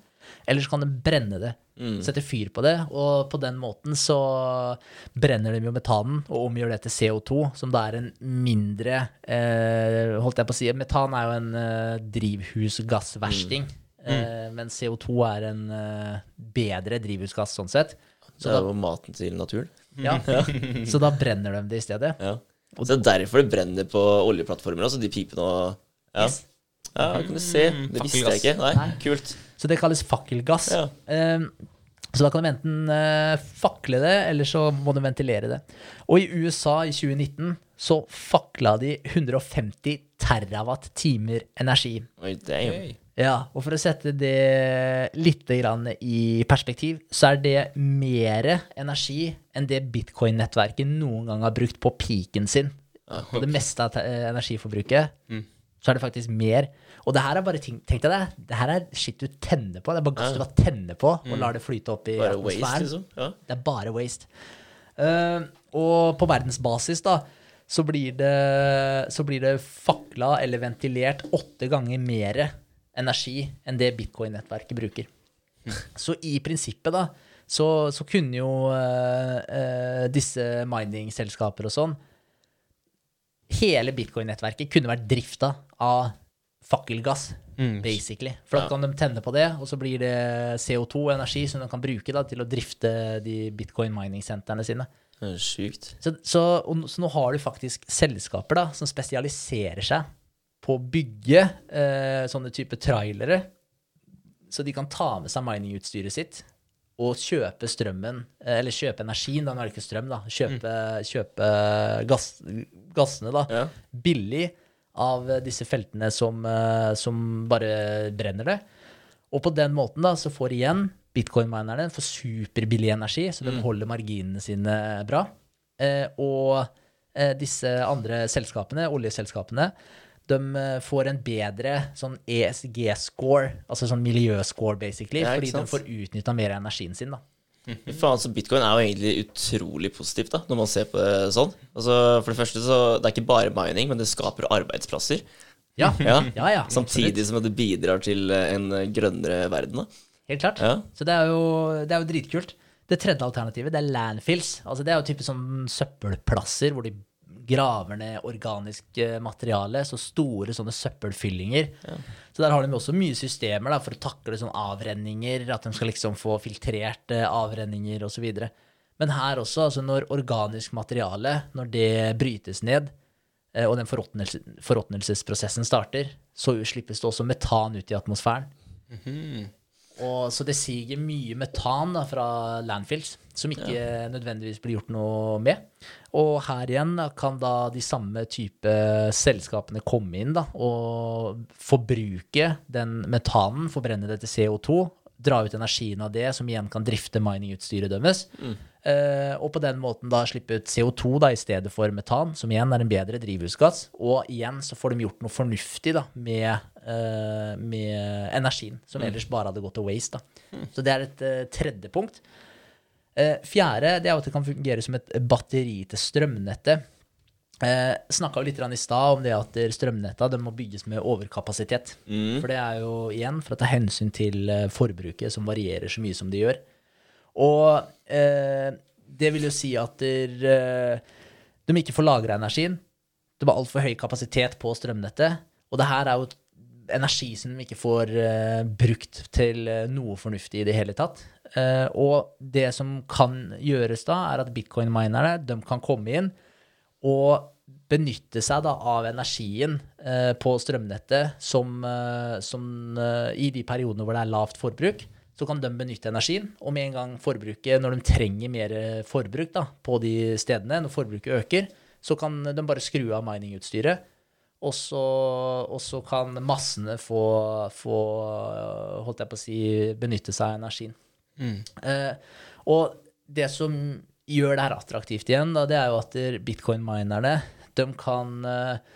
[SPEAKER 3] Eller så kan de brenne det. Sette fyr på det, og på den måten så brenner de jo metanen og omgjør det til CO2, som da er en mindre eh, Holdt jeg på å si Metan er jo en eh, drivhusgassversting, eh, men CO2 er en eh, bedre drivhusgass sånn sett.
[SPEAKER 2] Det er jo maten til naturen.
[SPEAKER 3] Ja. [LAUGHS] [LAUGHS] Så da brenner de det i stedet.
[SPEAKER 2] Ja. Og det er derfor det brenner på oljeplattformer, altså de pipene og Ja, ja kan du se. Det visste jeg ikke. Nei, kult.
[SPEAKER 3] Så det kalles fakkelgass.
[SPEAKER 2] Ja.
[SPEAKER 3] Eh, så da kan de enten fakle det, eller så må de ventilere det. Og i USA i 2019 så fakla de 150 terawatt-timer energi.
[SPEAKER 2] Oi, damn.
[SPEAKER 3] Ja, og for å sette det litt i perspektiv, så er det mer energi enn det bitcoin-nettverket noen gang har brukt på peaken sin. På det meste av energiforbruket. energiforbruket, så er det faktisk mer. Og det her er bare ting, tenk deg det, det her er shit du tenner på. Det er bare gass du bare tenner på og lar det flyte opp i
[SPEAKER 2] Bare waste,
[SPEAKER 3] atmosfæren.
[SPEAKER 2] liksom. Ja.
[SPEAKER 3] Det er bare waste. Uh, og på verdensbasis da, så blir, det, så blir det fakla eller ventilert åtte ganger mer energi enn det bitcoin-nettverket bruker. [LAUGHS] Så i prinsippet da, så, så kunne jo uh, disse mining-selskaper og sånn Hele bitcoin-nettverket kunne vært drifta av fakkelgass, basically. For da kan de tenne på det, og så blir det CO2-energi som de kan bruke da, til å drifte de bitcoin-mining-sentrene sine.
[SPEAKER 2] Det er Sjukt.
[SPEAKER 3] Så, så, og, så nå har du faktisk selskaper da, som spesialiserer seg på å bygge eh, sånne type trailere, så de kan ta med seg miningutstyret sitt og kjøpe strømmen, eh, eller kjøpe energien, da nå er det ikke strøm, da, kjøpe, kjøpe gass, gassene da,
[SPEAKER 2] Ja.
[SPEAKER 3] billig av disse feltene som, eh, som bare brenner det. Og på den måten da, så får igjen bitcoin-minerne får superbillig energi, så de holder marginene sine bra. Eh, og eh, disse andre selskapene, oljeselskapene, de eh, får en bedre sånn ESG-score, altså sånn miljøscore, basically,
[SPEAKER 2] Ja,
[SPEAKER 3] fordi de får utnytta mer av energien sin. da.
[SPEAKER 2] Fy Faen, så Bitcoin er jo egentlig utrolig positivt, da, når man ser på det sånn. Altså, For det første, så det er ikke bare mining, men det skaper arbeidsplasser.
[SPEAKER 3] Ja, [LAUGHS]
[SPEAKER 2] Ja.
[SPEAKER 3] ja, ja
[SPEAKER 2] Samtidig som at det bidrar til eh, en grønnere verden. da.
[SPEAKER 3] Helt klart.
[SPEAKER 2] Ja.
[SPEAKER 3] Så det er, jo, det er jo dritkult. Det tredje alternativet det er landfills. Altså det er jo type sånn søppelplasser hvor de graver ned organisk eh, materiale. Så store sånne søppelfyllinger. Så der har de også mye systemer da, for å takle sånne avrenninger. At de skal liksom få filtrert eh, avrenninger osv. Men her også, altså når organisk materiale, når det brytes ned, eh, og den forråtnelse, forråtnelsesprosessen starter, så slippes det også metan ut i atmosfæren. Og, så det siger mye metan da, fra landfills, som ikke nødvendigvis blir gjort noe med. Og her igjen kan da de samme type selskapene komme inn da, og forbruke den metanen, forbrenne det til CO2, dra ut energien av det, som igjen kan drifte miningutstyret deres. Eh, og på den måten da slippe ut CO2 da, i stedet for metan, som igjen er en bedre drivhusgass. Og igjen så får de gjort noe fornuftig da, med, eh, med energien, som ellers bare hadde gått til waste. Da. Så det er et uh, tredje punkt. Uh, fjerde det er at det kan fungere som et batteri til strømnettet. Eh, Snakka litt i stad om det at strømnetta de må bygges med overkapasitet. For det er jo igjen for å ta hensyn til forbruket, som varierer så mye som det gjør. Og eh, det vil jo si at der, de ikke får lagra energien. Det var altfor høy kapasitet på strømnettet. Og det her er jo energi som de ikke får eh, brukt til eh, noe fornuftig i det hele tatt. Eh, og det som kan gjøres da, er at bitcoin-minerne de kan komme inn og benytte seg da av energien på strømnettet som, som i de periodene hvor det er lavt forbruk, så kan de benytte energien. Og med en gang forbruket, når de trenger mer forbruk da, på de stedene, når forbruket øker, så kan de bare skru av miningutstyret. Og så, kan massene få, få, holdt jeg på å si, benytte seg av energien. Eh, og det som gjør det her attraktivt igjen, da, det er jo at bitcoin-minerne de kan eh,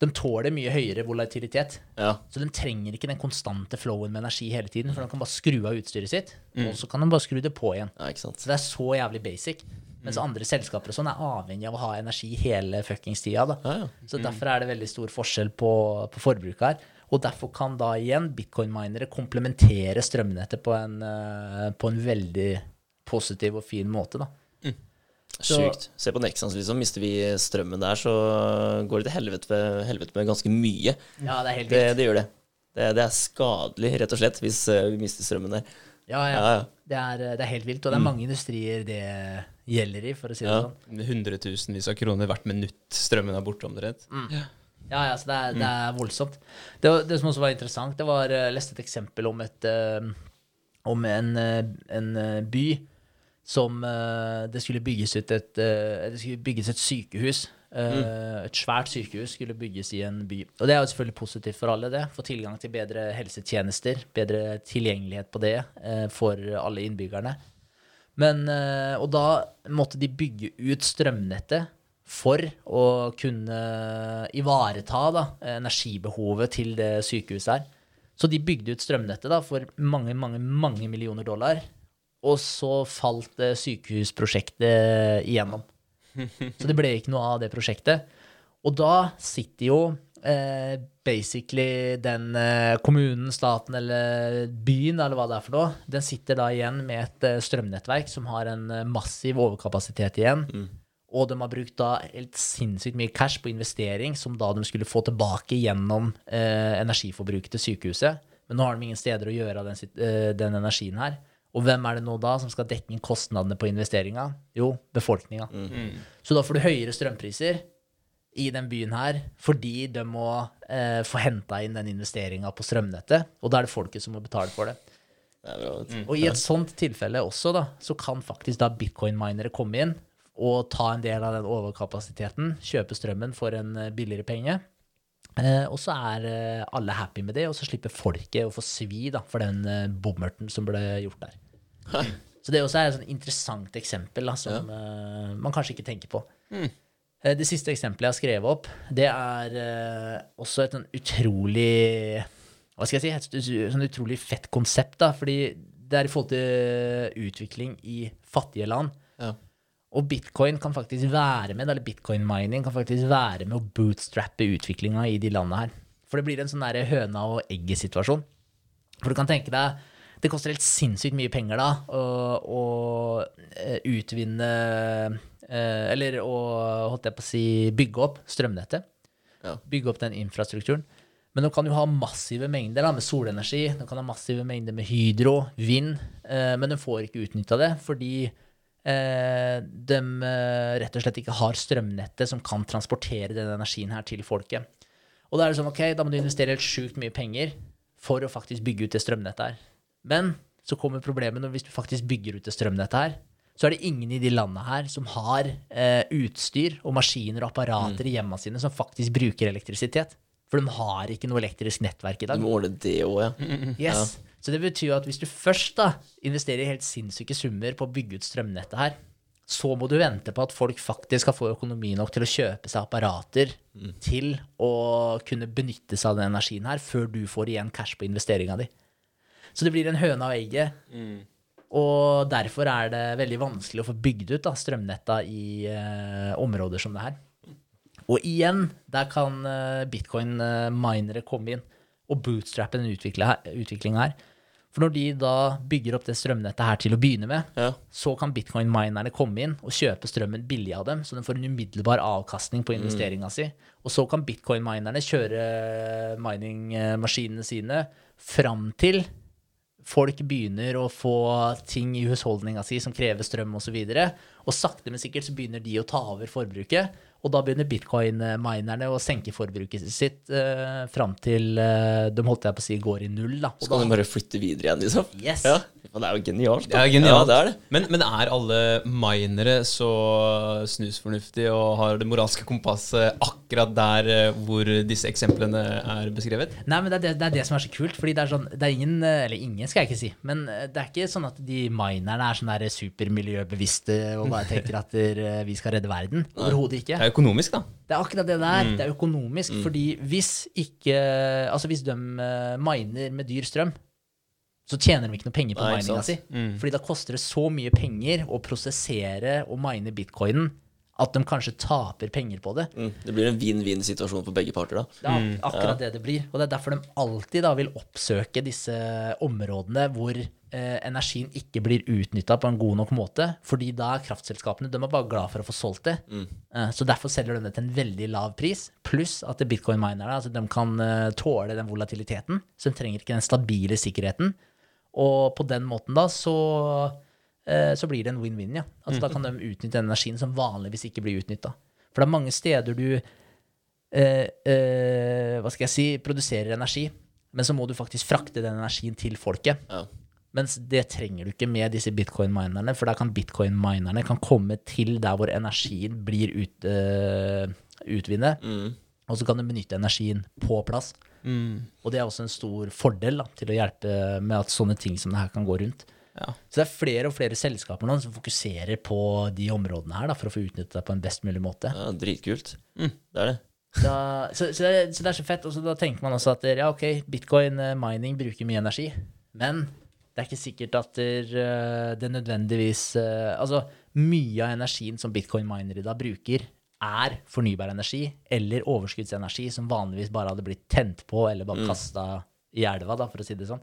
[SPEAKER 3] de tåler mye høyere volatilitet.
[SPEAKER 2] Ja.
[SPEAKER 3] Så de trenger ikke den konstante flowen med energi hele tiden, for de kan bare skru av utstyret sitt, og så kan de bare skru det på igjen.
[SPEAKER 2] ja.
[SPEAKER 3] Så det er så jævlig basic. Mens andre selskaper og sånn er avhengig av å ha energi hele fuckings tida. Da.
[SPEAKER 2] Ja, ja.
[SPEAKER 3] Så derfor er det veldig stor forskjell på, på forbruket her. Og derfor kan da igjen bitcoin-minere komplementere strømnettet på en, eh, på en veldig positiv og fin måte. da. Så-
[SPEAKER 2] Sjukt. Se på Nexans, liksom. Mister vi strømmen der, så går det til helvete, helvete med ganske mye.
[SPEAKER 3] Ja, det er helt
[SPEAKER 2] Det,
[SPEAKER 3] vilt.
[SPEAKER 2] det gjør det. det. Det er skadelig, rett og slett, hvis eh, vi mister strømmen der.
[SPEAKER 3] Ja, ja.
[SPEAKER 2] Ja, ja.
[SPEAKER 3] Det, er, det er helt vilt. Og det er mange industrier det gjelder i, for å si det
[SPEAKER 2] Ja.
[SPEAKER 3] sånn.
[SPEAKER 1] Hundretusenvis av kroner hvert minutt strømmen er borte, omtrent.
[SPEAKER 3] Ja, ja, så det er, det er voldsomt. Det, det som også var interessant, det var Jeg leste et eksempel om et eh, Om en, eh, en eh, by som eh, Det skulle bygges ut et eh, Det skulle bygges et sykehus. Eh, Et svært sykehus skulle bygges i en by. Og det er jo selvfølgelig positivt for alle, det. Få tilgang til bedre helsetjenester, bedre tilgjengelighet på det eh, for alle innbyggerne. Men, eh, og da måtte de bygge ut strømnettet for å kunne ivareta da, energibehovet til det sykehuset her. Så de bygde ut strømnettet da, for mange, mange, mange millioner dollar. Og så falt eh, sykehusprosjektet igjennom. Så det ble ikke noe av det prosjektet. Og da sitter jo eh, basically den eh, kommunen, staten eller byen, eller hva det er for noe, den sitter da igjen med et eh, strømnettverk som har en eh, massiv overkapasitet igjen. Og de har brukt da helt sinnssykt mye cash på investering som da de skulle få tilbake gjennom eh, energiforbruket til sykehuset. Men nå har de ingen steder å gjøre av den, eh, den energien her. Og hvem er det nå da som skal dekke inn kostnadene på investeringa? Jo, befolkninga. Så da får du høyere strømpriser i den byen her fordi de må eh, få henta inn den investeringa på strømnettet. Og da er det folket som må betale for det.
[SPEAKER 2] Det bra, mm.
[SPEAKER 3] Og i et sånt tilfelle også, da, så kan faktisk da bitcoin-minere komme inn og ta en del av den overkapasiteten, kjøpe strømmen for en eh, billigere penge. Eh, og så er eh, alle happy med det, og så slipper folket å få svi da, for den eh, bommerten som ble gjort der. [LAUGHS] Så det også er et sånn interessant eksempel da, som eh, man kanskje ikke tenker på. Eh, Det siste eksempelet jeg har skrevet opp, det er uh, også et sånn utrolig Hva skal jeg si? Et sånn utrolig fett konsept, da. Fordi det er i forhold til utvikling i fattige land.
[SPEAKER 2] Ja.
[SPEAKER 3] Og bitcoin kan faktisk være med, eller bitcoin mining kan faktisk være med å bootstrappe utviklinga i de landene her. For det blir en sånn høna og egget-situasjon. For du kan tenke deg det koster helt sinnssykt mye penger da å, å eh, utvinne eh, Eller å holdt jeg på å si, bygge opp strømnettet.
[SPEAKER 2] Ja.
[SPEAKER 3] Bygge opp den infrastrukturen. Men du kan jo ha massive mengder da, med solenergi. Du kan ha massive mengder med hydro, vind. Eh, men du får ikke utnytta det fordi eh, de eh, rett og slett ikke har strømnettet som kan transportere den energien her til folket. Og da er det sånn, ok, da må du investere helt sjukt mye penger for å faktisk bygge ut det strømnettet her. Men så kommer problemet når hvis du faktisk bygger ut det strømnettet her, så er det ingen i de landene her som har eh, utstyr og maskiner og apparater i hjemmene sine som faktisk bruker elektrisitet. For de har ikke noe elektrisk nettverk i
[SPEAKER 2] Du
[SPEAKER 3] dag.
[SPEAKER 2] må ordne det òg, ja.
[SPEAKER 3] Yes. Så det betyr jo at hvis du først da investerer helt sinnssyke summer på å bygge ut strømnettet her, så må du vente på at folk faktisk skal få økonomi nok til å kjøpe seg apparater til å kunne benytte seg av den energien her, før du får igjen cash på investeringa di. Så det blir en høne av egget. Og derfor er det veldig vanskelig å få bygd ut da, strømnetta i uh, områder som det her. Og igjen, der kan uh, bitcoin-minere komme inn og bootstrappe den utviklinga her. For når de da bygger opp det strømnettet her til å begynne med,
[SPEAKER 2] Ja.
[SPEAKER 3] så kan bitcoin-minerne komme inn og kjøpe strømmen billig av dem, så de får en umiddelbar avkastning på investeringa si. Og så kan bitcoin-minerne kjøre mining-maskinene sine fram til folk begynner å få ting i husholdninga si som krever strøm osv. Og, så og sakte, men sikkert så begynner de å ta over forbruket. Og da begynner bitcoin-minerne å senke forbruket sitt eh, fram til eh, de holdt jeg på å si går i null. da. Og
[SPEAKER 2] Så kan
[SPEAKER 3] da-
[SPEAKER 2] du bare flytte videre igjen, liksom.
[SPEAKER 3] Yes.
[SPEAKER 2] Ja, det er jo genialt.
[SPEAKER 1] Det
[SPEAKER 2] da.
[SPEAKER 1] er genialt.
[SPEAKER 2] Ja, det er det.
[SPEAKER 1] Men, men er alle minere så snusfornuftige og har det moralske kompasset akkurat der eh, hvor disse eksemplene er beskrevet?
[SPEAKER 3] Nei, men det er det, det er det som er så kult. Fordi det er sånn Det er ingen eh, Eller ingen, skal jeg ikke si. Men eh, det er ikke sånn at de minerne er sånn der supermiljøbevisste og bare tenker at der, vi skal redde verden. Overhodet ikke.
[SPEAKER 1] Det er økonomisk, da.
[SPEAKER 3] Det er akkurat det der. Det er økonomisk. Fordi hvis ikke Altså hvis de eh, miner med dyr strøm, så tjener de ikke noe penger på mininga si.
[SPEAKER 2] Mm.
[SPEAKER 3] Fordi da koster det så mye penger å prosessere og mine bitcoinen at de kanskje taper penger på det.
[SPEAKER 2] Mm. Det blir en vinn-vinn-situasjon for begge parter, da.
[SPEAKER 3] Det er ak- akkurat det det blir. Og det er derfor de alltid da vil oppsøke disse områdene hvor eh, energien ikke blir utnytta på en god nok måte. Fordi da er kraftselskapene de er bare glad for å få solgt det. Eh, så derfor selger de det til en veldig lav pris. Pluss at bitcoin-minerne altså de kan eh, tåle den volatiliteten. Så de trenger ikke den stabile sikkerheten. Og på den måten da så så blir det en win-win, ja. Altså Da kan de utnytte den energien som vanligvis ikke blir utnytta. For det er mange steder du eh, eh, hva skal jeg si, produserer energi, men så må du faktisk frakte den energien til folket.
[SPEAKER 2] Ja.
[SPEAKER 3] Mens det trenger du ikke med disse bitcoin-minerne, for der kan bitcoin-minerne kan komme til der hvor energien blir ut, eh, utvinnet,
[SPEAKER 2] Mm.
[SPEAKER 3] og så kan du benytte energien på plass. Og det er også en stor fordel da, til å hjelpe med at sånne ting som det her kan gå rundt.
[SPEAKER 1] Ja.
[SPEAKER 3] Så det er flere og flere selskaper nå som fokuserer på de områdene her da, for å få utnyttet det på en best mulig måte.
[SPEAKER 2] ja, dritkult. Det er det.
[SPEAKER 3] Da, så, så, det, er- så det er så fett. Og så da tenker man også at ja, ok, bitcoin eh, mining bruker mye energi, men det er ikke sikkert at eh, det nødvendigvis eh, Altså, mye av energien som bitcoin-minere i dag bruker, er fornybar energi eller overskuddsenergi som vanligvis bare hadde blitt tent på eller bare kasta i elva, da, for å si det sånn.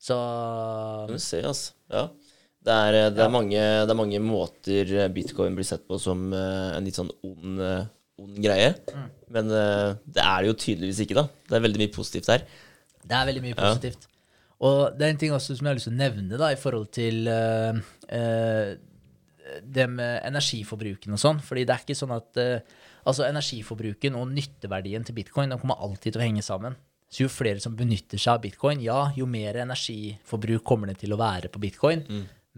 [SPEAKER 3] Så
[SPEAKER 2] Kan vi se, altså. Ja. Det er, eh, det, er mange, det er mange måter eh, bitcoin blir sett på som eh, en litt sånn ond, ond greie. Men eh, det er det jo tydeligvis ikke, da. Det er veldig mye positivt her.
[SPEAKER 3] Det er veldig mye positivt. Og det er en ting også som jeg har lyst til å nevne da, i forhold til uh, uh, det med energiforbruken og sånn. Fordi det er ikke sånn at uh, altså energiforbruken og nytteverdien til bitcoin de kommer alltid til å henge sammen. Så jo flere som benytter seg av bitcoin, ja, jo mer energiforbruk kommer det til å være på bitcoin.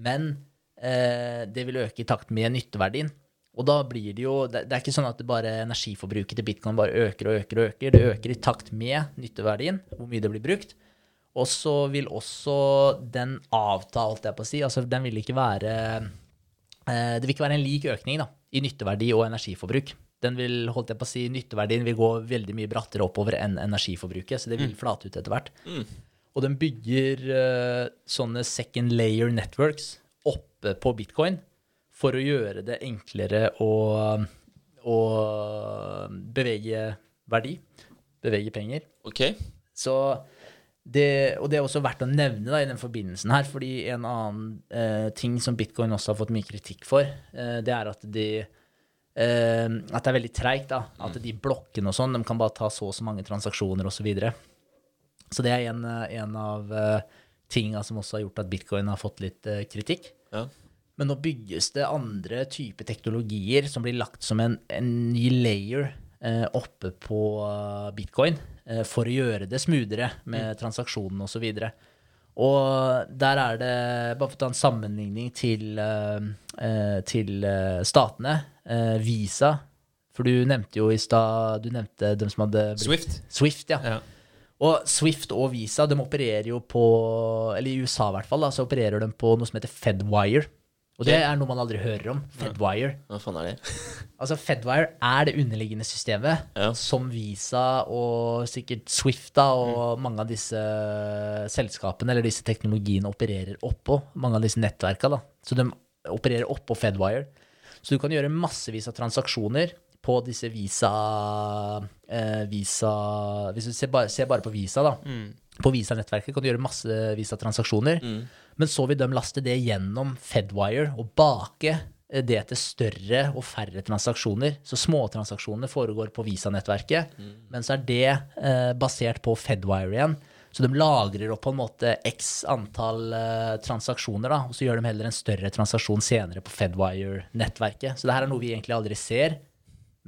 [SPEAKER 3] Men eh, det vil øke i takt med nytteverdien. Og da blir det jo Det, det er ikke sånn at det bare energiforbruket til bitcoin bare øker og øker og øker. Det øker i takt med nytteverdien, hvor mye det blir brukt. Og så vil også den avta, holdt jeg på å si. Altså, den vil ikke være eh, Det vil ikke være en lik økning da, i nytteverdi og energiforbruk. Den vil, holdt jeg på å si, Nytteverdien vil gå veldig mye brattere oppover enn energiforbruket, så det vil flate ut etter hvert. Og den bygger uh, sånne second layer networks oppe på bitcoin for å gjøre det enklere å, å bevege verdi, bevege penger.
[SPEAKER 2] Ok.
[SPEAKER 3] Så det, og det er også verdt å nevne da, i den forbindelsen her, fordi en annen eh, ting som bitcoin også har fått mye kritikk for, eh, det er at de at det er veldig treigt. At de blokkene og sånn, de kan bare ta så og så mange transaksjoner osv. Så, videre. så det er en, eh, en av uh, tinga som også har gjort at bitcoin har fått litt eh, kritikk.
[SPEAKER 2] Ja.
[SPEAKER 3] Men nå bygges det andre typer teknologier som blir lagt som en, en ny layer eh, oppe på eh, bitcoin eh, for å gjøre det smoothere med transaksjonene osv. Og der er det, bare for å ta en sammenligning til, eh, eh, til eh, statene, eh, Visa For du nevnte jo i stad Du nevnte dem som hadde blitt-
[SPEAKER 1] Swift.
[SPEAKER 3] Swift, ja.
[SPEAKER 1] Ja.
[SPEAKER 3] Og Swift og Visa de opererer jo på Eller i USA i hvert fall, da, så opererer de på noe som heter Fedwire. Og det er noe man aldri hører om. Fedwire.
[SPEAKER 2] Hva faen er det? [LAUGHS]
[SPEAKER 3] Altså Fedwire er det underliggende systemet
[SPEAKER 2] Ja.
[SPEAKER 3] som Visa og sikkert Swift da, og mange av disse selskapene eller disse teknologiene opererer oppå. Mange av disse nettverka. da. Så de opererer oppå Fedwire. Så du kan gjøre massevis av transaksjoner på disse Visa, eh, visa Hvis du ser bare, ser bare på Visa, da. På Visa-nettverket kan du gjøre masse Visa-transaksjoner. Men så vil de laste det gjennom Fedwire og bake eh, det til større og færre transaksjoner. Så småtransaksjonene foregår på Visa-nettverket, men så er det eh, basert på Fedwire igjen. Så de lagrer opp på en måte x antall eh, transaksjoner, da, og så gjør de heller en større transaksjon senere på Fedwire-nettverket. Så det her er noe vi egentlig aldri ser,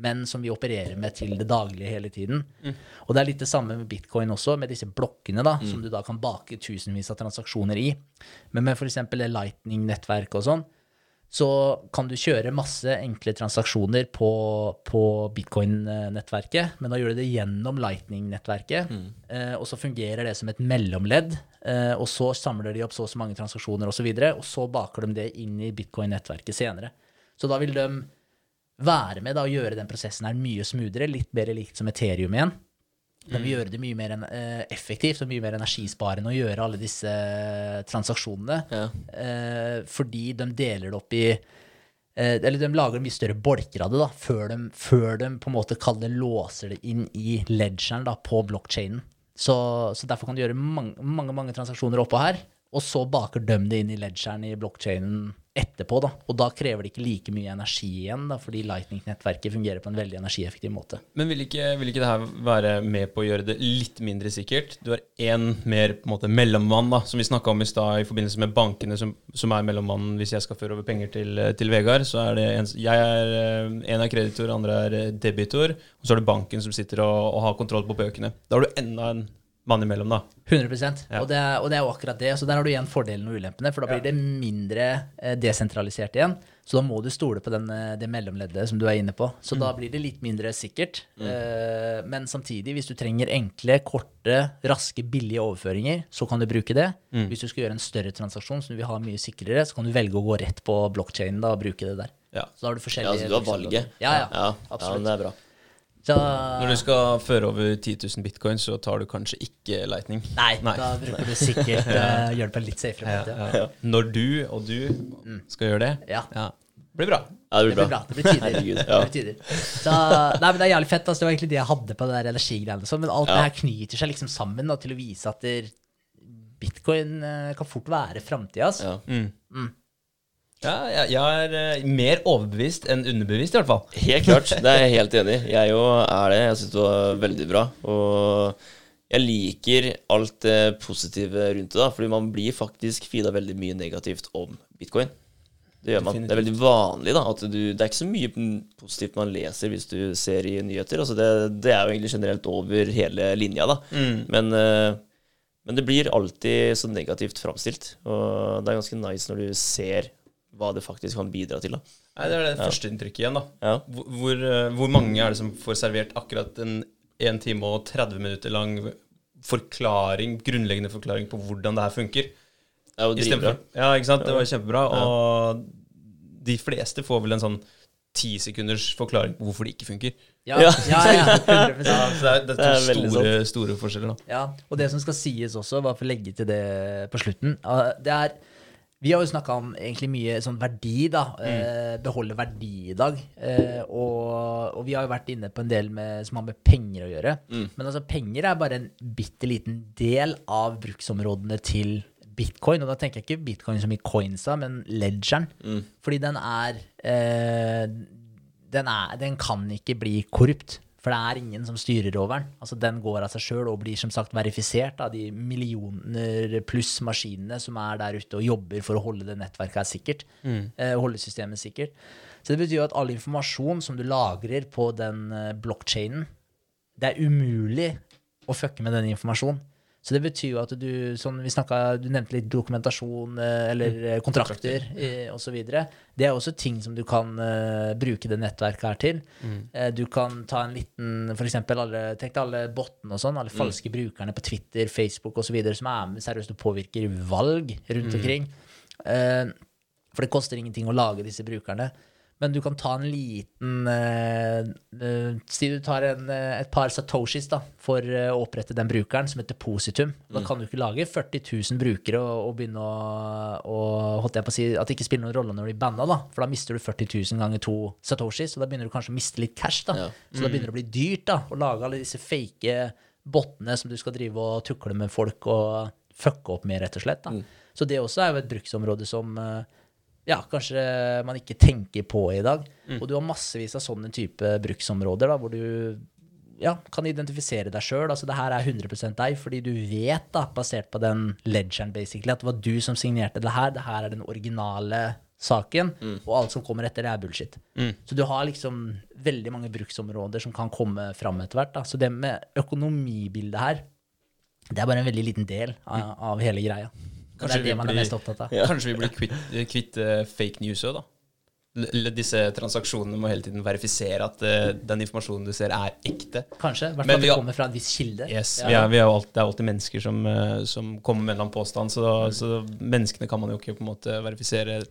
[SPEAKER 3] men som vi opererer med til det daglige hele tiden. Og det er litt det samme med bitcoin også, med disse blokkene, da, som du da kan bake tusenvis av transaksjoner i. Men med f.eks. Lightning-nettverk og sånn, så kan du kjøre masse enkle transaksjoner på, på bitcoin-nettverket, men da gjør du det gjennom Lightning-nettverket, eh, og så fungerer det som et mellomledd, eh, og så samler de opp så og så mange transaksjoner osv., og, så videre, og så baker de det inn i bitcoin-nettverket senere. Så da vil de være med da, og gjøre den prosessen her mye smoothere, litt bedre likt som Ethereum igjen. De vil gjøre det mye mer eh, effektivt og mye mer energisparende å gjøre alle disse eh, transaksjonene.
[SPEAKER 2] Ja.
[SPEAKER 3] Eh, fordi de deler det opp i Eller de lager mye større bolker av det da, før de, før de på en måte kaller det låser det inn i ledgeren da, på blokkjeden. Så, så derfor kan du gjøre mange, mange, mange transaksjoner oppå her, og så baker de det inn i ledgeren i blokkjeden etterpå. da, Og da krever det ikke like mye energi igjen, da, fordi Lightning-nettverket fungerer på en veldig energieffektiv måte.
[SPEAKER 1] Men vil ikke, vil ikke det være med på å gjøre det litt mindre sikkert? Du har én mer på en måte mellommann, da, som vi snakka om i stad i forbindelse med bankene, som, som er mellommannen hvis jeg skal føre over penger til, til Vegard. Så er det en, jeg er eh, en er kreditor, andre er debitor. Og så er det banken som sitter og, og har kontroll på bøkene. Da har du enda en mann imellom, da.
[SPEAKER 3] 100
[SPEAKER 1] Ja.
[SPEAKER 3] og, det er, og det er jo akkurat det. Så der har du igjen fordelen og ulempene, for da blir det mindre eh, desentralisert igjen. Så da må du stole på den, eh, det mellomleddet som du er inne på. Så da blir det litt mindre sikkert. Eh, men samtidig, hvis du trenger enkle, korte, raske, billige overføringer, så kan du bruke det. Hvis du skal gjøre en større transaksjon som du vil ha mye sikrere, så kan du velge å gå rett på blokkjeden og bruke det der.
[SPEAKER 1] Ja.
[SPEAKER 3] Så da har du
[SPEAKER 2] Ja,
[SPEAKER 3] forskjellige
[SPEAKER 2] altså, du har valget.
[SPEAKER 3] Ja, ja.
[SPEAKER 2] ja,
[SPEAKER 3] absolutt.
[SPEAKER 2] men det er bra.
[SPEAKER 3] Så,
[SPEAKER 1] Når du skal føre over 10 000 bitcoin, så tar du kanskje ikke Lightning.
[SPEAKER 3] nei,
[SPEAKER 1] Nei.
[SPEAKER 3] da bruker du sikkert uh, Gjør det på en litt safere måte.
[SPEAKER 1] Ja, ja. Når du og du skal gjøre det,
[SPEAKER 3] Ja.
[SPEAKER 1] det blir bra.
[SPEAKER 2] Ja, det
[SPEAKER 3] Det
[SPEAKER 2] blir
[SPEAKER 3] blir
[SPEAKER 2] bra.
[SPEAKER 3] bra. Det blir tider. [LAUGHS]
[SPEAKER 2] Herregud,
[SPEAKER 3] Det blir tider. Så, nei, men det er jævlig fett. Altså. Det var egentlig det jeg hadde på det der energigreiene. sånn, Men alt det her knyter seg liksom sammen da, til å vise at der, bitcoin eh, kan fort være framtida. Altså.
[SPEAKER 2] Ja.
[SPEAKER 1] Ja, jeg, jeg er eh, mer overbevist enn underbevist, i hvert fall.
[SPEAKER 2] Helt klart. Det er jeg helt enig i. Jeg òg er det. Jeg syns det var veldig bra. Og jeg liker alt det positive rundt det, da, fordi man blir faktisk feeda veldig mye negativt om bitcoin. Det gjør man. Det er veldig vanlig, da. At du, det er ikke så mye positivt man leser hvis du ser i nyheter. Altså det, det er jo egentlig generelt over hele linja, da. Men, eh, men det blir alltid så negativt framstilt. Og det er ganske nice når du ser hva det faktisk kan bidra til, da.
[SPEAKER 1] Nei, Det er det førsteinntrykket igjen, da.
[SPEAKER 2] Ja.
[SPEAKER 1] Hvor, hvor, eh, mange er det som får servert akkurat en 1 time og 30 minutter lang forklaring, grunnleggende forklaring på hvordan det her funker?
[SPEAKER 2] Det er
[SPEAKER 1] stedet
[SPEAKER 2] dritbra.
[SPEAKER 1] Ja, ikke sant? Det var kjempebra. Og de fleste får vel en sånn ti sekunders forklaring på hvorfor det ikke funker.
[SPEAKER 3] Ja,
[SPEAKER 2] Ja.
[SPEAKER 3] ja, ja, 100
[SPEAKER 1] Ja, [LAUGHS] så det er, det
[SPEAKER 2] Det
[SPEAKER 1] er
[SPEAKER 2] er
[SPEAKER 1] to
[SPEAKER 2] veldig
[SPEAKER 1] store, store forskjeller, da.
[SPEAKER 3] Ja, og det som skal sies også, bare for å legge til det på slutten Det er Vi har jo snakka om egentlig mye sånn verdi, da. Mm. beholde verdi i dag. Eh, og, og vi har jo vært inne på en del med, som har med penger å gjøre. Men altså, penger er bare en bitte liten del av bruksområdene til bitcoin. Og da tenker jeg ikke bitcoin som i coinsa, men ledgeren. Fordi den er, eh, den er Den kan ikke bli korrupt. For det er ingen som styrer over den. Altså Den går av seg sjøl og blir som sagt verifisert av de millioner pluss maskinene som er der ute og jobber for å holde det nettverket sikkert. Mm. holde systemet sikkert. Så det betyr at all informasjon som du lagrer på den eh, blokkjeden, det er umulig å fucke med den informasjonen. Så det betyr jo at du sånn vi snakket, Du nevnte litt dokumentasjon eh, eller mm. kontrakter kontrakter. osv. Det er også ting som du kan uh, bruke det nettverket her til. Eh, du kan ta en liten for eksempel alle, Tenk deg alle bottene og sånn, alle falske brukerne på Twitter, Facebook osv. som er med seriøst og påvirker valg rundt omkring. Uh, for det koster ingenting å lage disse brukerne. Men du kan ta en liten uh, Si du tar en, eh, et par satoshis da, for å opprette den brukeren, som et depositum. Da kan du ikke lage 40 000 brukere og, og begynne å, å si, At det ikke spiller noen rolle når de banna, da. For da mister du 40 000 ganger to satoshis, og da begynner du kanskje å miste litt cash. da.
[SPEAKER 2] Ja.
[SPEAKER 3] Så da begynner det å bli dyrt da, å lage alle disse fake bottene som du skal drive og tukle med folk og fucke opp med, rett og slett. da. Så det også er jo et bruksområde som eh, ja, kanskje man ikke tenker på i dag. Og du har massevis av sånne type bruksområder da, hvor du ja, kan identifisere deg sjøl. Altså, det her er 100% deg, fordi du vet, da, basert på den ledgeren, basically, at det var du som signerte det her. Det her er den originale saken, og alt som kommer etter, det er bullshit. Så du har liksom veldig mange bruksområder som kan komme fram etter hvert. Da. Så det med økonomibildet her, det er bare en veldig liten del av, av hele greia. Og det
[SPEAKER 1] Kanskje
[SPEAKER 3] er
[SPEAKER 1] vi
[SPEAKER 3] det man er
[SPEAKER 1] blir-
[SPEAKER 3] mest opptatt av.
[SPEAKER 1] Kanskje vi blir kvitt, kvitt uh, fake news òg, da. L- Disse transaksjonene må hele tiden verifisere at uh, den informasjonen du ser, er ekte.
[SPEAKER 3] Kanskje. I hvert fall at det kommer fra en viss kilde.
[SPEAKER 1] Yes,
[SPEAKER 3] Ja.
[SPEAKER 1] vi er, vi er jo Det er alltid mennesker som, uh, som kommer med en eller annen påstand, så, mm. så menneskene kan man jo ikke på en måte verifisere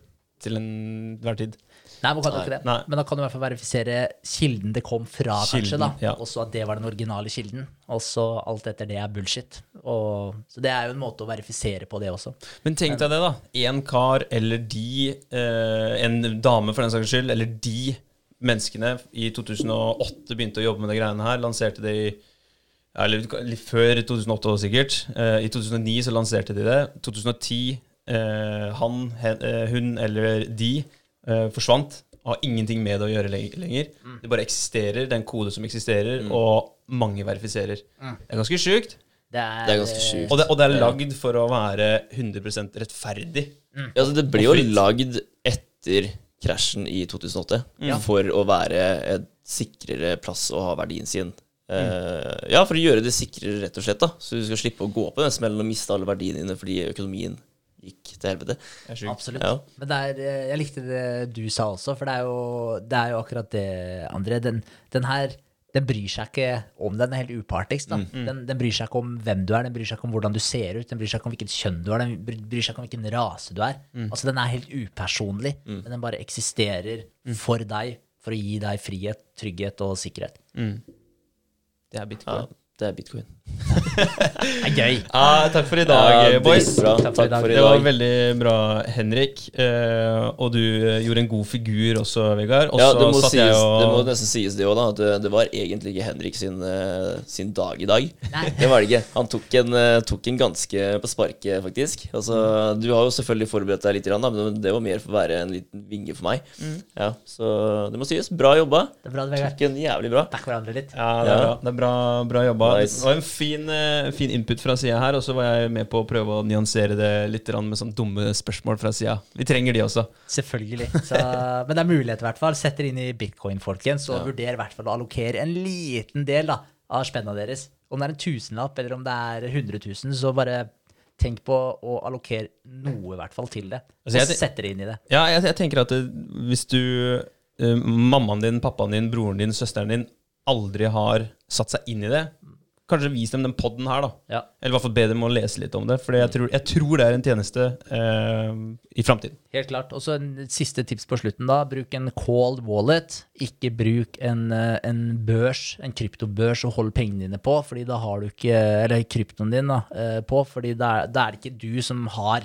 [SPEAKER 1] til enhver tid.
[SPEAKER 3] Nei, man kan jo ikke det.
[SPEAKER 1] Nei.
[SPEAKER 3] Men da kan du i hvert fall verifisere kilden det kom fra, kanskje. da.
[SPEAKER 1] Ja.
[SPEAKER 3] Og Også at det var den originale kilden. Og så alt etter det er bullshit. Og, så det er jo en måte å verifisere på det også.
[SPEAKER 1] Men tenk deg det, da. En kar eller de, eh, en dame for den saks skyld, eller de menneskene i 2008 begynte å jobbe med de greiene her, lanserte det i eller litt før 2008 også, sikkert. Eh, I 2009 så lanserte de det. 2010 eh, han, hen, eh, hun eller de eh, forsvant. Har ingenting med det å gjøre lenger. lenger. Det bare eksisterer. Det er en kode som eksisterer, og mange verifiserer. Det er ganske sjukt.
[SPEAKER 3] Det er,
[SPEAKER 2] Det er ganske sjukt.
[SPEAKER 1] Og det, og det er lagd for å være 100% rettferdig.
[SPEAKER 2] Ja, altså, det ble jo lagd etter krasjen i 2008 for å være et sikrere plass å ha verdien sin. Uh, ja, for å gjøre det sikrere, rett og slett. da Så du skal slippe å gå på den smellen og miste alle verdiene dine fordi økonomien til helvete.
[SPEAKER 3] Absolutt.
[SPEAKER 2] Ja.
[SPEAKER 3] Men det er, eh, jeg likte det du sa også, for det er jo, det er jo akkurat det, André. Den, den her den bryr seg ikke om Den er helt upartisk. da. Den, den bryr seg ikke om hvem du er, den bryr seg ikke om hvordan du ser ut, den bryr seg ikke om hvilket kjønn du er, den bryr seg ikke om hvilken rase du er. Altså Den er helt upersonlig, men den bare eksisterer for deg for å gi deg frihet, trygghet og sikkerhet.
[SPEAKER 1] Det er
[SPEAKER 2] Ja,
[SPEAKER 1] bitcoin.
[SPEAKER 2] det er bitcoin.
[SPEAKER 3] Det er gøy.
[SPEAKER 1] Ah, takk for i dag,
[SPEAKER 2] Ja,
[SPEAKER 1] boys.
[SPEAKER 3] Takk for
[SPEAKER 2] Takk for i
[SPEAKER 1] Det var veldig bra, Henrik. Eh, og du eh, gjorde en god figur også, Vegard. Også
[SPEAKER 2] Ja, det må,
[SPEAKER 1] satt jeg
[SPEAKER 2] sies, det må nesten sies det òg, da. At det, det var egentlig ikke Henrik sin, eh, sin dag i dag.
[SPEAKER 3] Nei. [LAUGHS]
[SPEAKER 2] Det var det ikke. Han tok en, eh, tok en ganske på sparket, faktisk. Altså, du har jo selvfølgelig forberedt deg litt, da, men det var mer for å være en liten vinge for meg. Ja, så det må sies. Bra jobba.
[SPEAKER 3] Det er bra, Vegard.
[SPEAKER 2] Tok en jævlig bra.
[SPEAKER 3] Takk hverandre litt.
[SPEAKER 1] Ja, det er bra, det er bra, bra jobba.
[SPEAKER 2] Nice.
[SPEAKER 1] Det var en fin, eh, fin input fra sida her, og så var jeg med på å prøve å nyansere det litt med sånn dumme spørsmål fra sida. Vi trenger de også.
[SPEAKER 3] Selvfølgelig. Så, men det er mulighet, i hvert fall. Sett dere inn i bitcoin, folkens, og vurder i hvert fall å allokere en liten del da, av spenna deres. Om det er en tusenlapp, eller om det er 100 000, så bare tenk på å allokere noe, i hvert fall, til det.
[SPEAKER 1] Altså,
[SPEAKER 3] og sett dere inn i det.
[SPEAKER 1] Ja, jeg, jeg tenker at det, hvis du uh, Mammaen din, pappaen din, broren din, søsteren din aldri har satt seg inn i det, kanskje vis dem den podden her, da.
[SPEAKER 3] Ja.
[SPEAKER 1] Eller i hvert fall be dem å lese litt om det, for jeg tror, jeg tror det er en tjeneste eh, i framtiden.
[SPEAKER 3] Helt klart. Og så en siste tips på slutten, da. Bruk en cold wallet. Ikke bruk en, eh, en børs, en kryptobørs, og hold pengene dine på, fordi da har du ikke Eller kryptoen din da, eh, på, fordi det er, da er det ikke du som har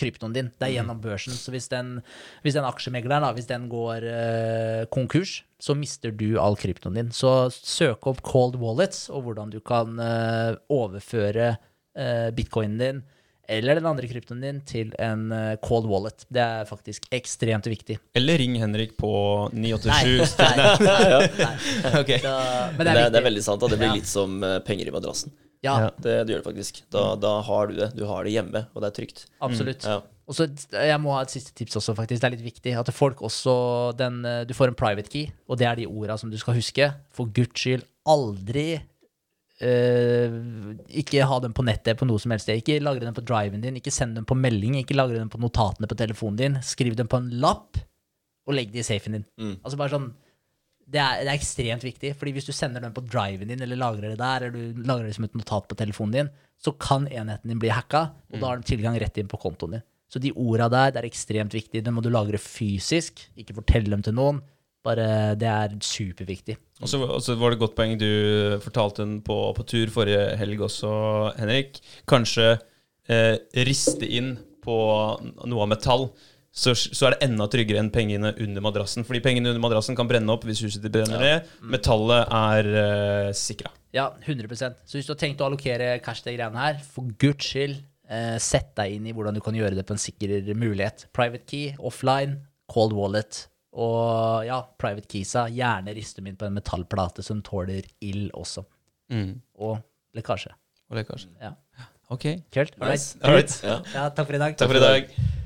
[SPEAKER 3] kryptoen din. Det er gjennom børsen. Så hvis den, hvis den aksjemegleren da, hvis den går eh, konkurs, så mister du all kryptoen din. Så søk opp cold wallets, og hvordan du kan eh, overføre eh, bitcoinen din eller den andre kryptoen din til en eh, cold wallet. Det er faktisk ekstremt viktig.
[SPEAKER 1] Eller ring Henrik på
[SPEAKER 3] Nei,
[SPEAKER 1] 987 [LAUGHS]
[SPEAKER 3] nei, nei.
[SPEAKER 1] Okay.
[SPEAKER 3] Så, men det er
[SPEAKER 2] det, det er veldig sant. da Det blir
[SPEAKER 3] Ja.
[SPEAKER 2] litt som eh, penger i madrassen.
[SPEAKER 3] Ja.
[SPEAKER 2] Det, det gjør det faktisk. Da, da har du det. Du har det hjemme, og det er trygt.
[SPEAKER 3] absolutt.
[SPEAKER 2] Ja.
[SPEAKER 3] Og så Jeg må ha et siste tips også, faktisk. Det er litt viktig. At folk også den, eh, Du får en private key, og det er de orda som du skal huske. For guds skyld, aldri øh, ikke ha dem på nettet på noe som helst sted. Ikke lagre dem på driven din, ikke send dem på melding, ikke lagre dem på notatene på telefonen din. Skriv dem på en lapp, og legg dem i safen din.
[SPEAKER 2] Mm.
[SPEAKER 3] Altså bare sånn det er, det er ekstremt viktig, fordi hvis du sender den på driven din, eller lagrer det der, eller du lagrer det som et notat på telefonen din, så kan enheten din bli hacka, og da har den tilgang rett inn på kontoen din. Så de orda der, det er ekstremt viktig. Det må du lagre fysisk. Ikke fortelle dem til noen. Bare, Det er superviktig.
[SPEAKER 1] Og så og så var det et godt poeng du fortalte den på, på tur forrige helg også, Henrik. Kanskje eh, riste inn på noe av metall. Så, så er det enda tryggere enn pengene under madrassen. Fordi pengene under madrassen kan brenne opp hvis huset ditt brenner ned. Metallet er uh, sikra.
[SPEAKER 3] Ja, 100% Så hvis du har tenkt å allokere cash til greiene her, for guds skyld, uh, sett deg inn i hvordan du kan gjøre det på en sikrere mulighet. Private key, offline, cold wallet. Og ja, private keysa, gjerne riste dem inn på en metallplate som tåler ild også.
[SPEAKER 1] Mm.
[SPEAKER 3] Og lekkasje.
[SPEAKER 1] Og lekkasje.
[SPEAKER 3] Ja.
[SPEAKER 1] Ok.
[SPEAKER 3] Kult.
[SPEAKER 1] Nice.
[SPEAKER 3] All
[SPEAKER 1] right.
[SPEAKER 2] Ja.
[SPEAKER 3] Ja, takk for i dag.
[SPEAKER 1] Takk for i dag.